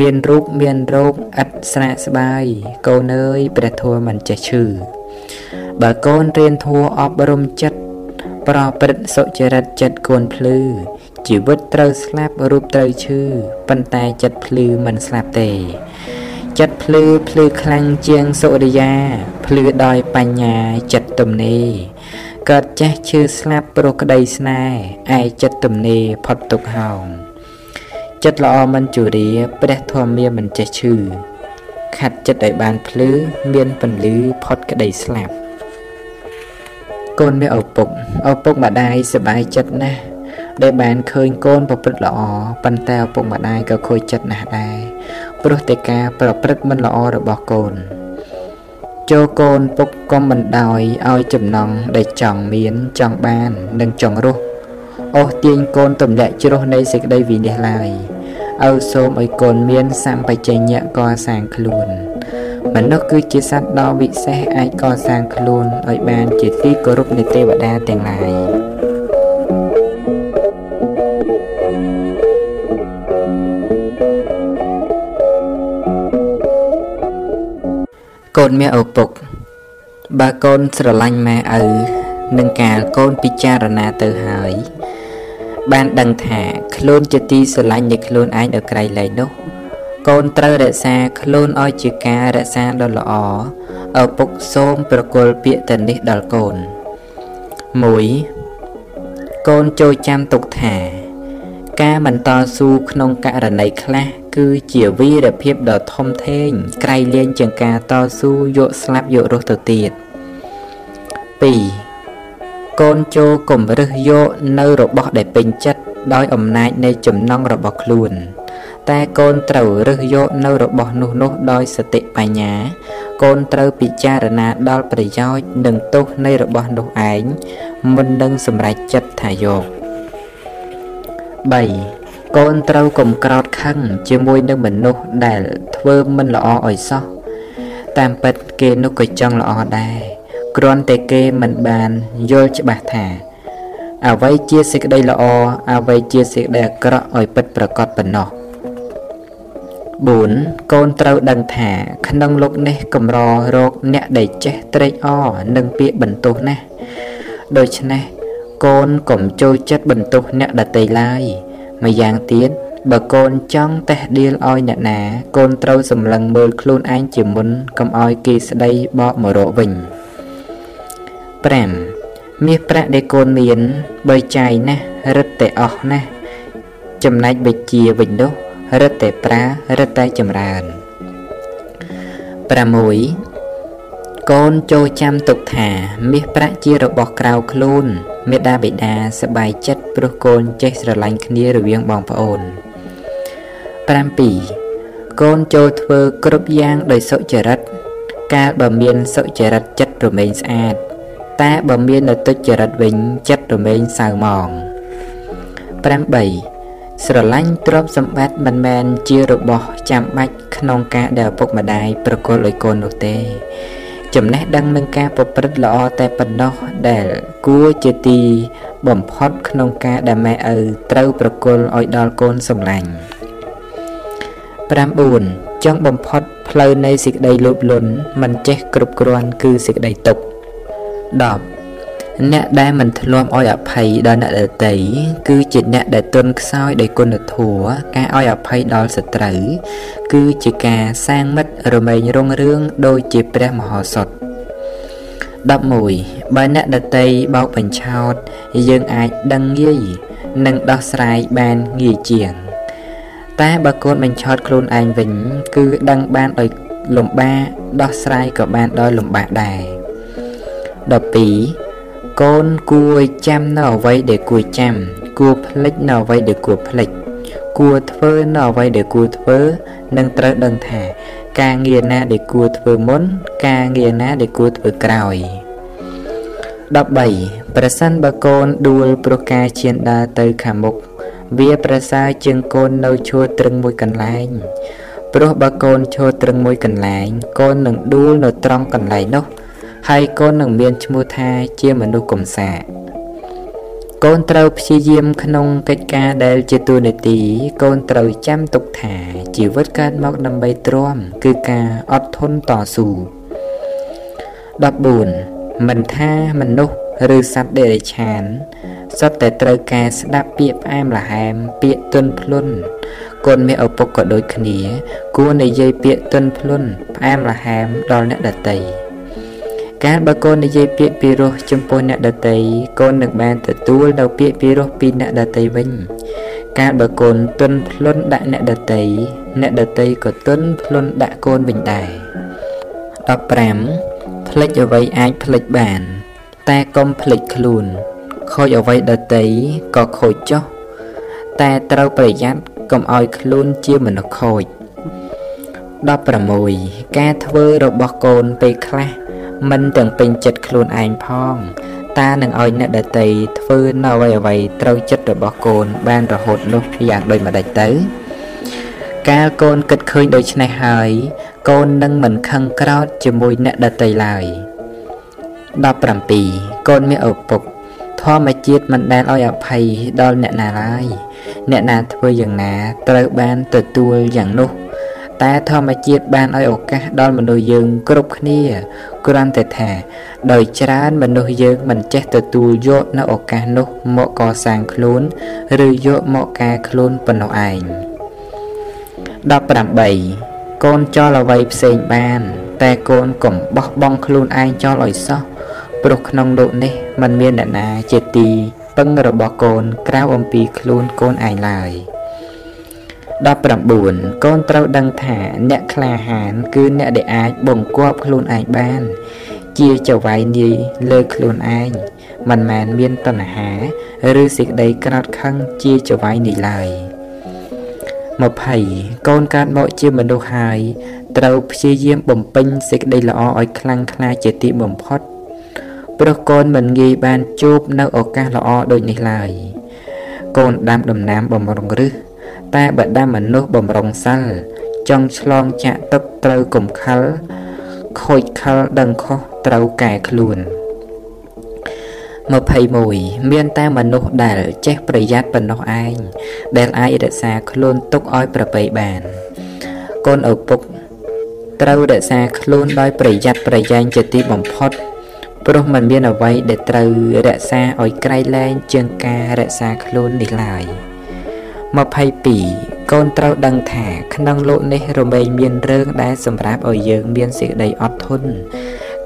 មានរូបមានរោគឥតស្រាកស្បាយកូនអើយព្រះធัวមិនចេះឈឺបើកូនរៀនធัวអប់រំចិត្ត ប្រព្រឹត្តសុចរិតចិត្តគួនភ្លឺជីវិតត្រូវស្លាប់រូបត្រូវឈឺប៉ុន្តែចិត្តភ្លឺមិនស្លាប់ទេចិត្តភ្លឺភ្លឺខ្លាំងជាងសុរិយាភ្លឺដោយបញ្ញាចិត្តទំនេរកើតចេះឈឺស្លាប់ព្រោះក្តីស្នេហ៍ឯចិត្តទំនេរផុតទុកហោងចិត្តល្អមិនជរាព្រះធម៌មានមិនចេះឈឺខាត់ចិត្តឲ្យបានភ្លឺមានពន្លឺផុតក្តីស្លាប់ កូនមានឪពុកឪពុកម្ដាយសប្បាយចិត្តណាស់ដែលបានឃើញកូនប្រព្រឹត្តល្អប៉ុន្តែឪពុកម្ដាយក៏ខូចចិត្តណាស់ដែរព្រោះតែការប្រព្រឹត្តមិនល្អរបស់កូនចូលកូនពុកកុំបណ្ដោយឲ្យចំណងដែលចង់មានចង់បាននិងចង់រស់អូសទាញកូនទម្លាក់ជ្រុះនៃសេចក្តីវិនិច្ឆ័យឡើយឲ្យសូមឲ្យកូនមានសម្បជញ្ញៈកសាងខ្លួន មនុស្សគឺជាសត្វដ៏វិសេសអាចកសាងខ្លួនឲ្យបានជាទីគោរពនៃទេវតាទាំងឡាយកូនមាឪពុក បើកូនស្រឡាញ់ម៉ែឪនឹងកាលកូនពិចារណាទៅហើយ បានដឹងថាខ្លួនជាទីស្រឡាញ់នៃខ្លួនឯងដល់ក្រៃលែងនោះ កូនត្រូវរក្សាខ្លួនឲ្យជាការរក្សាដ៏ល្អឪពុកសូមប្រគល់ពាក្យទៅនេះដល់កូន1កូនចូលចាំទុកថា ការបន្តស៊ូក្នុងករណីខ្លះគឺជាវីរភាពដ៏ធំធេងក្រៃលែងជាងការតស៊ូយកស្លាប់យករស់ទៅទៀត2កូនចូលកុំរឹសយកនៅរបស់ដែលពេញចិត្តដោយអំណាចនៃចំណងរបស់ខ្លួន តែកូនត្រូវរើសយកនៅរបស់នោះនោះដោយសតិបញ្ញា កូនត្រូវពិចារណាដល់ប្រយោជន៍និងទោសនៃរបស់នោះឯងមិននឹងសម្រេចចិត្តថាយក3កូនត្រូវកុំក្រោតខឹងជាមួយនឹងមនុស្សដែលធ្វើមិនល្អឲ្យសោះតាមពិតគេនោះក៏ចង់ល្អដែរគ្រាន់តែគេមិនបានយល់ច្បាស់ថាអ្វីជាសេចក្តីល្អអ្វីជាសេចក្តីអាក្រក់ឲ្យពិតប្រាកដប៉ុណ្ណោះ 4 កូនត្រូវដឹងថា ក្នុងលោកនេះកម្ររោគអ្នកដែលចេះត្រេកអរនឹងពាក្យបន្ទោសណាស់ដូច្នេះកូនកុំចូលចិត្តបន្ទោសអ្នកដទៃឡើយម្យ៉ាងទៀតបើកូនចង់តេះដៀលឲ្យអ្នកណា កូនត្រូវសម្លឹងមើលខ្លួនឯងជាមុនកុំឲ្យគេស្ដីបកមករកវិញ5មាសប្រាក់ដែលកូនមានបើចាយណាស់រឹតតែអស់ណាស់ចំណែកបិជាវិញនោះ រឹតតែប្រារឹតតែចម្រើន6កូនចូលចាំទុកថា មាសប្រាក់ជារបស់ក្រៅខ្លួនមេដាបិតាសបាយចិត្តព្រោះកូនចេះស្រឡាញ់គ្នារវាងបងប្អូន7កូនចូលធ្វើគ្រប់យ៉ាងដោយសុចរិត កាលបើមានសុចរិតចិត្តរមែងស្អាត តែបើមានទុច្ចរិតវិញចិត្តរមែងសៅម៉ង8 ស្រឡាញ់ទ្រព្យសម្បត្តិមិនមែនជារបស់ចាំបាច់ក្នុងការដែលឪពុកម្ដាយប្រគល់ឲ្យកូននោះទេ ចំណេះដឹងនឹងការប្រព្រឹត្តល្អតែប៉ុណ្ណោះដែលគួរជាទីបំផុតក្នុងការដែលម៉ែឪត្រូវប្រគល់ឲ្យដល់កូនសម្លាញ់9ចង់បំផុតផ្លូវនៃសេចក្តីលោភលន់មិនចេះគ្រប់គ្រាន់គឺសេចក្តីទុក្ខ10 អ្នកដែលមិនធ្លាប់ឲ្យអភ័យដល់អ្នកដទៃគឺជាអ្នកដែលទន់ខ្សោយដោយគុណធម៌ការឲ្យអភ័យដល់សត្រូវគឺជាការសាងមិត្តរមែងរុងរឿងដូចជាព្រះមហោសថ11បើអ្នកដតីបោកបញ្ឆោត យើងអាចដឹងងាយនិងដោះស្រាយបានងាយជាង តែបើកូនបញ្ឆោតខ្លួនឯងវិញ គឺដឹងបានដោយលំបាកដោះស្រាយក៏បានដោយលំបាកដែរ12 កូនគួរចាំនៅអ្វីដែលគួរចាំ គួរភ្លេចនៅអ្វីដែលគួរភ្លេចគួរធ្វើនៅអ្វីដែលគួរធ្វើនិងត្រូវដឹងថា ការងារណាដែលគួរធ្វើមុន ការងារណាដែលគួរធ្វើក្រោយ13ប្រសិនបើកូនដួលព្រោះការឈានដើរទៅខាងមុខវាប្រសើរជាងកូននៅឈរត្រឹងមួយកន្លែងព្រោះបើកូនឈរត្រឹងមួយកន្លែង កូននឹងដួលនៅត្រង់កន្លែងនោះ ហើយកូននឹងមានឈ្មោះថាជាមនុស្សកំសាកកូនត្រូវព្យាយាមក្នុងកិច្ចការដែលជាទូនាទី កូនត្រូវចាំទុកថាជីវិតកើតមកដើម្បីទ្រាំគឺការអត់ធន់តស៊ូ14មិនថាមនុស្សឬសត្វដេរឆានសុទ្ធតែត្រូវការស្ដាប់ពាក្យផ្អែមល្ហែមពាក្យទន់ភ្លន់កូនមានឪពុកក៏ដូចគ្នា គួរនិយាយពាក្យទន់ភ្លន់ផ្អែមល្ហែមដល់អ្នកដទៃ កាលបើកូននិយាយពាក្យពីរោះចំពោះអ្នកដតីកូននឹងបានទទួលនៅពាក្យពីរោះពីអ្នកដតីវិញកាលបើកូនទន់ភ្លន់ដាក់អ្នកដតីអ្នកដតីក៏ទន់ភ្លន់ដាក់កូនវិញដែរ15ផ្លិចអ្វីអាចផ្លិចបាន តែកុំផ្លិចខ្លួន ខូចអ្វីដតីក៏ខូចចុះតែត្រូវប្រយ័ត្នកុំឲ្យខ្លួនជាមនុស្សខូច16ការធ្វើរបស់កូនពេលខ្លះ មិនទាំងពេញចិត្តខ្លួនឯងផង តានឹងឲ្យអ្នកដតីធ្វើនៅអ្វីអ្វីត្រូវចិត្តរបស់កូន បានរហូតនោះយ៉ាងដូចម្ដេចទៅកាលកូនគិតឃើញដូច្នេះហើយកូននឹងមិនខឹងក្រោធជាមួយអ្នកដតីឡើយ17កូនមានឪពុកធម្មជាតិមិនដែលឲ្យអភ័យដល់អ្នកណាឡើយអ្នកណាធ្វើយ៉ាងណាត្រូវបានទទួលយ៉ាងនោះ តែធម្មជាតិបានឲ្យឱកាសដល់មនុស្សយើងគ្រប់គ្នាគ្រាន់តែថា ដោយច្រើនមនុស្សយើងមិនចេះទទួលយកនៅឱកាសនោះមកកសាងខ្លួន ឬយកមកកែខ្លួនប៉ុណ្ណោះឯង18កូនចោលអ្វីផ្សេងបាន តែកូនកុំបោះបង់ខ្លួនឯងចោលឲ្យសោះព្រោះក្នុងលោកនេះมันមានអ្នកណាជាទីពឹងរបស់កូនក្រៅអំពីខ្លួនកូនឯងឡើយ 19កូនត្រូវដឹងថាអ្នកក្លាហាន គឺអ្នកដែលអាចបង្គាប់ខ្លួនឯងបាន ជាចវាយនាយលើខ្លួនឯងមិនមែនមានតណ្ហា ឬសេចក្តីក្រោតខឹងជាចវាយនាយឡើយ20កូនកើតមកជាមនុស្សហើយត្រូវព្យាយាមបំពេញសេចក្តីល្អឲ្យខ្លាំងក្លាជាទីបំផុតព្រោះកូនមិនងាយបានជួបនៅឱកាសល្អដូចនេះឡើយកូនដាំដំណាំបំរុងរឹស តែបើដាំមនុស្សបំរុងសិលចង់ឆ្លងចាក់ទឹកត្រូវកុំខលខូចខលដឹងខុសត្រូវកែខ្លួន21មានតែមនុស្សដែលចេះប្រយ័ត្នប៉ុណ្ណោះឯងដែលអាចរក្សាខ្លួនទុកឲ្យប្រប្រៃបានកូនឪពុកត្រូវរក្សាខ្លួនដោយប្រយ័ត្នប្រយែងជាទីបំផុតព្រោះมันមានអ្វីដែលត្រូវរក្សាឲ្យក្រៃលែងជាងការរក្សាខ្លួននេះឡើយ 22កូនត្រូវដឹងថាក្នុងលោកនេះរមែងមានរឿងដែលសម្រាប់ឲ្យយើងមានសេចក្តីអត់ធន់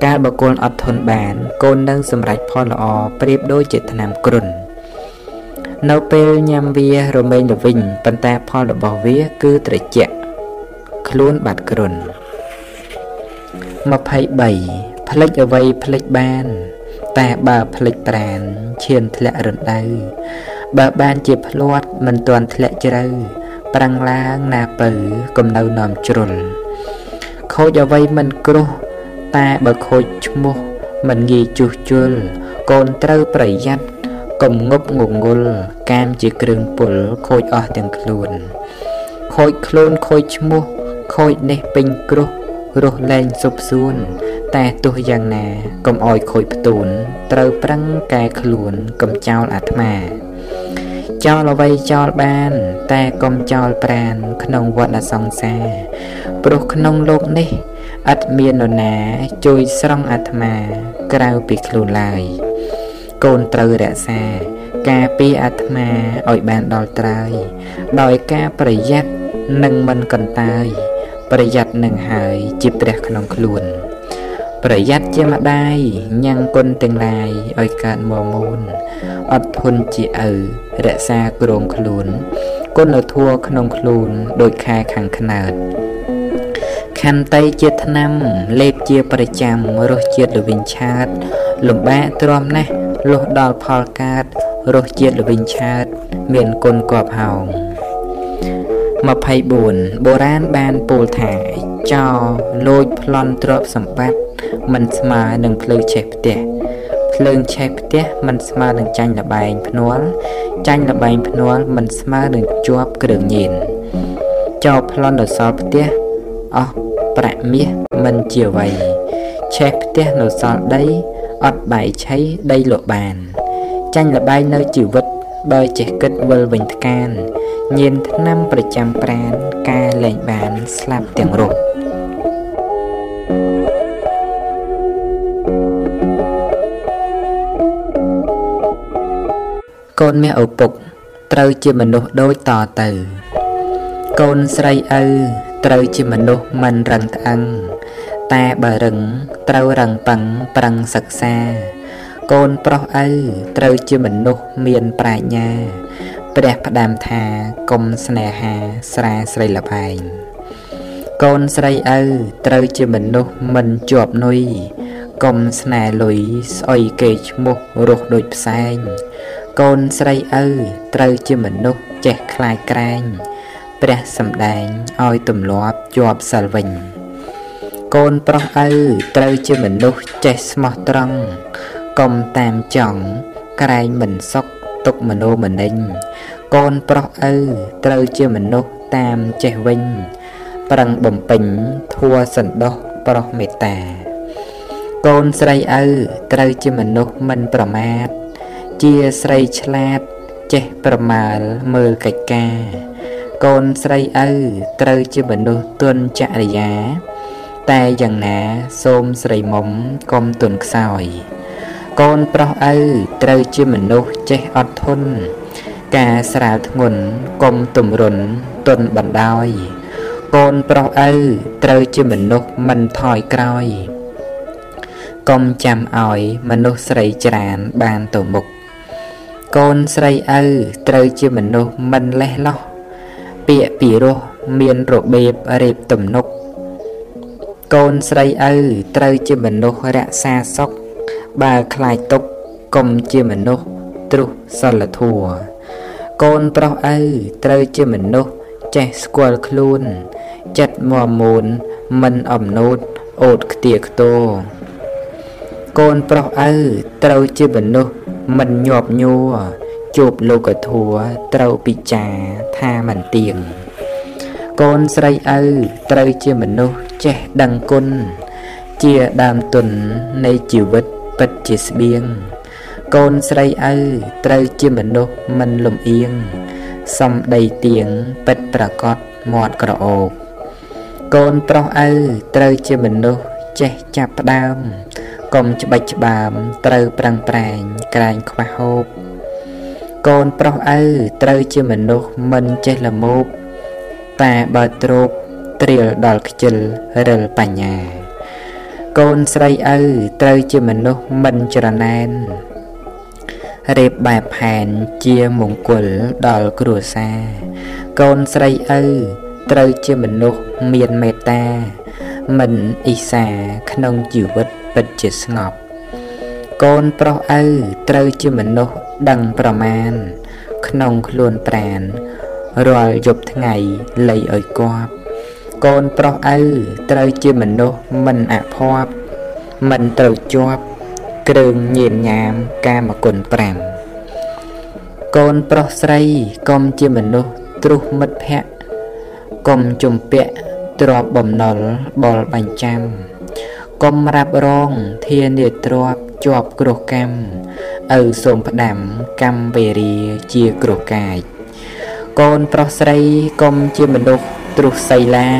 កាលបកូនអត់ធន់បាន កូននឹងសម្រេចផលល្អប្រៀបដូចជាថ្នាំគ្រុននៅពេលញ៉ាំវារមែងល្វិញប៉ុន្តែផលរបស់វាគឺត្រជាក់ខ្លួនបាត់គ្រុន23ផ្លិចអ្វីផ្លិចបាន តែបើផ្លិចប្រានឈានធ្លាក់រណ្ដៅ បើបានជាភ្លាត់មិនទាន់ធ្លាក់ជ្រៅប្រាំងឡើងណាពៅកំនៅនាំជ្រុលខូចអ្វីមិនគ្រោះតែបើខូចឈ្មោះមិនងាយជួសជុលកូនត្រូវប្រយ័ត្នកុំងប់ងងុលកាមជាគ្រឿងពុលខូចអស់ទាំងខ្លួន ខូចខ្លួនខូចឈ្មោះខូចនេះពេញគ្រោះរស់លែងសុបសួន តែទោះយ៉ាងណាកុំអោយខូចផ្ទូន ត្រូវប្រឹងកែខ្លួនកុំចោលអាត្មា ចោលអ្វីចោលបាន តែកុំចោលប្រាន ក្នុងវដ្តសង្សារព្រោះក្នុងលោកនេះឥតមាននរណា ជួយស្រង់អាត្មា ក្រៅពីខ្លួនឡើយកូនត្រូវរក្សា ការពីអាត្មាឲ្យបានដល់ត្រើយដោយការប្រយ័ត្ននិងមិនកន្តើយប្រយ័ត្ននឹងហើយជាព្រះក្នុងខ្លួន ប្រយ័ត្នជាម្ដាយញ៉ាំងគុណទាំងឡាយឲ្យកើតមកមូនអត់ធន់ជាឪរក្សាគ្រងខ្លួនគុណនៅធัวក្នុងខ្លួនដូចខែខាងខ្នើតខន្តីជាថ្នាំលេបជាប្រចាំរសជាតិល្វីងឆាត លំបាកទ្រាំណាស់លុះដល់ផលកើតរសជាតិល្វីងឆាត មានគុណគប់ហោង 24បុរាណបានពោលថាចោលូចប្លន់ទ្រព្យសម្បត្តិមិនស្មើនឹងភ្លើងឆេះផ្ទះភ្លើងឆេះផ្ទះមិនស្មើនឹងចាញ់លបែងភ្នាល់ចាញ់លបែងភ្នាល់មិនស្មើនឹងជាប់គ្រឿងញៀនចោលប្លន់ដល់សល់ផ្ទះអស់ប្រាក់មាសមិនជាអ្វីឆេះផ្ទះនៅសល់ដីអត់បែកឆៃដីលក់បាន ចាញ់លបែងនៅជីវិត បើចេះគិតវិលវិញថ្កានញៀនថ្នាំប្រចាំប្រានការលែងបានស្លាប់ទាំងរស់កូនមាសឪពុក ត្រូវជាមនុស្សដូចតទៅ កូនស្រីឪត្រូវជាមនុស្សមិនរឹងត្អឹងតែបើរឹងត្រូវរឹងប៉ឹងប្រឹងសិក្សា កូនប្រុសឪត្រូវជាមនុស្សមានប្រាជ្ញា ព្រះផ្ដាំថាកុំស្នេហាស្រាស្រីលបែងកូនស្រីឪត្រូវជាមនុស្សមិនជាប់នុយកុំស្នេហ៍លុយស្អុយគេឈ្មោះរស់ដូចផ្សែងកូនស្រីឪត្រូវជាមនុស្សចេះខ្លាចក្រែងព្រះសំដែងឲ្យទម្លាប់ជាប់សិលវិញ កូនប្រុសឪត្រូវជាមនុស្សចេះស្មោះត្រង់ កុំតាមចង់ក្រែងមិនសុខទុកមនោមនិញកូនប្រុសឪត្រូវជាមនុស្សតាមចេះវិញ ប្រឹងបំពេញធัวសន្តោសប្រុសមេត្តា កូនស្រីឪត្រូវជាមនុស្សមិនប្រមាទជាស្រីឆ្លាតចេះប្រមាលមើលកិច្ចការ កូនស្រីឪត្រូវជាមនុស្សទុនចរិយា តែយ៉ាងណាសូមស្រីមុំកុំទុនខ្សោយ កូនប្រុសឪត្រូវជាមនុស្សចេះអត់ធន់ការស្រាលធ្ងន់កុំទម្រុនទន់បណ្ដោយកូនប្រុសឪត្រូវជាមនុស្សមិនថយក្រោយកុំចាំឲ្យមនុស្សស្រីច្រានបានទៅមុខកូនស្រីឪត្រូវជាមនុស្សមិនលេះលោះពាក្យពីរោះមានរបៀបរៀបទំនុក កូនស្រីឪត្រូវជាមនុស្សរក្សាសុខ បើខ្លាចទុកកុំជាមនុស្សទ្រុសសិលធัวកូនប្រុសឪត្រូវជាមនុស្សចេះស្គាល់ខ្លួន ចិត្តមមូនមិនអំណូតអូតខ្ទាខ្ទោកូនប្រុសឪត្រូវជាមនុស្សមិនញាប់ញួរជួបលោកធัวត្រូវពិចារថាមិនទៀងកូនស្រីឪត្រូវជាមនុស្សចេះដឹងគុណជាដើមទុននៃជីវិត ពិតជាស្បៀងកូនស្រីឪត្រូវជាមនុស្សមិនលំអៀងសំដីទៀងពិតប្រកបមាត់ក្រអូបកូនប្រុសឪត្រូវជាមនុស្សចេះចាប់ផ្ដើមកុំច្បិចច្បាមត្រូវប្រឹងប្រែងក្រែងខ្វះហូបកូនប្រុសឪត្រូវជាមនុស្សមិនចេះល្មោបតែបើទ្រោបត្រៀលដល់ខ្ជិលរិលបញ្ញា កូនស្រីឪត្រូវជាមនុស្សមិនច្រណែនរៀបបែបផែនជាមង្គលដល់គ្រួសារកូនស្រីឪត្រូវជាមនុស្សមានមេត្តា មិនអ៊ីសាក្នុងជីវិតពិតជាស្ងប់ កូនប្រុសឪត្រូវជាមនុស្សដឹងប្រមាណក្នុងខ្លួនប្រានរាល់យប់ថ្ងៃលៃឲ្យគប់ កូនប្រុសឪត្រូវជាមនុស្សមិនអភ័ព្វមិនត្រូវជាប់គ្រឿងញៀនញ៉ាមកាមគុណ5កូនប្រុសស្រីកុំជាមនុស្សទ្រុសមិត្តភ័ក្តិកុំជំពាក់ទ្របបំណុលបលបាញ់ចាំកុំរ៉ាប់រងធានាទ្របជាប់គ្រោះកម្មឪសូមផ្ដាំកម្មវេរាជាគ្រោះកាយ កូនប្រុសស្រីកុំជាមនុស្សទ្រុសសីឡា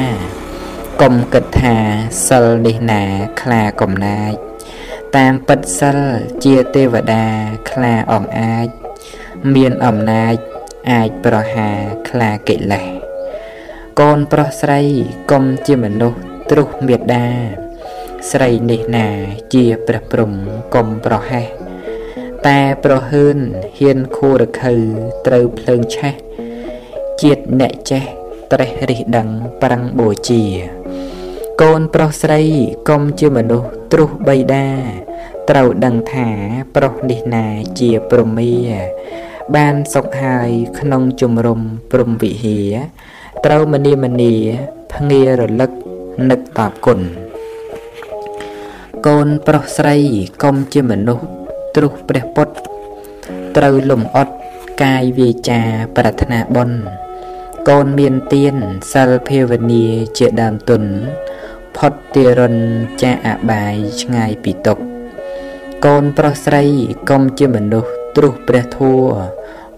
កុំគិតថាសិលនេះណាខ្លាកំណាច តាមពិតសិលជាទេវតាខ្លាអមអាច មានអំណាចអាចប្រហារខ្លាកិលេសកូនប្រុសស្រីកុំជាមនុស្សទ្រុសមេដា ស្រីនេះណាជាព្រះព្រំកុំប្រហែសតែប្រហើនហ៊ានខួរខៅត្រូវភ្លើងឆេះ ជាតិអ្នកចេះត្រេះរិះដឹងប្រាំងបូជា កូនប្រុសស្រីកុំជាមនុស្សទ្រុសបៃតាត្រូវដឹងថាប្រុសនេះណាជាព្រមាបានសុខហើយក្នុងជំរំព្រំវិហារត្រូវមនីមនីភ្ងារលឹកនឹកតបគុណកូនប្រុសស្រីកុំជាមនុស្សទ្រុសព្រះពុទ្ធត្រូវលំអត់កាយវាចាប្រាថ្នាបុណ្យ កូនមានទៀនសិលភាវនាជាដើមទុន ផុតទារុនចាអបាយឆ្ងាយពីទុកកូនប្រុសស្រីកុំជាមនុស្សទ្រុសព្រះធัว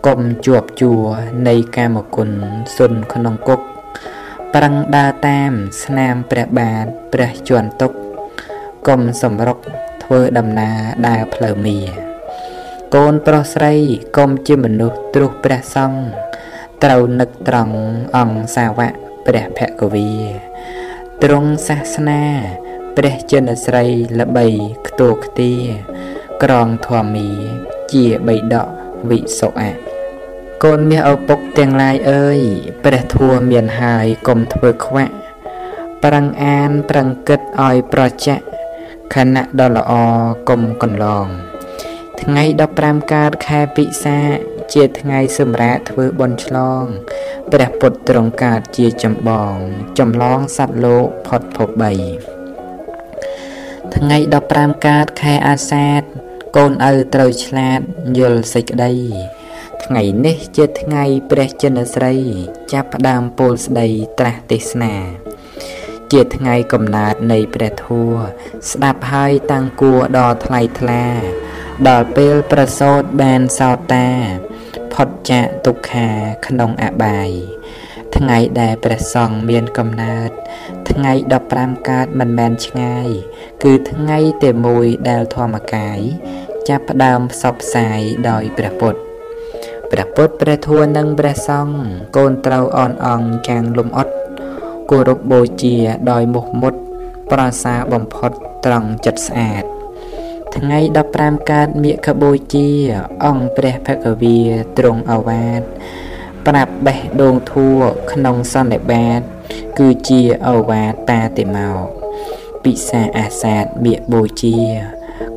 កុំជាប់ជួនៃកាមគុណសុនក្នុងគុកប្រឹងដើរតាមស្នាមព្រះបាទព្រះជន់ទុកកុំសម្រុកធ្វើដំណើរដើរផ្លូវមា កូនប្រុសស្រីកុំជាមនុស្សទ្រុសព្រះសង្ឃ ត្រូវនឹកត្រង់អង្គសាវកព្រះភគវីទ្រង់សាសនា ព្រះចិនស្រីល្បីខ្ទួខ្ទា ក្រងធម្មីជាបៃដកវិសុអៈកូនមាសឪពុកទាំងឡាយអើយព្រះធัวមានហើយកុំធ្វើខ្វាក់ប្រឹងអានប្រឹងគិតឲ្យប្រចាក់ខណៈដ៏ល្អកុំកន្លង ថ្ងៃ15កើតខែពិសា ជាថ្ងៃសម្រាប់ធ្វើបុណ្យឆ្លងព្រះពុទ្ធទ្រង់កើតជាចម្បង ចម្លងសត្វលោកផុតភព3ថ្ងៃ15កើតខែអាសាឍកូនឪត្រូវឆ្លាតយល់សេចក្តីថ្ងៃនេះជាថ្ងៃព្រះចិនស្រី ចាប់ផ្ដើមពោលស្ដីត្រាស់ទេសនា ជាថ្ងៃកំណើតនៃព្រះធัวស្ដាប់ហើយតាំងគួរដល់ថ្លៃថ្លា ដល់ពេលប្រសូតបានសោតា ផុតចាកទុក្ខាក្នុងអបាយថ្ងៃដែលព្រះសង្ឃមានកំណើត ថ្ងៃ15កើតមិនមែនឆ្ងាយ គឺថ្ងៃតែមួយដែលធម្មកាយ ចាប់ផ្ដើមផ្សព្វផ្សាយដោយព្រះពុទ្ធព្រះពុទ្ធព្រះធម៌និងព្រះសង្ឃកូនត្រូវអនអង្គចាំងលំអត់គោរពបូជាដោយមុខមុត ប្រសាបំផុតត្រង់ចិត្តស្អាត ថ្ងៃ15កើតមាឃបូជា អង្គព្រះភគវីទ្រង់អវាទប្រាប់បេះដូងធัวក្នុងសន្និបាត គឺជាអវាទតាទេមកពិសាអាសាទមាឃបូជា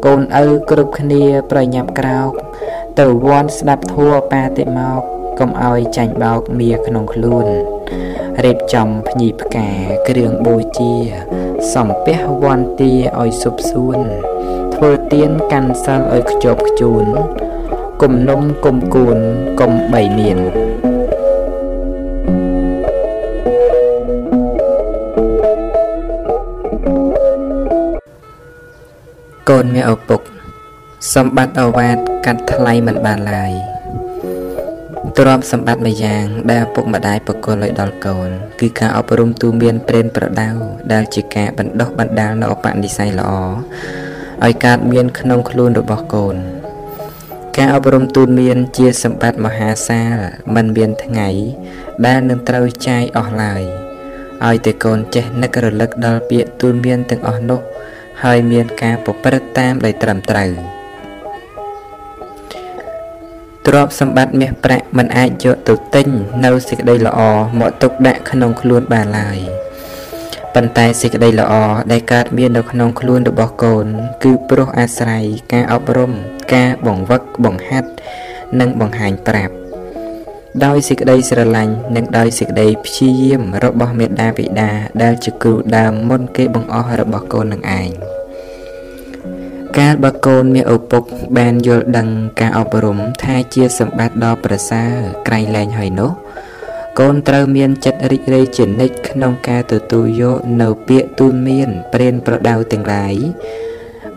កូនឪគ្រប់គ្នាប្រញាប់ក្រោក ទៅវ័នស្ដាប់ធัวបាតិមកកុំឲ្យចាញ់បោកមៀក្នុងខ្លួនរៀបចំភ្ញីផ្កាគ្រឿងបូជា សំពះវន្តាឲ្យសុបសួន ធ្វើទៀនកាន់សិលឲ្យខ្ជាប់ខ្ជួនគុំនំគុំគួនគុំបីមានកូនមានឪពុក សម្បត្តិអវាទកាត់ថ្លៃមិនបានឡើយទ្រព្យសម្បត្តិមួយយ៉ាង ដែលឪពុកម្ដាយប្រគល់ឲ្យដល់កូន គឺការអប់រំទូមានព្រេនប្រដៅដែលជាការបណ្ដុះបណ្ដាលនៅឧបនិស្ស័យល្អ ឲ្យកើតមានក្នុងខ្លួនរបស់កូន ការអប់រំទូនមានជាសម្បត្តិមហាសាលមិនមានថ្ងៃ ដែលនឹងត្រូវចាយអស់ឡើយឲ្យតែកូនចេះនឹករលឹកដល់ពាក្យទូនមានទាំងអស់នោះ ហើយមានការប្រព្រឹត្តតាមដោយត្រឹមត្រូវទ្រព្យសម្បត្តិមាសប្រាក់មិនអាចយកទៅទិញនៅសេចក្តីល្អមកទុកដាក់ក្នុងខ្លួនបានឡើយ។ ប៉ុន្តែសេចក្តីល្អដែលកើតមាននៅក្នុងខ្លួនរបស់កូន គឺព្រោះអាស្រ័យការអប់រំ ការបង្វឹកបង្ហាត់និងបង្ហាញប្រាប់ដោយសេចក្តីស្រឡាញ់និងដោយសេចក្តីព្យាយាមរបស់មេដាបិតាដែលជាគ្រូដើមមុនគេបង្អស់របស់កូននឹងឯងកាលបើកូនមានឪពុកបានយល់ដឹងការអប់រំថាជាសម្បត្តិដ៏ប្រសើរក្រៃលែងហើយនោះ កូនត្រូវមានចិត្តរីករាយជានិច្ចក្នុងការទទួលយកនៅពាក្យទូនមានព្រានប្រដៅទាំងឡាយ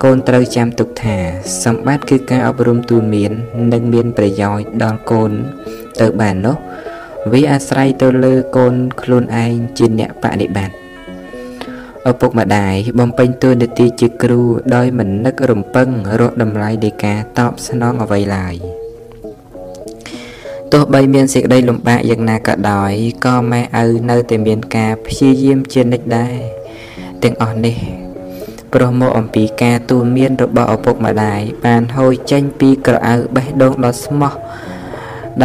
កូនត្រូវចាំទុកថាសម្បត្តិគឺការអប់រំទូនមាននឹងមានប្រយោជន៍ដល់កូនទៅបាននោះវាអាស្រ័យទៅលើកូនខ្លួនឯងជាអ្នកបដិបត្តិឪពុកម្ដាយបំពេញតួនាទីជាគ្រូដោយមិននឹករំពឹងរកតម្លៃនៃការតបស្នងអ្វីឡើយ។ ទោះបីមានសេចក្តីលំបាកយ៉ាងណាក៏ដោយក៏ម៉ែឪនៅតែមានការព្យាយាមជានិច្ចដែរទាំងអស់នេះព្រោះមកអំពីការទូនមានរបស់ឪពុកម្ដាយបានហូរចេញពីក្រអៅបេះដូងដ៏ស្មោះ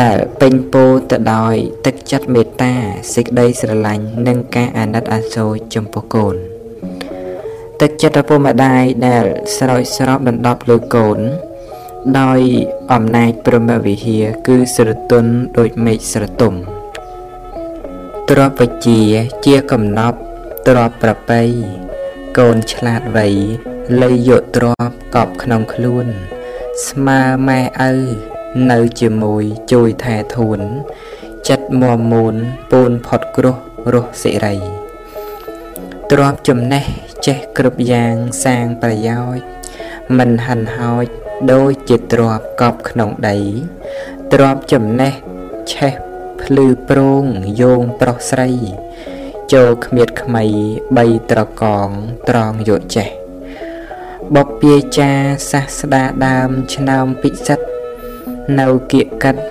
ដែលពេញពោទៅដោយទឹកចិត្តមេត្តាសេចក្តីស្រឡាញ់និងការអាណិតអាសូរចំពោះកូនទឹកចិត្តឪពុកម្ដាយដែលស្រោចស្រពដណ្ដប់លើកូន ដោយអំណាចព្រមវិហារគឺស្រទន់ដូចមេឃស្រទុំទ្របវិជាជាកំណប់ទ្របប្រពៃកូនឆ្លាតវៃលៃយកទ្របកប់ក្នុងខ្លួន ស្មើម៉ែឪនៅជាមួយជួយថែធួន ចិត្តមមូនពូនផុតគ្រោះរស់សិរីទ្របចំណេះចេះគ្រប់យ៉ាងសាងប្រយោជន៍មិនហិនហោច ដូចជាទ្របកប់ក្នុងដីទ្របចំណេះឆេះភ្លឺប្រងយោងប្រុសស្រីចូលគ្មៀតខ្មៃបីត្រកងត្រង់យកចេះបបពាចាសាស្ដាដើមឆ្នើមពិសិដ្ឋនៅគៀកកាត់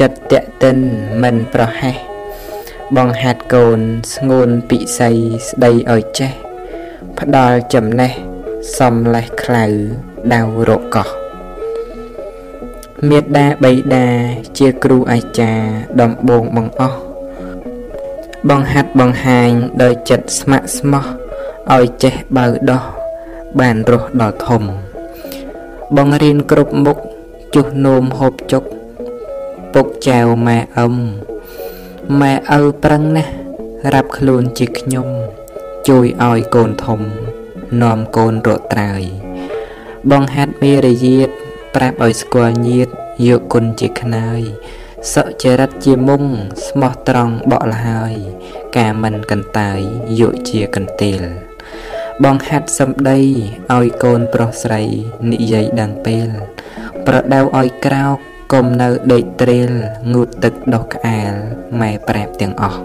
ចិត្តតេតិនមិនប្រហែសបង្ហាត់កូនស្ងួនពិសីស្ដីឲ្យចេះផ្ដាល់ចំណេះសំលេះខ្លៅដៅរកោះ មេត្តាបៃតាជាគ្រូអាចារ្យដំបងបង្អស់បង្ហាត់បង្ហាញដោយចិត្តស្ម័គ្រស្មោះឲ្យចេះបើដោះបានរស់ដល់ធំ បង្រៀនគ្រប់មុខជុះនោមហូបចុកពុកចៅម៉ែអឹមម៉ែឪប្រឹងណាស់រាប់ខ្លួនជាខ្ញុំ ជួយឲ្យកូនធំ នាំកូនរកត្រើយបង្ហាត់មេរយាទ ប្រាប់ឲ្យស្គាល់ញាតយកគុណជាខ្នើយសុចរិតជាមុំស្មោះត្រង់បកលហើយ ការមិនកន្តើយយកជាកន្ទេលបងហាត់សំដីឲ្យកូនប្រុសស្រីនិយាយដឹងពេល ប្រដៅឲ្យក្រោកកុំនៅដេកទ្រាលងូតទឹកដុសក្អាលម៉ែប្រាប់ទាំងអស់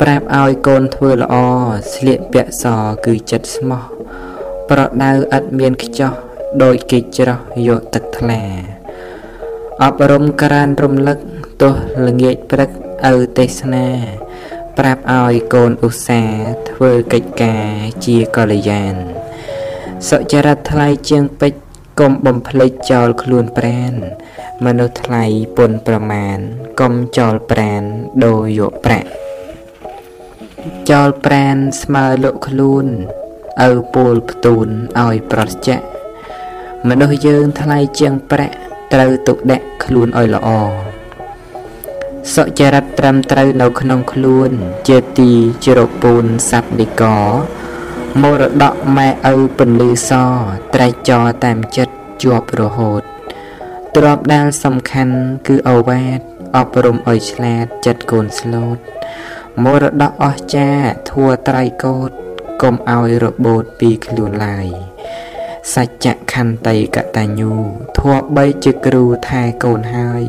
ប្រាប់ឲ្យកូនធ្វើល្អស្លៀកពាក់សគឺចិត្តស្មោះប្រដៅឥតមានខ្ចោះ ដោយគេច្រោះយកទឹកថ្លា អប់រំក្រានរំលឹកទោះល្ងាចព្រឹកឪទេសនា ប្រាប់ឲ្យកូនឧស្សាហ៍ធ្វើកិច្ចការជាកល្យានសុចរិតថ្លៃជាងពេជ្រកុំបំភ្លេចចោលខ្លួនប្រាន មនុស្សថ្លៃពុនប្រមាណកុំចោលប្រានដូរយកប្រាក់ចោលប្រានស្មើលក់ខ្លួនឪពូលផ្ទូនឲ្យប្រត់ចាក់ មនុស្សយើងថ្លៃជាងប្រាក់ត្រូវទុកដាក់ខ្លួនឲ្យល្អសុចរិតត្រឹមត្រូវនៅក្នុងខ្លួន ជាទីជ្រកពូនសັບនិកមរតកម៉ែឪពន្លឺសត្រែកចរតាមចិត្តជាប់រហូតទ្របដែលសំខាន់គឺអវាទអប់រំឲ្យឆ្លាតចិត្តកូនស្លូតមរតកអស្ចារ្យធัวត្រៃកោតកុំឲ្យរបូតពីខ្លួនឡើយ សច្ចខន្តីកតញ្ញូធัวបីជាគ្រូថែកូនហើយ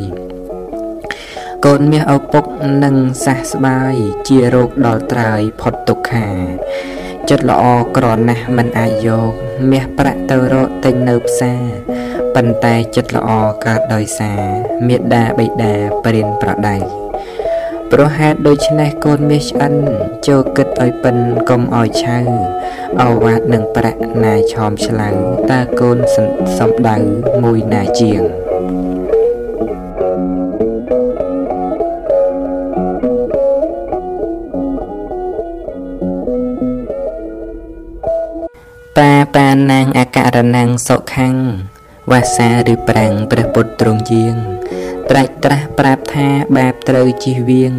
កូនមាសឪពុកនឹងសះស្បាយ ជារោគដល់ត្រើយផុតទុក្ខា ចិត្តល្អក្រណាស់មិនអាចយកមាសប្រាក់ទៅរកទិញនៅផ្សារប៉ុន្តែចិត្តល្អកើតដោយសារមេដាបិតាព្រានប្រដៅ ព្រោះហេតុដូច្នេះកូនមាសឆ្អិនចូលគិតឲ្យប៉ិនកុំឲ្យឆៅអវ៉ាតនឹងប្រាក់ណាឆោមឆ្លៅតើកូនសំដៅមួយណាជាងតាបានាងអករណាំងសុខੰងវាសាឬប្រាំងព្រះពុទ្ធទ្រង់យាង ត្រាច់ត្រាស់ប្រាប់ថាបាបត្រូវជិះវៀង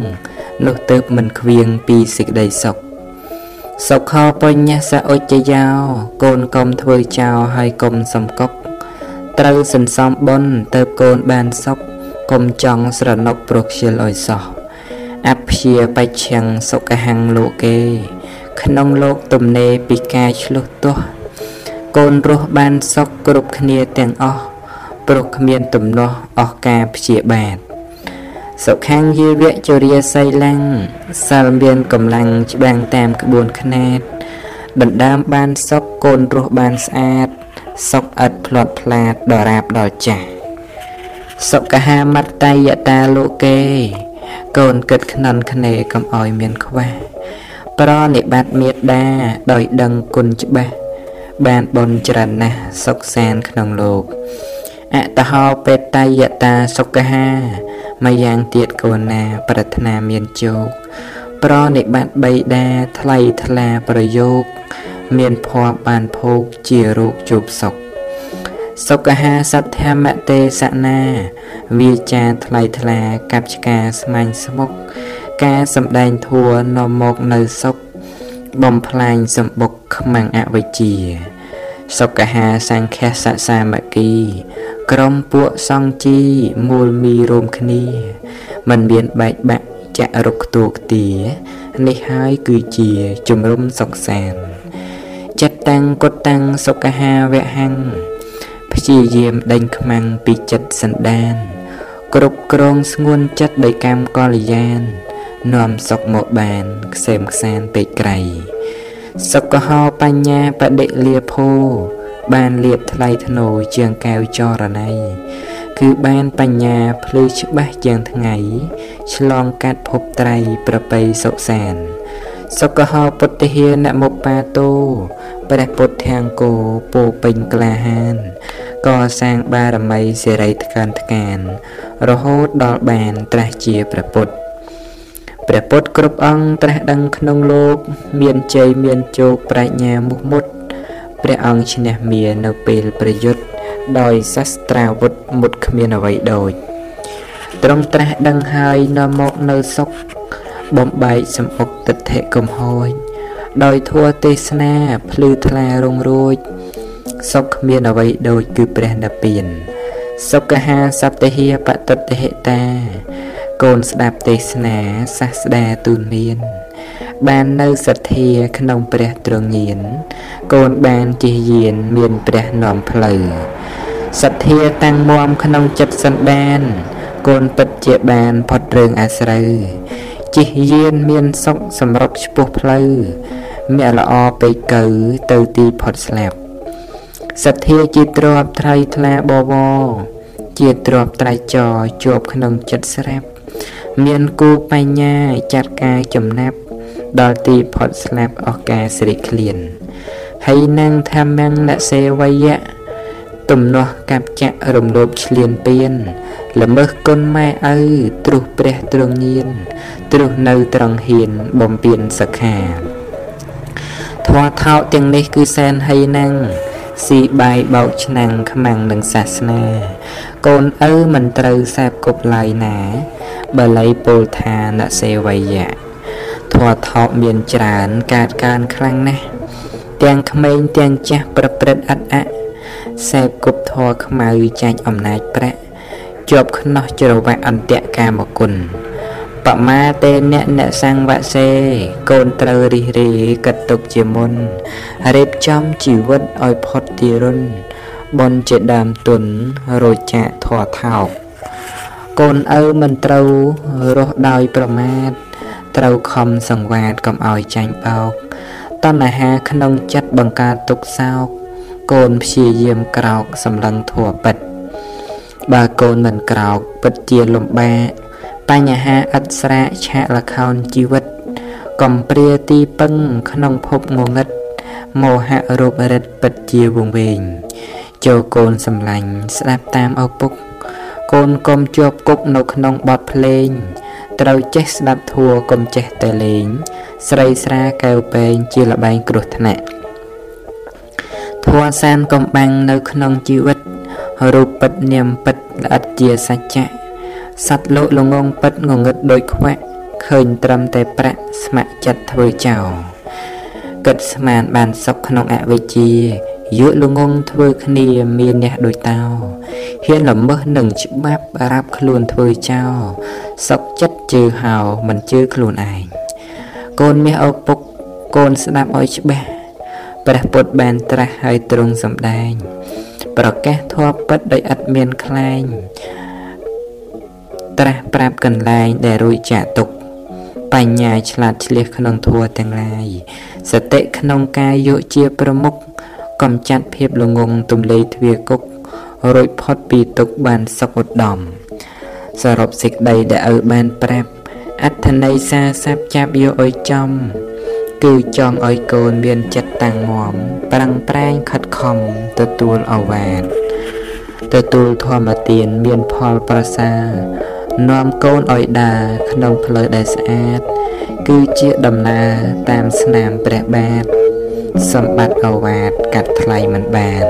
នោះទៅមិនខ្វៀងពីសេចក្តីសុខសុខោបញ្ញសអុច្ចយោកូនកុំធ្វើចោលហើយកុំសំកុកត្រូវសន្សំបុណ្យទៅកូនបានសុខកុំចង់ស្រណុកព្រោះខ្ជិលឲ្យសោះអព្យាបច្ឆੰសុខហੰលោកេ ក្នុងលោកទំនេរពីការឆ្លុះទាស់កូនរស់បានសុខគ្រប់គ្នាទាំងអស់ ព្រោះគ្មានទំនាស់អស់ការព្យាបាទសុខាំងយាវៈជរាសីឡាំងសិលមានកម្លាំងច្បាំងតាមក្បួនខ្នាតដណ្ដើមបានសុខកូនរស់បានស្អាតសុខឥតផ្លាត់ផ្លាតដរាបដល់ចាស់សុខហាមត្តយតាលោកេ កូនគិតខ្នន់ខ្នេកុំឲ្យមានខ្វះប្រនិបត្តិមេត្តាដោយដឹងគុណច្បាស់បានបនច្រើនណាស់សុខសានក្នុងលោក អតហោបេតយតាសុខហាមកយ៉ាងទៀតកូនណា ប្រាថ្នាមានជោគប្រនិបត្តិបៃតាថ្លៃថ្លាប្រយោគមានភ័ព្វបានភោគជារូបជួបសុខសុខហាសទ្ធមទេសនាវាចាថ្លៃថ្លាកັບឆ្កាស្មាញ់ស្មុក ការសម្ដែងធัวនាំមកនៅសុខបំផ្លាញសម្បុកខ្មាំងអវិជ្ជា សុខហាសង្ឃសសសាមគ្គី ក្រុមពួកសង្ជីមូលមីរួមគ្នា មិនមានបែកបាក់ចាក់រុកខ្ទួខ្ទានេះហើយគឺជាជំរុំសុខសានចិត្តតាំងគុតតាំងសុខហាវៈហੰព្យាយាមដេញខ្មាំងពីចិត្តសន្តាន គ្រប់គ្រងស្ងួនចិត្តដោយកម្មកល្យាន នាំសុខមកបាន ខ្សែមខ្សានពេកក្រៃ សុខហោបញ្ញាបដិលាភោបានលៀបថ្លៃធ្នូជាងកែវចរណៃគឺបានបញ្ញាភ្លឺច្បាស់ជាងថ្ងៃឆ្លងកាត់ភពត្រៃប្របីសុសានសុខហោពុទ្ធិហានមុបាតោព្រះពុទ្ធាង្គោពោពេញក្លាហានកសាងបារមីសិរីថ្កានថ្កាន រហូតដល់បានត្រាស់ជាព្រះពុទ្ធ ព្រះពុទ្ធគ្រប់អង្គត្រាស់ដឹងក្នុងលោក មានជ័យមានជោគប្រាជ្ញាមុខមុតព្រះអង្គឈ្នះមានៅពេលប្រយុទ្ធដោយសាស្ត្រាវុធមុតគ្មានអ្វីដូចទ្រង់ត្រាស់ដឹងហើយនាំមកនៅសុខបំបែកសំអុកទិដ្ឋិកំហួយដោយធัวទេសនាភ្លឺថ្លារងរួចសុខគ្មានអ្វីដូចគឺព្រះនិព្វានសុខហាសត្តិហេបតតិហេតា កូនស្ដាប់ទេសនាសាស្តាទូនមាន បាននៅសទ្ធាក្នុងព្រះទ្រង់ញៀនកូនបានជិះយានមានព្រះនាំផ្លូវសទ្ធាតាំងមមក្នុងចិត្តសន្តានកូនពិតជាបានផុតរឿងអាស្រូវជិះយានមានសុខសម្រុកឆ្ពោះផ្លូវមាក់ល្អពេកកើទៅទីផុតស្លាប់សទ្ធាជាទ្របត្រៃថ្លាបវរជាទ្របត្រៃចរជាប់ក្នុងចិត្តស្រាប់ មានគូបញ្ញាចាត់ការចំណាប់ ដល់ទីផុតស្លាប់អស់ការស្រីឃ្លានហើយនឹងធម្មងនសេវយៈទំនាស់កັບចៈរំលោភឆ្លៀនពៀនល្មើសគុណម៉ែឪទ្រុះព្រះទ្រង់ញៀនទ្រុះនៅត្រង់ហ៊ានបំពេញសខាធម៌ថោទាំងនេះគឺសែនហីណាំងស៊ីបាយបោកឆ្នាំងខ្មាំងនឹងសាសនា កូនឪមិនត្រូវសែបគប់ឡាយណា បល័យពលថានសេវយៈធម៌ថោមានច្រើនកើតកើនខ្លាំងណាស់ទាំងក្មេងទាំងចាស់ប្រព្រឹត្តអត់អៈសែបគប់ធរខ្មៅចាច់អំណាចប្រាក់ជាប់ខ្នោះច្រវាក់អន្តៈកាមគុណបមាទេអ្នកអ្នកសង្វសេកូនត្រូវរិះរេកាត់ទុកជាមុនរៀបចំជីវិតឲ្យផុតទីរុនបនជាដើមទុនរោចាធေါ်ថោក កូនឪមិនត្រូវរស់ដោយប្រមាទត្រូវខំសង្វាតកុំឲ្យចាញ់បោកតណ្ហាក្នុងចិត្តបង្កើតទុកសោកកូនព្យាយាមក្រោកសម្លឹងធัวពិតបើកូនមិនក្រោកពិតជាលំបាកបញ្ហាឥតស្រាកឆាកលខោនជីវិត កំព្រាទីពឹងក្នុងភពងងឹតមោហៈរូបរិទ្ធពិតជាវង្វេងចូលកូនសំឡាញ់ស្ដាប់តាមឪពុក កូនកុំជាប់គុកនៅក្នុងបទភ្លេង ត្រូវចេះស្ដាប់ធัวកុំចេះតែលេង ស្រីស្រាកែវពេងជាលបែងគ្រោះថ្នាក់ធัวសានកំបាំងនៅក្នុងជីវិតរូបពិតនាមពិតល្អិតជាសច្ចៈសត្វលោកលងងពិតងងឹតដូចខ្វាក់ឃើញត្រឹមតែប្រាក់ស្ម័គ្រចិត្តធ្វើចោលគិតស្មានបានសុខក្នុងអវិជ្ជា យកលងងធ្វើគ្នាមានអ្នកដូចតោហ៊ានល្មើសនឹងច្បាប់រាប់ខ្លួនធ្វើចោលសុខចិត្តជឿហៅមិនជឿខ្លួនឯងកូនមាសឪពុកកូនស្ដាប់ឲ្យច្បាស់ព្រះពុទ្ធបានត្រាស់ឲ្យទ្រង់សម្ដែង ប្រកាសធម៌ពិតដោយឥតមានខ្លែងត្រាស់ប្រាប់កន្លែងដែលរួចចាក់ទុកបញ្ញាឆ្លាតឆ្លៀសក្នុងធัวទាំងឡាយសតិក្នុងកាយយកជាប្រមុខ កំចាត់ភាពល្ងងទំលេទ្វាគុករួចផុតពីទុកបានសុខឧត្តមសរុបសេចក្តីដែលឪបានប្រាប់អត្ថន័យសារស័ព្ទចាប់យកឲ្យចំគឺចង់ឲ្យកូនមានចិត្តតាំងមាំប្រឹងប្រែងខិតខំទទួលអវាទទទួលធម្មទានមានផលប្រសើរនាំកូនឲ្យដើរក្នុងផ្លូវដែលស្អាត គឺជាដំណើរតាមស្នាមព្រះបាទ សម្បត្តិអវាទកាត់ថ្លៃមិនបាន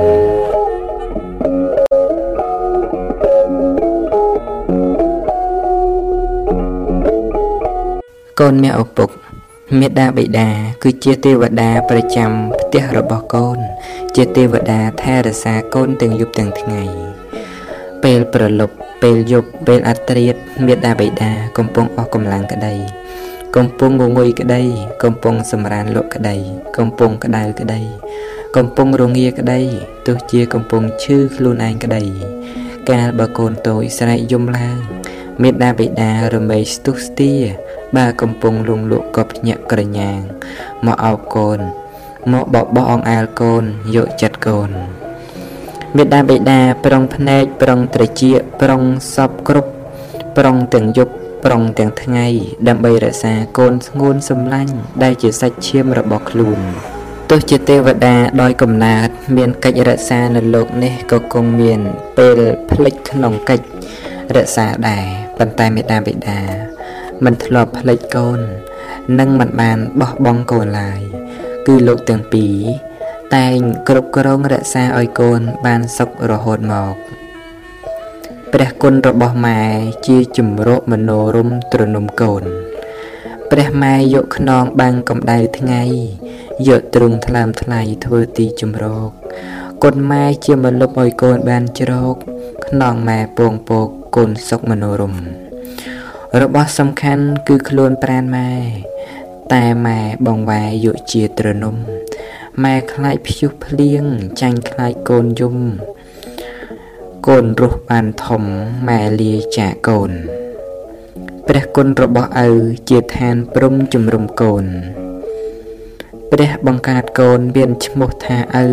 កូនមានឪពុកមេដាបិតាគឺជាទេវតាប្រចាំផ្ទះរបស់កូន ជាទេវតាថែរក្សាកូនទាំងយប់ទាំងថ្ងៃពេលប្រលប់ពេលយប់ពេលអត្រាតមេដាបិតាកំពុងអស់កម្លាំងក្តី កំពុងងងុយក្តី កំពុងសម្រានលក់ក្តី កំពុងក្តៅក្តី កំពុងរងាក្តីទោះជាកំពុងឈឺខ្លួនឯងក្តី កាលបើកូនតូចស្រែកយំឡើងមេដាបិតារមែងស្ទុះស្ទាបើកំពុងលងលក់ក៏ភ្ញាក់ក្រញាងមកអោបកូន មកបបោះអង្អែលកូនយកចិត្តកូនមេដាបេដាប្រុងភ្នែកប្រុងត្រចៀកប្រុងសពគ្រប់ប្រុងទាំងយប់ ប្រុងទាំងថ្ងៃ ដើម្បីរក្សាកូនស្ងួនសម្លាញ់ដែលជាសាច់ឈាមរបស់ខ្លួនទោះជាទេវតាដោយកំណើតមានកិច្ចរក្សានៅលោកនេះក៏គង់មានពេលផ្លិចក្នុងកិច្ចរក្សាដែរប៉ុន្តែមេដាបេដាមិនធ្លាប់ភ្លេចកូន និងមិនបានបោះបង់កូនឡើយគឺលោកទាំងពីរតែងគ្រប់គ្រងរក្សាឲ្យកូនបានសុខរហូតមក ព្រះគុណរបស់ម៉ែជាជំរកមនោរម្យទ្រនំកូន ព្រះម៉ែយកខ្នងបាំងកម្ដៅថ្ងៃយកទ្រង់ថ្លើមថ្លៃធ្វើទីជំរកគុណម៉ែជាមលុបឲ្យកូនបានជ្រកខ្នងម៉ែពងពកគុណសុខមនោរម្យរបស់សំខាន់គឺខ្លួនប្រានម៉ែតែម៉ែបងវ៉ែយកជាទ្រនំម៉ែខ្លាចភ្យុះភ្លៀងចាញ់ខ្លាចកូនយំ កូនរស់បានធំម៉ែលាចាកូនពព្រះគុណរបស់ឪជាឋានព្រំជំរុំកូន ព្រះបង្កើតកូនមានឈ្មោះថាឪ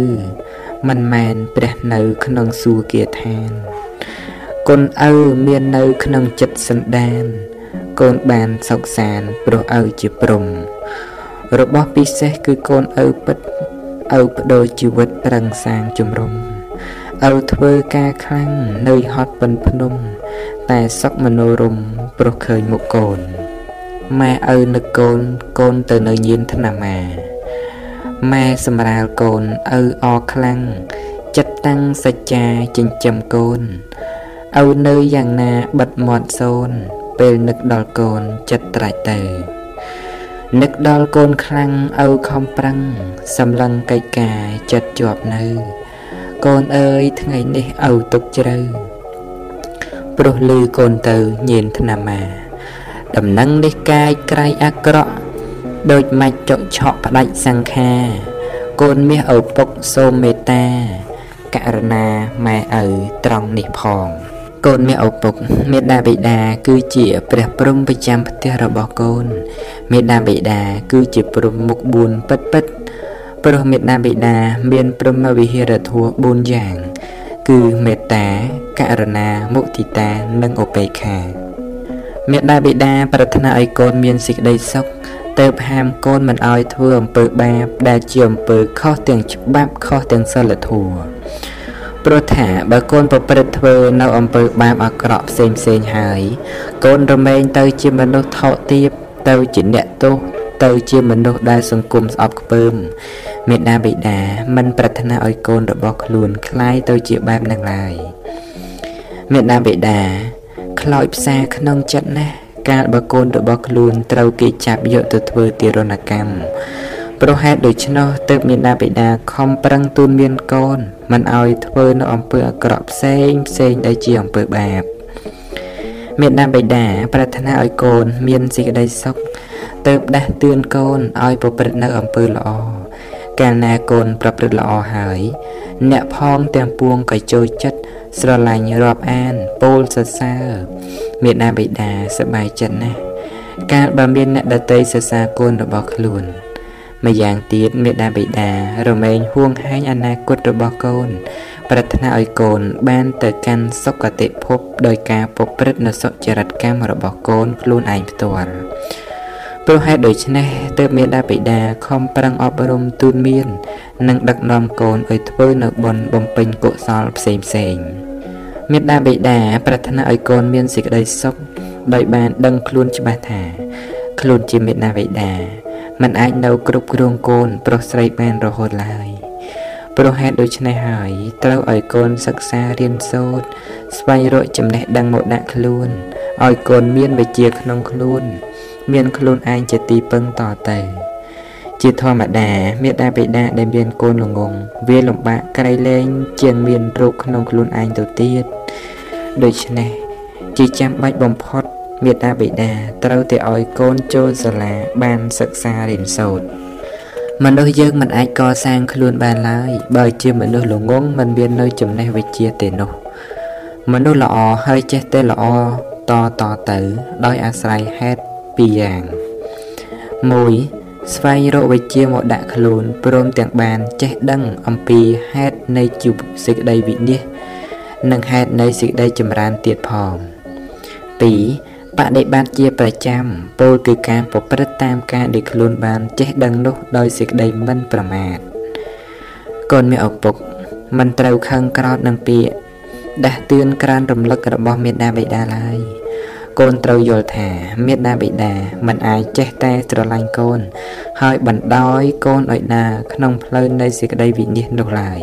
មិនមែនព្រះនៅក្នុងសួគ៌ឋានគុណឪមាននៅក្នុងចិត្តសន្តានកូនបានសុខសានព្រោះឪជាព្រំ របស់ពិសេសគឺកូនឪពិតឪបដូរជីវិតប្រឹងសាងជំរំ ឪធ្វើការខ្លាំងនៅហត់ពិនភ្នំ តែសុខមនោរមព្រោះឃើញមុខកូនម៉ែឪនឹកកូនកូនទៅនៅញៀនថ្នាំម៉ាម៉ែសម្រាលកូនឪអខ្លាំងចិត្តតាំងសច្ចាចិញ្ចឹមកូនឪនៅយ៉ាងណាបិទមាត់សូន ពេលនឹកដល់កូនចិត្តត្រាច់ទៅនឹកដល់កូនខ្លាំងឪខំប្រឹង សម្លឹងកិច្ចការចិត្តជាប់នៅ កូនអើយថ្ងៃនេះឪទុកជ្រៅព្រោះលឺកូនទៅញៀនថ្នាំមាដំណឹងនេះកាយក្រៃអាក្រក់ដូចមាច់ចុកឆក់ផ្ដាច់សង្ខា កូនមាសឪពុកសូមមេត្តាករណាម៉ែឪត្រង់នេះផង កូនមាឪពុកមេដាបិតាគឺជាព្រះព្រំប្រចាំផ្ទះរបស់កូន មេដាបិតាគឺជាព្រំមុខ4ពិតពិត ព្រោះមេដាបិតាមានព្រមវិហារធម៌4យ៉ាង គឺមេត្តាករណាមុទិតានិងឧបេក្ខាមេដាបិតាប្រាថ្នាឲ្យកូនមានសេចក្តីសុខទៅហាមកូនមិនឲ្យធ្វើអំពើបាបដែលជាអំពើខុសទាំងច្បាប់ខុសទាំងសិលធម៌ព្រោះថាបើកូនប្រព្រឹត្តធ្វើនៅអំពើបាបអាក្រក់ផ្សេងផ្សេងហើយកូនរមែងទៅជាមនុស្សថោកទាបទៅជាអ្នកទោស ទៅជាមនុស្សដែលសង្គមស្អប់ខ្ពើមមេដាបិតាមិនប្រាថ្នាឲ្យកូនរបស់ខ្លួនคล้ายទៅជាបែបនឹងឡើយមេដាបិតាខ្លោចផ្សាក្នុងចិត្តណាស់កាលបើកូនរបស់ខ្លួនត្រូវគេចាប់យកទៅធ្វើទារុណកម្មព្រោះហេតុដូច្នោះទើបមានតាបិតាខំប្រឹងទូនមានកូនមិនឲ្យធ្វើនៅអំពើអាក្រក់ផ្សេងផ្សេងដែលជាអំពើបាបមេដាបិតាប្រាថ្នាឲ្យកូនមានសេចក្តីសុខ ទើបដាស់តឿនកូនឲ្យប្រព្រឹត្តនៅអំពើល្អកាលណាកូនប្រព្រឹត្តល្អហើយ អ្នកផងទាំងពួងក៏ចូលចិត្តស្រឡាញ់រាប់អានពោលសរសើរមេដាបិតាសប្បាយចិត្តណាស់កាលបើមានអ្នកដតីសរសើរកូនរបស់ខ្លួន ម្យ៉ាងទៀតមេដាបិតារមែងហួងហែងអនាគតរបស់កូន ប្រាថ្នាឲ្យកូនបានទៅកាន់សុគតិភពដោយការប្រព្រឹត្តនូវសុចរិតកម្មរបស់កូនខ្លួនឯងផ្ទាល់ ព្រោះហេតុដូច្នេះទើបមេដាបិតាខំប្រឹងអប់រំទូនមាន និងដឹកនាំកូនឲ្យធ្វើនៅបុណ្យបំពេញកុសលផ្សេងផ្សេងមេដាបិតាប្រាថ្នាឲ្យកូនមានសេចក្តីសុខដោយបានដឹងខ្លួនច្បាស់ថាខ្លួនជាមេដាបិតាមិនអាចនៅគ្រប់គ្រងកូនប្រុសស្រីបានរហូតឡើយព្រោះហេតុដូច្នេះហើយត្រូវឲ្យកូនសិក្សារៀនសូត្រស្វែងរកចំណេះដឹងមកដាក់ខ្លួនឲ្យកូនមានវិជ្ជាក្នុងខ្លួន មានខ្លួនឯងជាទីពឹងតទៅជាធម្មតាមេដាបេដាដែលមានកូនល្ងងវាលំបាកក្រៃលែងជាងមានរោគក្នុងខ្លួនឯងទៅទៀតដូច្នេះជាចាំបាច់បំផុតមេតាបិតាត្រូវតែឲ្យកូនចូលសាលាបានសិក្សារៀនសូត្រមនុស្សយើងមិនអាចកសាងខ្លួនបានឡើយបើជាមនុស្សល្ងងមិនមាននៅចំណេះវិជ្ជាទេនោះ មនុស្សល្អហើយចេះតែល្អតតទៅ ដោយអាស្រ័យហេតុ ពីរយ៉ាង1ស្វែងរកវិជ្ជាមកដាក់ខ្លួនព្រមទាំងបានចេះដឹងអំពីហេតុនៃជីវសេចក្តីវិនិច្ឆ័យនិងហេតុនៃសេចក្តីចម្រើនទៀតផង2បដិបត្តិជាប្រចាំពោលគឺការប្រព្រឹត្តតាមការដែលខ្លួនបានចេះដឹងនោះដោយសេចក្តីមិនប្រមាទកូនមានឪពុកមិនត្រូវខឹងក្រោធនឹងពាក្យដាស់តឿនក្រានរំលឹករបស់មេដាបិតាឡើយ កូនត្រូវយល់ថាមេដាបិតាមិនអាចចេះតែស្រឡាញ់កូន ហើយបណ្ដោយកូនឲ្យដើរក្នុងផ្លូវនៃសេចក្តីវិនិច្ឆ័យនោះឡើយ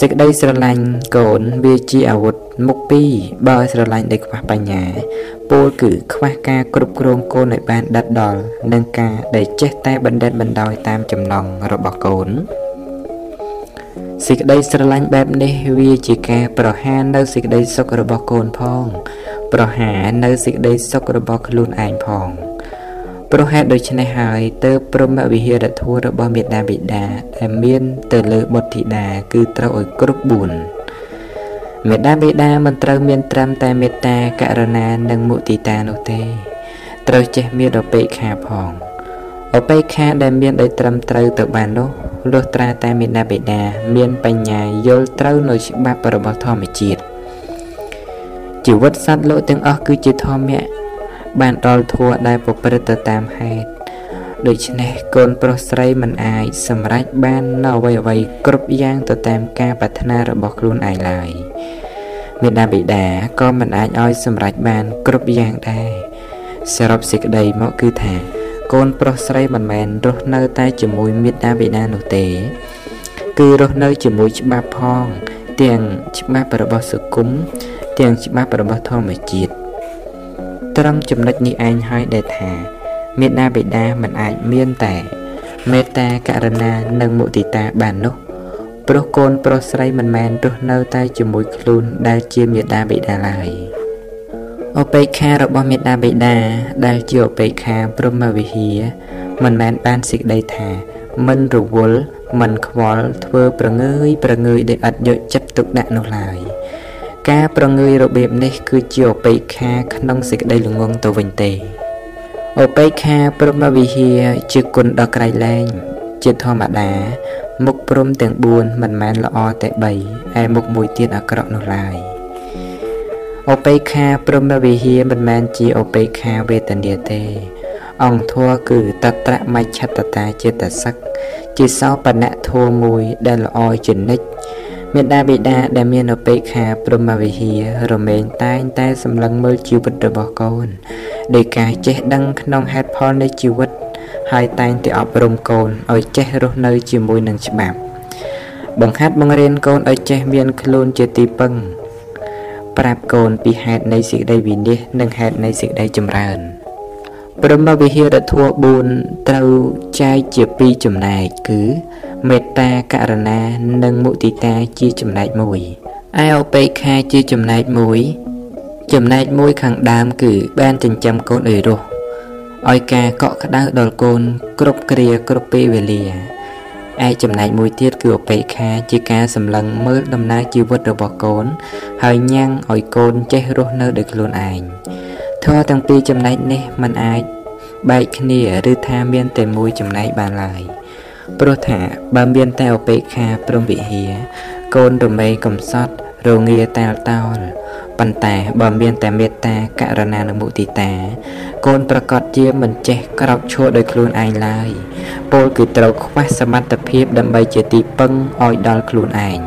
សេចក្តីស្រឡាញ់កូនវាជាអាវុធមុខពីរបើស្រឡាញ់ដោយខ្វះបញ្ញាពោលគឺខ្វះការគ្រប់គ្រងកូនឲ្យបានដិតដល់និងការដែលចេះតែបណ្ឌិតបណ្ដោយតាមចំណងរបស់កូនសេចក្តីស្រឡាញ់បែបនេះវាជាការប្រហារនៅសេចក្តីសុខរបស់កូនផង ប្រហារនៅសេចក្តីសុខរបស់ខ្លួនឯងផងព្រោះហេតុដូច្នេះហើយទើបព្រមវិហារធម៌របស់មេដាបិតាដែលមានទៅលើបុត្រធីតាគឺត្រូវឲ្យគ្រប់4មេដាបេដាមិនត្រូវមានត្រឹមតែមេត្តាករុណានិងមុទិតានោះទេ ត្រូវចេះមានឧបេក្ខាផងឧបេក្ខាដែលមានដោយត្រឹមត្រូវទៅបាននោះលុះត្រាតែមេដាបេដាមានបញ្ញាយល់ត្រូវនៅច្បាប់របស់ធម្មជាតិ ជីវិតសត្វលោកទាំងអស់គឺជាធម្មៈបានដល់ធัวដែលប្រព្រឹត្តទៅតាមហេតុដូច្នេះកូនប្រុសស្រីមិនអាចសម្រេចបាននៅអ្វីអ្វីគ្រប់យ៉ាងទៅតាមការប្រាថ្នារបស់ខ្លួនឯងឡើយមេដាបិតាក៏មិនអាចឲ្យសម្រេចបានគ្រប់យ៉ាងដែរសរុបសេចក្តីមកគឺថា កូនប្រុសស្រីមិនមែនរស់នៅតែជាមួយមេដាបិតានោះទេ គឺរស់នៅជាមួយច្បាប់ផង ទាំងច្បាប់របស់សង្គម ទាំងច្បាប់របស់ធម្មជាតិត្រឹមចំណុចនេះឯងហើយដែលថា មេដាបិតាមិនអាចមានតែមេត្តាករុណានិងមុទិតាបាននោះព្រោះកូនប្រុសស្រីមិនមែនរស់នៅតែជាមួយខ្លួនដែលជាមេដាបិតាឡើយឧបេក្ខារបស់មេដាបិតាដែលជាឧបេក្ខាព្រមវិហារមិនមែនបានសេចក្តីថាមិនរវល់មិនខ្វល់ធ្វើប្រងើយប្រងើយដោយឥតយកចិត្តទុកដាក់នោះឡើយ ការប្រងើយរបៀបនេះគឺជាឧបេក្ខាក្នុងសេចក្តីល្ងងទៅវិញទេឧបេក្ខាព្រមវិហារជាគុណដ៏ក្រៃលែងជាធម្មតា មុខព្រំទាំង4មិនមែនល្អតែ3ឯមុខមួយទៀតអាក្រក់នោះឡើយឧបេក្ខាព្រមវិហារមិនមែនជាឧបេក្ខាវេទនាទេ អង្គធัวគឺតត្រមច្ឆតតាចេតសិកជាសោបនៈធัวមួយដែលល្អជានិច្ច មេដាបិតាដែលមានឧបេក្ខាព្រមវិហាររមែងតែងតែសម្លឹងមើលជីវិតរបស់កូនដោយការចេះដឹងក្នុងហេតុផលនៃជីវិត ហើយតែងតែអប់រំកូនឲ្យចេះរស់នៅជាមួយនឹងច្បាប់ បង្ហាត់បង្រៀនកូនឲ្យចេះមានខ្លួនជាទីពឹង ប្រាប់កូនពីហេតុនៃសេចក្តីវិនិច្ឆ័យនិងហេតុនៃសេចក្តីចម្រើនព្រមវិហារធัว4ត្រូវចែកជាពីរចំណែកគឺ មេត្តាករុណា និងមុទិតាជាចំណែកមួយឯឧបេក្ខាជាចំណែកមួយ ចំណែកមួយខាងដើមគឺ បានចិញ្ចឹមកូនឲ្យរស់ឲ្យការកក់ក្ដៅដល់កូន គ្រប់គ្រាគ្រប់ពេលវេលាឯចំណែកមួយទៀតគឺឧបេក្ខាជាការសម្លឹងមើលដំណើរជីវិតរបស់កូន ហើយញ៉ាំងឲ្យកូនចេះរស់នៅដោយខ្លួនឯងធម៌ទាំងពីរចំណែកនេះมันអាចបែកគ្នាឬថាមានតែមួយចំណែកបានឡើយ ព្រោះថាបើមានតែឧបេក្ខាព្រមវិហារកូនរមែងកំសត់រងាតាលតោលប៉ុន្តែបើមានតែមេត្តាករុណានិងមុទិតា កូនប្រកាសជាមិនចេះក្រោកឈរដោយខ្លួនឯងឡើយពលគឺត្រូវខ្វះសមត្ថភាពដើម្បីជាទីពឹងឲ្យដល់ខ្លួនឯង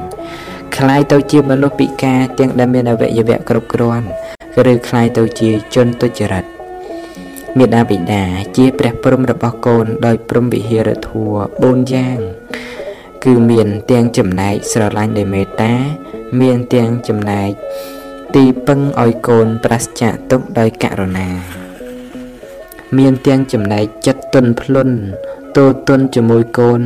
คล้ายទៅជាមនុស្សពិការទាំងដែលមានអវយវៈគ្រប់គ្រាន់ឬคล้ายទៅជាជនទុច្ចរិត មេដាបិតាជាព្រះព្រំរបស់កូនដោយព្រំវិហារធัว4យ៉ាង គឺមានទាំងចំណែកស្រឡាញ់ដោយមេត្តា មានទាំងចំណែកទីពឹងឲ្យកូនប្រសចាកទុកដោយករុណា មានទាំងចំណែកចិត្តទុនភ្លុន ទោទុនជាមួយកូន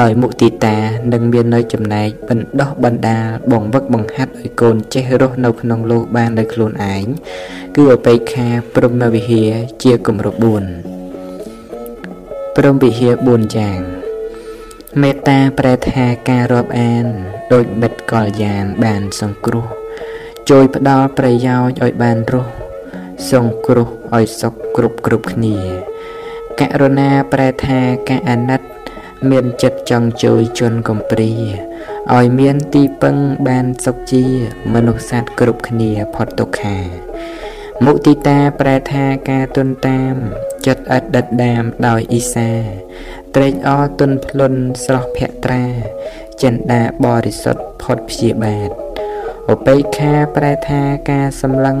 ដោយមុទិតានិងមាននៅចំណែកបណ្ដោះបណ្ដាលបងវឹកបង្ហាត់ឲ្យកូនចេះរស់នៅក្នុងលោកបានដោយខ្លួនឯងគឺអបេខាព្រមវិហារជាគម្រប់4ព្រមវិហារ4យ៉ាងមេត្តាប្រែថាការរាប់អានដោយមិត្តកលយានបានសង្គ្រោះជួយផ្ដល់ប្រយោជន៍ឲ្យបានរស់សង្គ្រោះឲ្យសុខគ្រប់គ្រប់គ្នា ករុណាប្រែថាការអាណិត មានចិត្តចង់ជួយជនកំព្រាឲ្យមានទីពឹងបានសុខជា មនុស្សសត្វគ្រប់គ្នាផុតទុក្ខាមុទិតាប្រែថាការទុនតាម ចិត្តឥតដិតដាមដោយអ៊ីសាត្រេកអរទុនភ្លុនស្រស់ភក្ត្រាចិន្តាបរិសុទ្ធផុតព្យាបាទឧបេក្ខាប្រែថាការសម្លឹង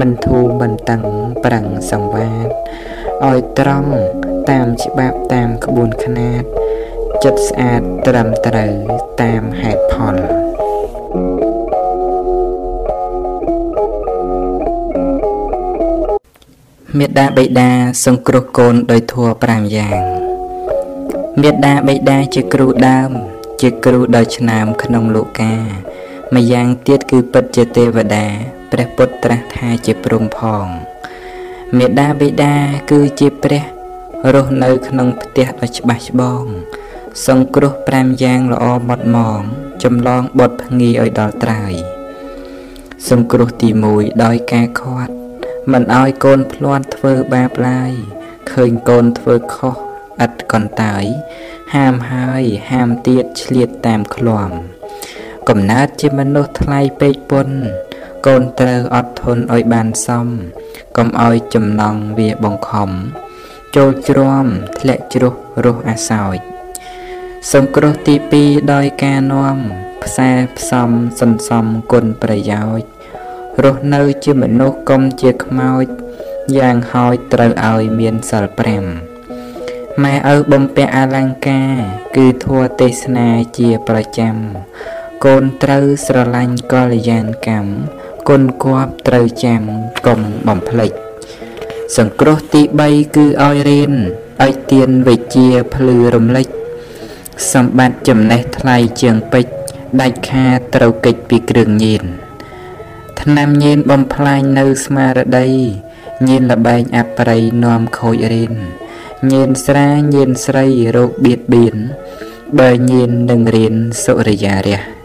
មិនធូរមិនតឹងប្រឹងសង្វាត ឲ្យត្រង់តាមច្បាប់តាមក្បួនខ្នាត ចិត្តស្អាតត្រឹមត្រូវតាមហេតុផលមេដាបិតាសង្គ្រោះកូនដោយធัว5យ៉ាងមេដាបិតាជាគ្រូដើម ជាគ្រូដ៏ឆ្នើមក្នុងលោកាម្យ៉ាងទៀតគឺពិតជាទេវតា ព្រះពុទ្ធត្រាស់ថាជាព្រំផង មេដាបិតាគឺជាព្រះរស់នៅក្នុងផ្ទះដ៏ច្បាស់ច្បង សង្គ្រោះ5យ៉ាងល្អម៉ត់ម៉ងចម្លងបុតភ្ងាឲ្យដល់ត្រើយសង្គ្រោះទី1ដោយការខាត់មិនឲ្យកូនភ្លាត់ធ្វើបាបឡើយឃើញកូនធ្វើខុសឥតកន្តើយហាមហើយហាមទៀតឆ្លៀតតាមឃ្លាំកំណើតជាមនុស្សថ្លៃពេកពុន កូនត្រូវអត់ធន់ឲ្យបានសមកុំឲ្យចំណងវាបង្ខំចូលជ្រាំធ្លាក់ជ្រុះរស់អាសោចសង្គ្រោះទី2ដោយការនាំផ្សាផ្សំសន្សំគុណប្រយោជន៍រស់នៅជាមនុស្សកុំជាខ្មោចយ៉ាងហោចត្រូវឲ្យមានសិល5ម៉ែឪបំពាក់អលង្ការ គឺធัวទេសនាជាប្រចាំកូនត្រូវស្រឡាញ់កល្យានកម្ម គុណគប់ត្រូវចាំកុំបំភ្លេចសង្គ្រោះទី3គឺឲ្យរៀនឲ្យទៀនវិជាភ្លឺរំលេចសម្បត្តិចំណេះថ្លៃជាងពេជ្រដាច់ខាតត្រូវកិច្ចពីគ្រឿងញៀនថ្នាំញៀនបំផ្លាញនៅស្មារតីញៀនលបែងអប្រ័យនាំខូចរៀនញៀនស្រាញៀនស្រីរោគបៀតបៀនបើញៀននឹងរៀនសុរិយារះ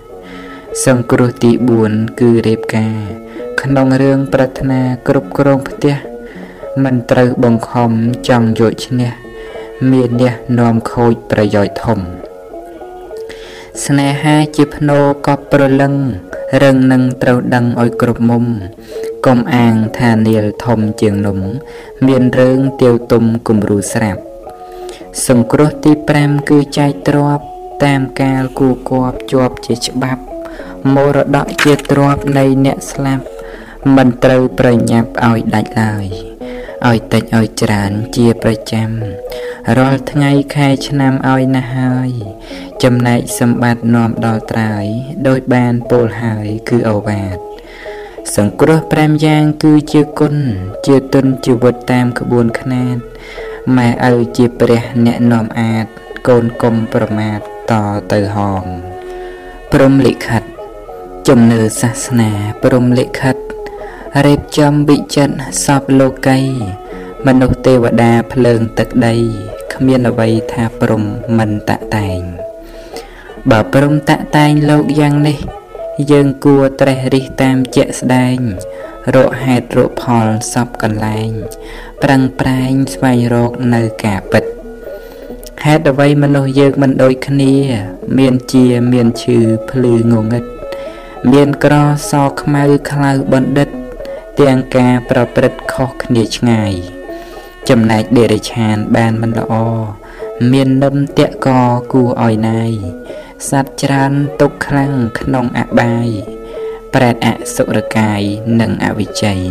សង្គ្រោះទី4គឺរៀបការ ក្នុងរឿងប្រាថ្នាគ្រប់គ្រងផ្ទះមិនត្រូវបង្ខំចង់យកឈ្នះមានអ្នកនាំខូចប្រយោជន៍ធំ ស្នេហាជាភ្នោកប់ប្រលឹងរឹងនឹងត្រូវដឹងឲ្យគ្រប់មុំកុំអាងថានាលធំជាងនំមានរឿងទាវទុំគំរូស្រាប់ សង្គ្រោះទី5គឺចែកទ្របតាមកាលគូគប់ជាប់ជាច្បាប់ មរតកជាទ្របនៃអ្នកស្លាប់មិនត្រូវប្រញាប់ឲ្យដាច់ឡើយឲ្យតិចឲ្យច្រើនជាប្រចាំរាល់ថ្ងៃខែឆ្នាំឲ្យណាស់ហើយ ចំណែកសម្បត្តិនាំដល់ត្រើយដោយបានពោលហើយគឺអវាទសង្គ្រោះ5យ៉ាងគឺជាគុណជាទុនជីវិតតាមក្បួនខ្នាតម៉ែឪជាព្រះអ្នកនាំអាតកូនគុំប្រមាទតទៅហងព្រមលិខិត ជំនឿសាសនាព្រមលិខិតរៀបចំវិចិត្រសពលោកីមនុស្សទេវតាភ្លើងទឹកដីគ្មានអ្វីថាព្រមមិនតតែង បើព្រមតតែងលោកយ៉ាងនេះ យើងគួរត្រេះរិះតាមជាក់ស្ដែងរកហេតុរកផលសពកន្លែង ប្រឹងប្រែងស្វែងរកនៅការពិតហេតុអ្វីមនុស្សយើងមិនដូចគ្នា មានជាមានឈឺភ្លឺងងឹត មានក្រសខ្មៅខ្លៅបណ្ឌិត ទាំងការប្រព្រឹត្តខុសគ្នាឆ្ងាយ ចំណែកដេរិឆានបានមិនល្អមាននឹមតកគួរឲ្យណាយសត្វច្រើនទុកខ្លាំងក្នុងអបាយប្រែតអសុរកាយនិងអវិជ័យ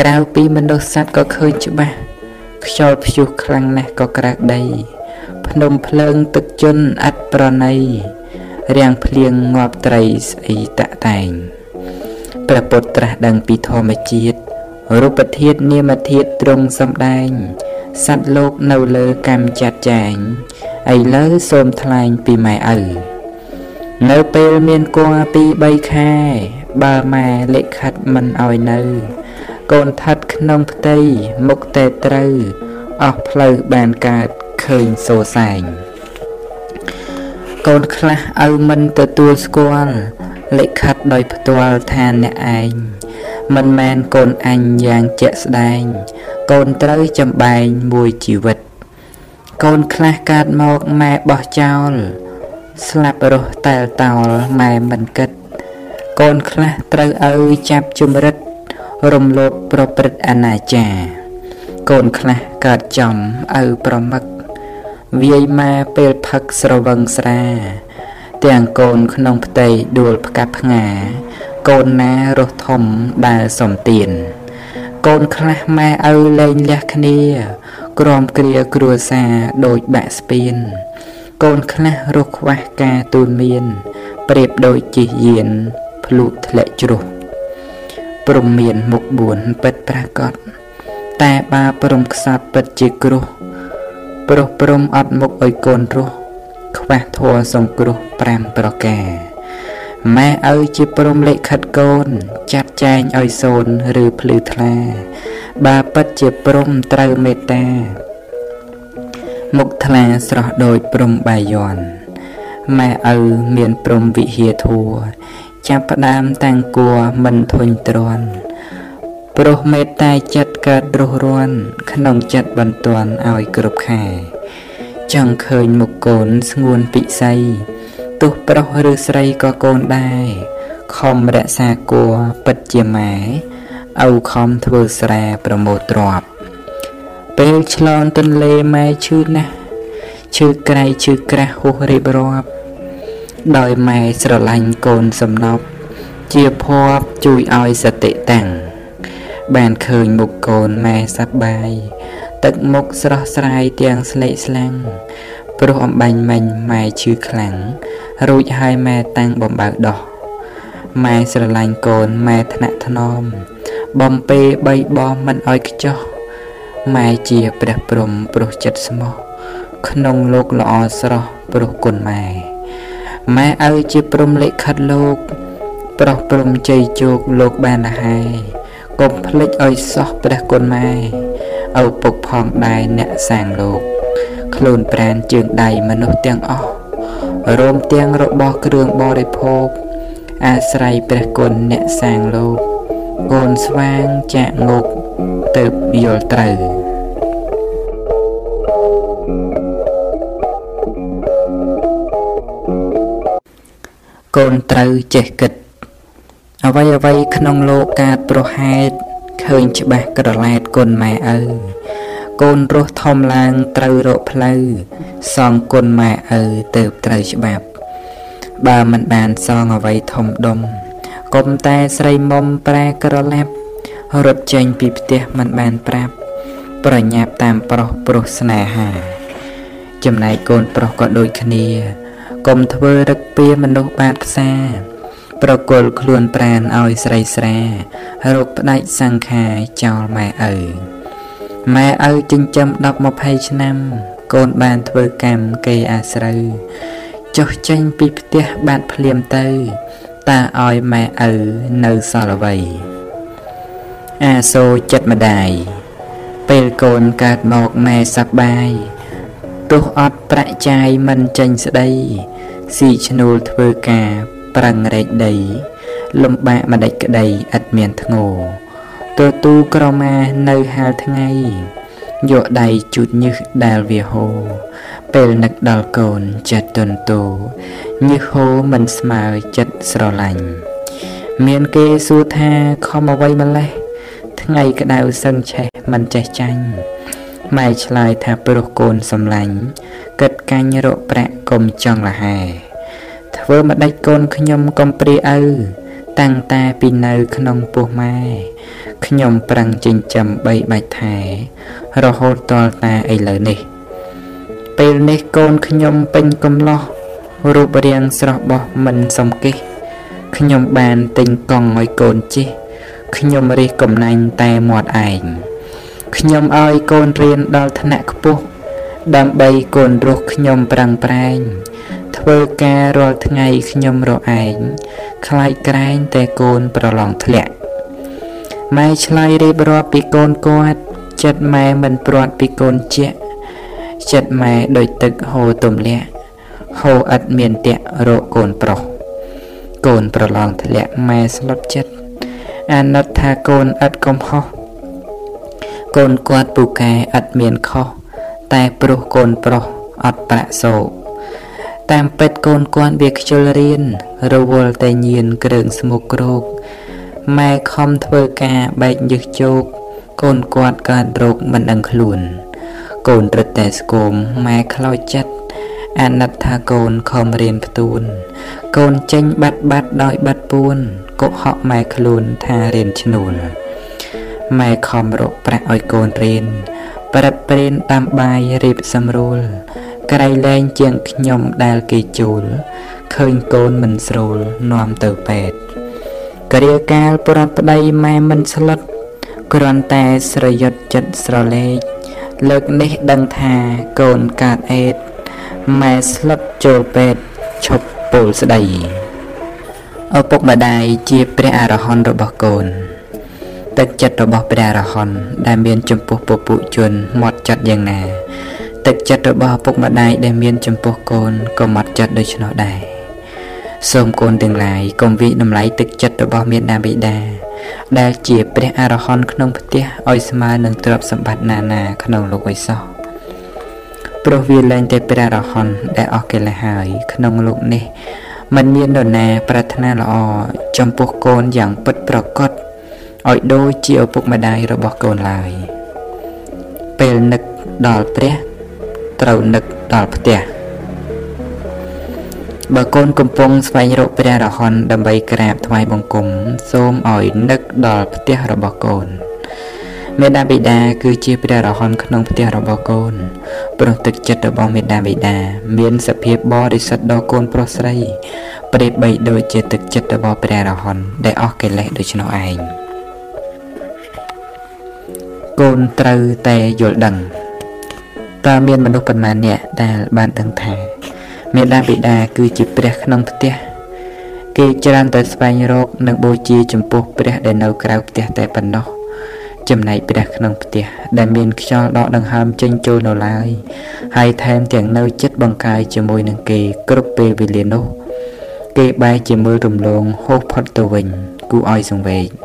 ក្រៅពីមនុស្សសត្វក៏ឃើញច្បាស់ខ្យល់ព្យុះខ្លាំងណាស់ក៏ក្រាស់ដី ភ្នំភ្លើងទឹកជន់ឥតប្រណី រាំងភ្លៀងងាប់ត្រីស្អីតាក់តែងព្រះពុទ្ធត្រាស់ដឹងពីធម្មជាតិរូបធាតុនាមធាតុទ្រង់សំដែងសត្វលោកនៅលើកម្មចាត់ចែងឥឡូវសូមថ្លែងពីម៉ែឪនៅពេលមានគួរពី3ខែ បើម៉ែលិខិតមិនឲ្យនៅ កូនថាត់ក្នុងផ្ទៃមុខតែត្រូវអស់ផ្លូវបានកើតឃើញសូសែង កូនខ្លះឪមិនទទួលស្គាល់លិខិតដោយផ្ទាល់ថាអ្នកឯងមិនមែនកូនអញយ៉ាងជាក់ស្ដែង កូនត្រូវចំបែងមួយជីវិត កូនខ្លះកើតមកម៉ែបោះចោល ស្លាប់រស់តែលតោលម៉ែមិនគិត កូនខ្លះត្រូវឲ្យចាប់ជំរិត រំលោភប្រព្រឹត្តអនាចារកូនខ្លះកើតចំឪប្រមឹក វាយម៉ែពេលផឹកស្រវឹងស្រា ទាំងកូនក្នុងផ្ទៃដួលផ្កាប់ផ្ងា កូនណារស់ធំដែលសំទៀនកូនខ្លះម៉ែឪលែងលះគ្នាក្រំគ្រាគ្រួសារដូចបាក់ស្ពានកូនខ្លះរស់ខ្វះការទូនមាន ប្រៀបដូចជិះយានភ្លុធ្លាក់ជ្រុះព្រមមានមុខ4ពិតប្រាកដតែបាព្រមខ្សត់ពិតជាគ្រោះ ព្រោះព្រមអត់មុខឲ្យកូនរស់ខ្វះធัวសង្គ្រោះ5ប្រការម៉ែឪជាព្រមលិខិតកូន ចាត់ចែងឲ្យសូនឬភ្លឺថ្លាបើពិតជាព្រមត្រូវមេត្តាមុខថ្លាស្រស់ដូចព្រំបាយ័នម៉ែឪមានព្រំវិហាធัวចាប់ផ្ដើមតាំងគួរមិនធុញទ្រាន់ព្រោះមេត្តាចិត្ត កើតរស់រាន់ក្នុងចិត្តបន្ទាន់ឲ្យគ្រប់ខែ ចង់ឃើញមុខកូនស្ងួនពិស័យទោះប្រុសឬស្រីក៏កូនដែរខំរក្សាគួរពិតជាម៉ែឪខំធ្វើស្រែប្រមូលទ្រព្យពេលឆ្លងទន្លេម៉ែឈឺណាស់ឈឺក្រៃឈឺក្រាស់ហួសរៀបរាប់ដោយម៉ែស្រឡាញ់កូនសំណប់ជាភ័ព្វជួយឲ្យសតិតាំង បានឃើញមុខកូនម៉ែសប្បាយទឹកមុខស្រស់ស្រាយទាំងស្លេកស្លាំងព្រោះអំបាញ់មិញម៉ែឈឺខ្លាំងរួចហើយម៉ែតាំងបំបើដោះម៉ែស្រឡាញ់កូនម៉ែថ្នាក់ថ្នម បំពេបីបងមិនអោយខ្ចោះម៉ែជាព្រះព្រំព្រោះចិត្តស្មោះក្នុងលោកល្អស្រស់ព្រោះគុណម៉ែម៉ែឪជាព្រំលិខិតលោក ប្រុសព្រំជ័យជោគលោកបានលហើ កុំភ្លេចឲ្យសោះព្រះគុណម៉ែឪពុកផងដែរអ្នកសាងលោក ខ្លួនប្រានជើងដៃមនុស្សទាំងអស់រួមទាំងរបស់គ្រឿងបរិភោគអាស្រ័យព្រះគុណអ្នកសាងលោកកូនស្វាងចាក់ងុកទៅយល់ត្រូវកូនត្រូវចេះគិត អ្វីអ្វីក្នុងលោកកើតប្រហែតឃើញច្បាស់ក្រឡែតគុណម៉ែឪកូនរស់ធំឡើងត្រូវរកផ្លូវសងគុណម៉ែឪទៅត្រូវច្បាប់ បើមិនបានសងអ្វីធំដុំកុំតែស្រីមុំប្រែក្រឡាប់រត់ចេញពីផ្ទះមិនបានប្រាប់ ប្រញាប់តាមប្រុសព្រោះស្នេហា ចំណែកកូនប្រុសក៏ដូចគ្នាកុំធ្វើរឹកពីមនុស្សបាតផ្សា ប្រគល់ខ្លួនប្រានឲ្យស្រីស្រារកផ្ដាច់សង្ខារចោលម៉ែឪម៉ែឪចិញ្ចឹម10 20ឆ្នាំ កូនបានធ្វើកម្មគេអាស្រូវចុះចេញពីផ្ទះបាត់ភ្លាមទៅតើឲ្យម៉ែឪនៅសល់អ្វីអាសូរចិត្តម្ដាយពេលកូនកើតមកម៉ែសប្បាយទោះអត់ប្រាក់ចាយមិនចេញស្ដីស៊ីឈ្នួលធ្វើការ ប្រឹងរែកដី លំបាកម្ដេចក្ដីឥតមានធ្ងោទទូក្រមានៅហាលថ្ងៃយកដៃជូតញើសដែលវាហូរពេលនឹកដល់កូនចិត្តទន់តូញើសហូរមិនស្មើចិត្តស្រឡាញ់មានគេសួរថាខំអ្វីម្លេះថ្ងៃក្តៅសឹងឆេះមិនចេះចាញ់ម៉ែឆ្លើយថាព្រោះកូនសំឡាញ់គិតកាញ់រកប្រាក់កុំចង់លហែ ធ្វើម្ដេចកូនខ្ញុំកុំព្រាឪតាំងតាពីនៅក្នុងពោះម៉ែខ្ញុំប្រឹងចិញ្ចឹមបីបាច់ថែ រហូតតលតាឥឡូវនេះ ពេលនេះកូនខ្ញុំពេញកំឡោះរូបរាងស្រស់បោះមិនសំគិះខ្ញុំបានទិញកង់ឲ្យកូនជិះខ្ញុំរិះកំណាញ់តែមាត់ឯងខ្ញុំឲ្យកូនរៀនដល់ថ្នាក់ខ្ពស់ដើម្បីកូនរស់ខ្ញុំប្រឹងប្រែង ធ្វើការរាល់ថ្ងៃខ្ញុំរឯងខ្លាចក្រែងតែកូនប្រឡងធ្លាក់ម៉ែឆ្លើយរៀបរាប់ពីកូនគាត់ចិត្តម៉ែមិនព្រាត់ពីកូនជាចិត្តម៉ែដូចទឹកហូរទំលាក់ហូរឥតមានតាក់រកកូនប្រុសកូនប្រឡងធ្លាក់ម៉ែស្លុតចិត្តអាណិតថាកូនឥតកំហុសកូនគាត់ពូកែឥតមានខុសតែព្រោះកូនប្រុសអត់ប្រាក់សោក តាមពេតកូនគាត់វាខ្ជិលរៀនរវល់តែញៀនគ្រឿងស្មុកគ្រោកម៉ែខំធ្វើការបែកញើសជោកកូនគាត់កើតរោគមិនដឹងខ្លួន កូនរឹតតែស្គមម៉ែខ្លោចចិត្តអាណិតថាកូនខំរៀនផ្ទួន កូនចេញបាត់បាត់ដោយបាត់ពួនកុហកម៉ែខ្លួនថារៀនឈ្នួលម៉ែខំរកប្រាក់ឲ្យកូនរៀន ប្រត់ព្រៀនតាមបាយរៀបសម្រួល ក្រៃលែងជាងខ្ញុំដែលគេជួលឃើញកូនមិនស្រួលនាំទៅពេទ្យគ្រាកាលប្រត់ប្តីម៉ែមិនស្លុតគ្រាន់តែស្រយុតចិត្តស្រលេកលើកនេះដឹងថាកូនកើតអេតម៉ែស្លុតចូលពេទ្យឈប់ពោលស្ដីឪពុកម្ដាយជាព្រះអរហន្តរបស់កូនទឹកចិត្តរបស់ព្រះអរហន្តដែលមានចំពោះពពុជនម៉ត់ចិត្តយ៉ាងណា ទឹកចិត្តរបស់ឪពុកម្ដាយដែលមានចំពោះកូនក៏ម៉ត់ចិត្តដូច្នោះដែរសូមកូនទាំងឡាយកុំវិតម្លៃទឹកចិត្តរបស់មេដាបិតាដែលជាព្រះអរហន្តក្នុងផ្ទះឲ្យស្មើនឹងទ្រព្យសម្បត្តិណានាក្នុងលោកវិសោព្រោះវាលែងតែព្រះអរហន្តដែលអស់កិលេសហើយក្នុងលោកនេះมันមាននរណាប្រាថ្នាល្អចំពោះកូនយ៉ាងពិតប្រកបឲ្យដូចជាឪពុកម្ដាយរបស់កូនឡើយពេលនឹកដល់ព្រះ ត្រូវនឹកដល់ផ្ទះបើកូនកំពុងស្វែងរកព្រះរហន្តដើម្បីក្រាបថ្វាយបង្គំ សូមឲ្យនឹកដល់ផ្ទះរបស់កូនមេដាបិតាគឺជាព្រះរហន្តក្នុងផ្ទះរបស់កូនព្រោះទឹកចិត្តរបស់មេដាបិតាមានសភាពបរិសុទ្ធដល់កូនប្រុសស្រីប្រៀបបីដូចជាទឹកចិត្តរបស់ព្រះរហន្តដែលអស់កិលេសដូច្នោះឯងកូនត្រូវតែយល់ដឹង តើមានមនុស្សប៉ុន្មានអ្នកដែលបានដឹងថាមេដាបិតាគឺជាព្រះក្នុងផ្ទះគេច្រើនតែស្វែងរកនិងបូជាចំពោះព្រះដែលនៅក្រៅផ្ទះតែប៉ុណ្ណោះចំណែកព្រះក្នុងផ្ទះដែលមានខ្យល់ដកដង្ហើមចេញចូលនៅឡើយហើយថែមទាំងនៅចិត្តបង្កាយជាមួយនឹងគេគ្រប់ពេលវេលានោះ គេបែរជាមើលរំលងហូសផុតទៅវិញគូឲ្យសង្វេគ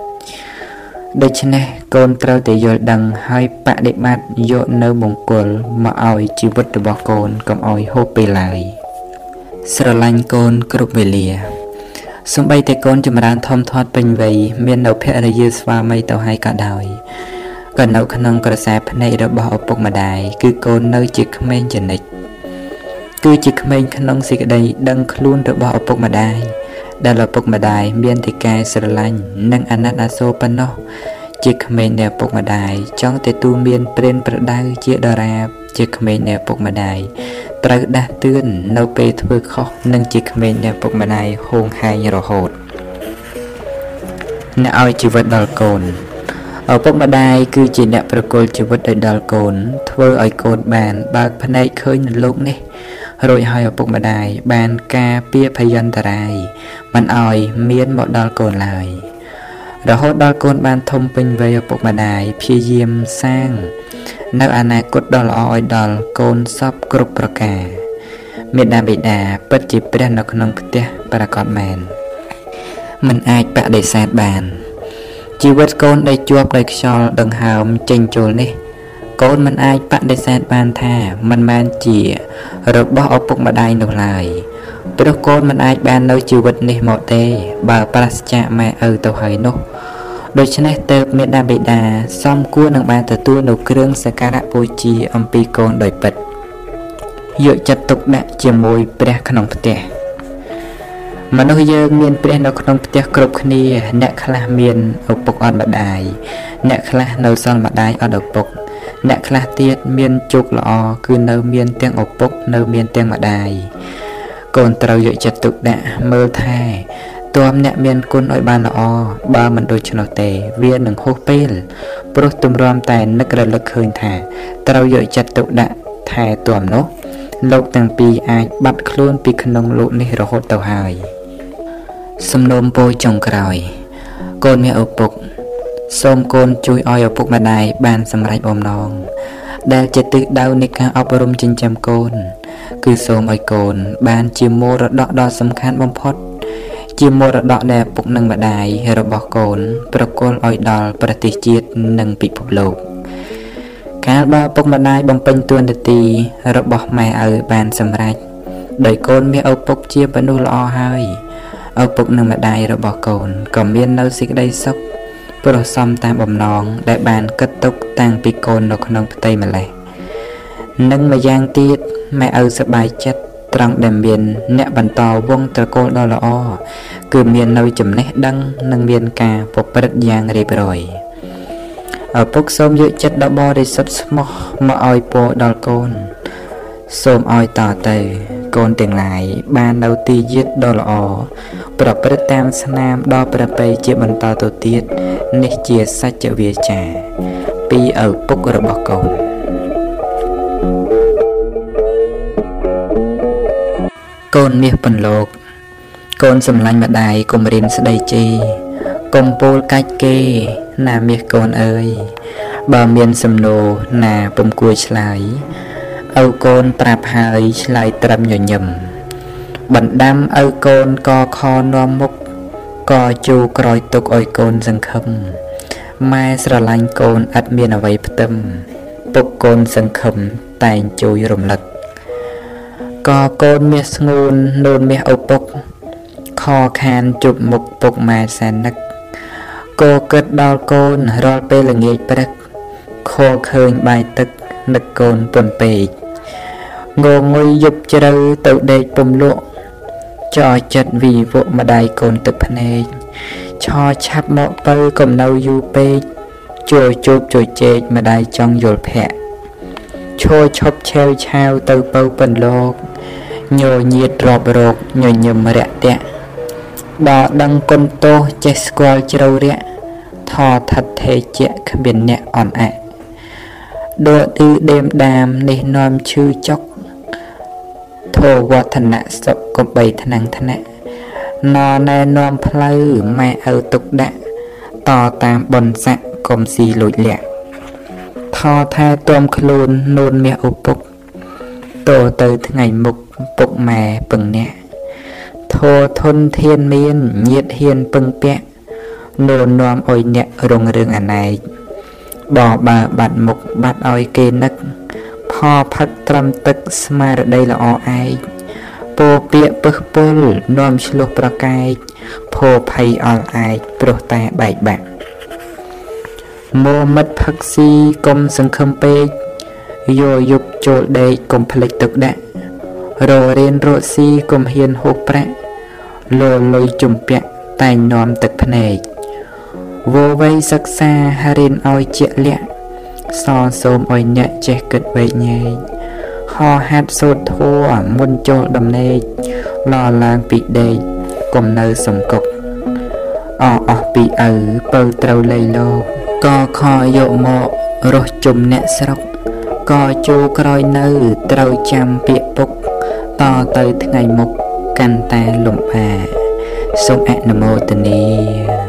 ដូច្នេះកូនត្រូវតែយល់ដឹងហើយបដិបត្តិយកនៅមង្គលមកឲ្យជីវិតរបស់កូនកុំឲ្យហូបពេលឡើយស្រឡាញ់កូនគ្រប់វេលាសំបីតែកូនចម្រើនធំធាត់ពេញវ័យមាននៅភរិយាស្វាមីទៅហើយក៏ដោយក៏នៅក្នុងក្រសែភ្នែករបស់ឪពុកម្ដាយគឺកូននៅជាក្មេងចនិចគឺជាក្មេងក្នុងសេចក្តីដឹងខ្លួនរបស់ឪពុកម្ដាយ ដែលឪពុកម្ដាយមានតែការស្រឡាញ់និងអាណិតអាសូរប៉ុណ្ណោះជាក្មេងដែលឪពុកម្ដាយចង់ទទួលមានព្រានប្រដៅជាដរាបជាក្មេងដែលឪពុកម្ដាយត្រូវដាស់តឿននៅពេលធ្វើខុសនិងជាក្មេងដែលឪពុកម្ដាយហួងហែងរហូតអ្នកឲ្យជីវិតដល់កូនឪពុកម្ដាយគឺជាអ្នកប្រគល់ជីវិតឲ្យដល់កូនធ្វើឲ្យកូនបានបើកភ្នែកឃើញនៅលោកនេះ រួចហើយឪពុកម្ដាយបានការពារភយន្តរាយមិនឲ្យមានមកដល់កូនឡើយរហូតដល់កូនបានធំពេញវ័យឪពុកម្ដាយព្យាយាមសាង នៅអនាគតដ៏ល្អឲ្យដល់កូនសពគ្រប់ប្រការមេដាបិតាពិតជាព្រះនៅក្នុងផ្ទះប្រកបមែនមិនអាចបដិសេធបាន ជីវិតកូនដែលជាប់ដោយខ្យល់ដង្ហើមចេញចូលនេះ កូនមិនអាចបដិសេធបានថាមិនមែនជារបស់ឪពុកម្ដាយនោះឡើយព្រោះកូនមិនអាចបាននៅជីវិតនេះមកទេ បើប្រសិទ្ធម៉ែឪទៅហើយនោះដូច្នេះទៅមេដាបេដាសំគួរនឹងបានទទួលនៅគ្រឿងសក្ការៈបូជាអំពីកូនដោយពិតយកចិត្តទុកដាក់ជាមួយព្រះក្នុងផ្ទះមនុស្សយើងមានព្រះនៅក្នុងផ្ទះគ្រប់គ្នា អ្នកខ្លះមានឪពុកអត់ម្ដាយអ្នកខ្លះនៅសល់ម្ដាយអត់ឪពុក អ្នកខ្លះទៀតមានជោគល្អគឺនៅមានទាំងឪពុកនៅមានទាំងម្ដាយកូនត្រូវយកចិត្តទុកដាក់មើលថែទោះអ្នកមានគុណឲ្យបានល្អបើមិនដូច្នោះទេវានឹងហួសពេលព្រោះទម្រាំតែនឹករលឹកឃើញថាត្រូវយកចិត្តទុកដាក់ថែទាំនោះលោកទាំងពីរអាចបាត់ខ្លួនពីក្នុងលោកនេះរហូតទៅហើយសំណូមពរចុងក្រោយ កូនមានឪពុក សូមកូនជួយឲ្យឪពុកម្ដាយបានសម្រេចបំណងដែលជាទិសដៅនៃការអប់រំចិញ្ចឹមកូន គឺសូមឲ្យកូន បានជាមរតកដ៏សំខាន់បំផុត ជាមរតកដែលពុកនិងម្ដាយរបស់កូន ប្រគល់ឲ្យដល់ប្រទេសជាតិនិងពិភពលោកកាលបើពុកម្ដាយបំពេញតួនាទីរបស់ម៉ែឪបានសម្រេចដោយកូនមានឪពុកជាមនុស្សល្អហើយឪពុកនិងម្ដាយរបស់កូនក៏មាននៅសេចក្តីសុខ ព្រោះសំតាមបំណងដែលបានគិតទុកតាំងពីកូននៅក្នុងផ្ទៃម្លេះនិងម្យ៉ាងទៀតម៉ែឪសប្បាយចិត្តត្រង់ដែលមាន អ្នកបន្តវងត្រកូលដ៏ល្អគឺមាននៅចំណេះដឹងនិងមានការប្រព្រឹត្តយ៉ាងរៀបរយឪពុកសូមយកចិត្តដ៏បរិសុទ្ធស្មោះមកឲ្យពរដល់កូន សូមឲ្យតទៅ កូនទាំងឡាយបាននៅទីយាតដ៏ល្អប្រព្រឹត្តតាមស្នាមដ៏ប្រពៃជាបន្តទៅទៀតនេះជាសច្ចវាចា ពីឪពុករបស់កូនកូនមាសពន្លោកកូនសម្លាញ់ម្ដាយកុំរៀនស្ដីជេរកុំពោលកាច់គេណាមាសកូនអើយបើមានសំណួរណាពុំគួរឆ្លើយ ឪកូនប្រាប់ហើយឆ្លើយត្រឹមញញឹមបណ្ដាំឪកូនកខនាំមុខកជូក្រោយទុកឲ្យកូនសង្ឃឹមម៉ែស្រឡាញ់កូនឥតមានអ្វីផ្ទឹមពុកកូនសង្ឃឹមតែងជួយរំលឹកក៏កូនមាសស្ងួននូនមាសឪពុក ខខានជប់មុខពុកម៉ែសែននឹកគោគិតដល់កូនរាល់ពេលល្ងាចព្រឹកខោឃើញបាយទឹកនឹកកូនពន់ពេក ងងុយយប់ជ្រៅទៅដេកពំលក់ចោចិត្តវីវក់ម្ដាយកូនទឹកភ្នែកឆោឆាប់មកបើកំនៅយូរពេកជួយជប់ជួយជែកម្ដាយចង់យល់ភ័ក្រឈោឈប់ឆេវឆាវទៅបើពិនលោកញោញៀតរាប់រោគញញឹមរាក់តាក់ដល់ដឹងគុណទោសចេះស្គាល់ជ្រៅរាក់ថថិតថេជាគ្មានអ្នកអន់អាដួឌឺដេមដាមនេះនាំឈឺចុក ធោវឌ្ឍនៈសុខកំបីថ្នាំងថ្នាក់ណណែនាំផ្លូវម៉ែឪទុកដាក់តតាមបនស័កកុំស៊ីលួចលាក់ថថែទាំខ្លួននូនមាសឪពុកតទៅថ្ងៃមុខពុកម៉ែពឹងអ្នកធោធនធានមានញាតហ៊ានពឹងពាក់នូននាំអុយអ្នករងរឿងអណែកបបើបាត់មុខបាត់ឲ្យគេនឹក ផផឹកត្រឹមទឹកស្មារតីល្អឯកពោពាកពឹសពុលនាំឆ្លោះប្រកែកភោភ័យអល់ឯកព្រោះតែបែកបាក់មួមិត្តផឹកស៊ីកុំសង្ឃឹមពេកយោយប់ចូលដេកកុំភ្លេចទឹកដាក់ររៀនរកស៊ីកុំហ៊ានហូបប្រាក់លលុយជំពាក់តែងនាំទឹកភ្នែកវវ័យសិក្សារៀនឲ្យជាក់លាក់ សសូមឲ្យអ្នកចេះគិតវែកញែកហោហាត់សូត្រធัวមុនចូលដំណេកលឡើងពីដេកកុំនៅសំកុកអស់អស់ពីឪពៅត្រូវលៃលោកក៏ខយកមករស់ជុំអ្នកស្រុកក៏ជូក្រោយនៅត្រូវចាំពាក្យពុកតទៅថ្ងៃមុខកាន់តែលំបាសូមអនុមោទនា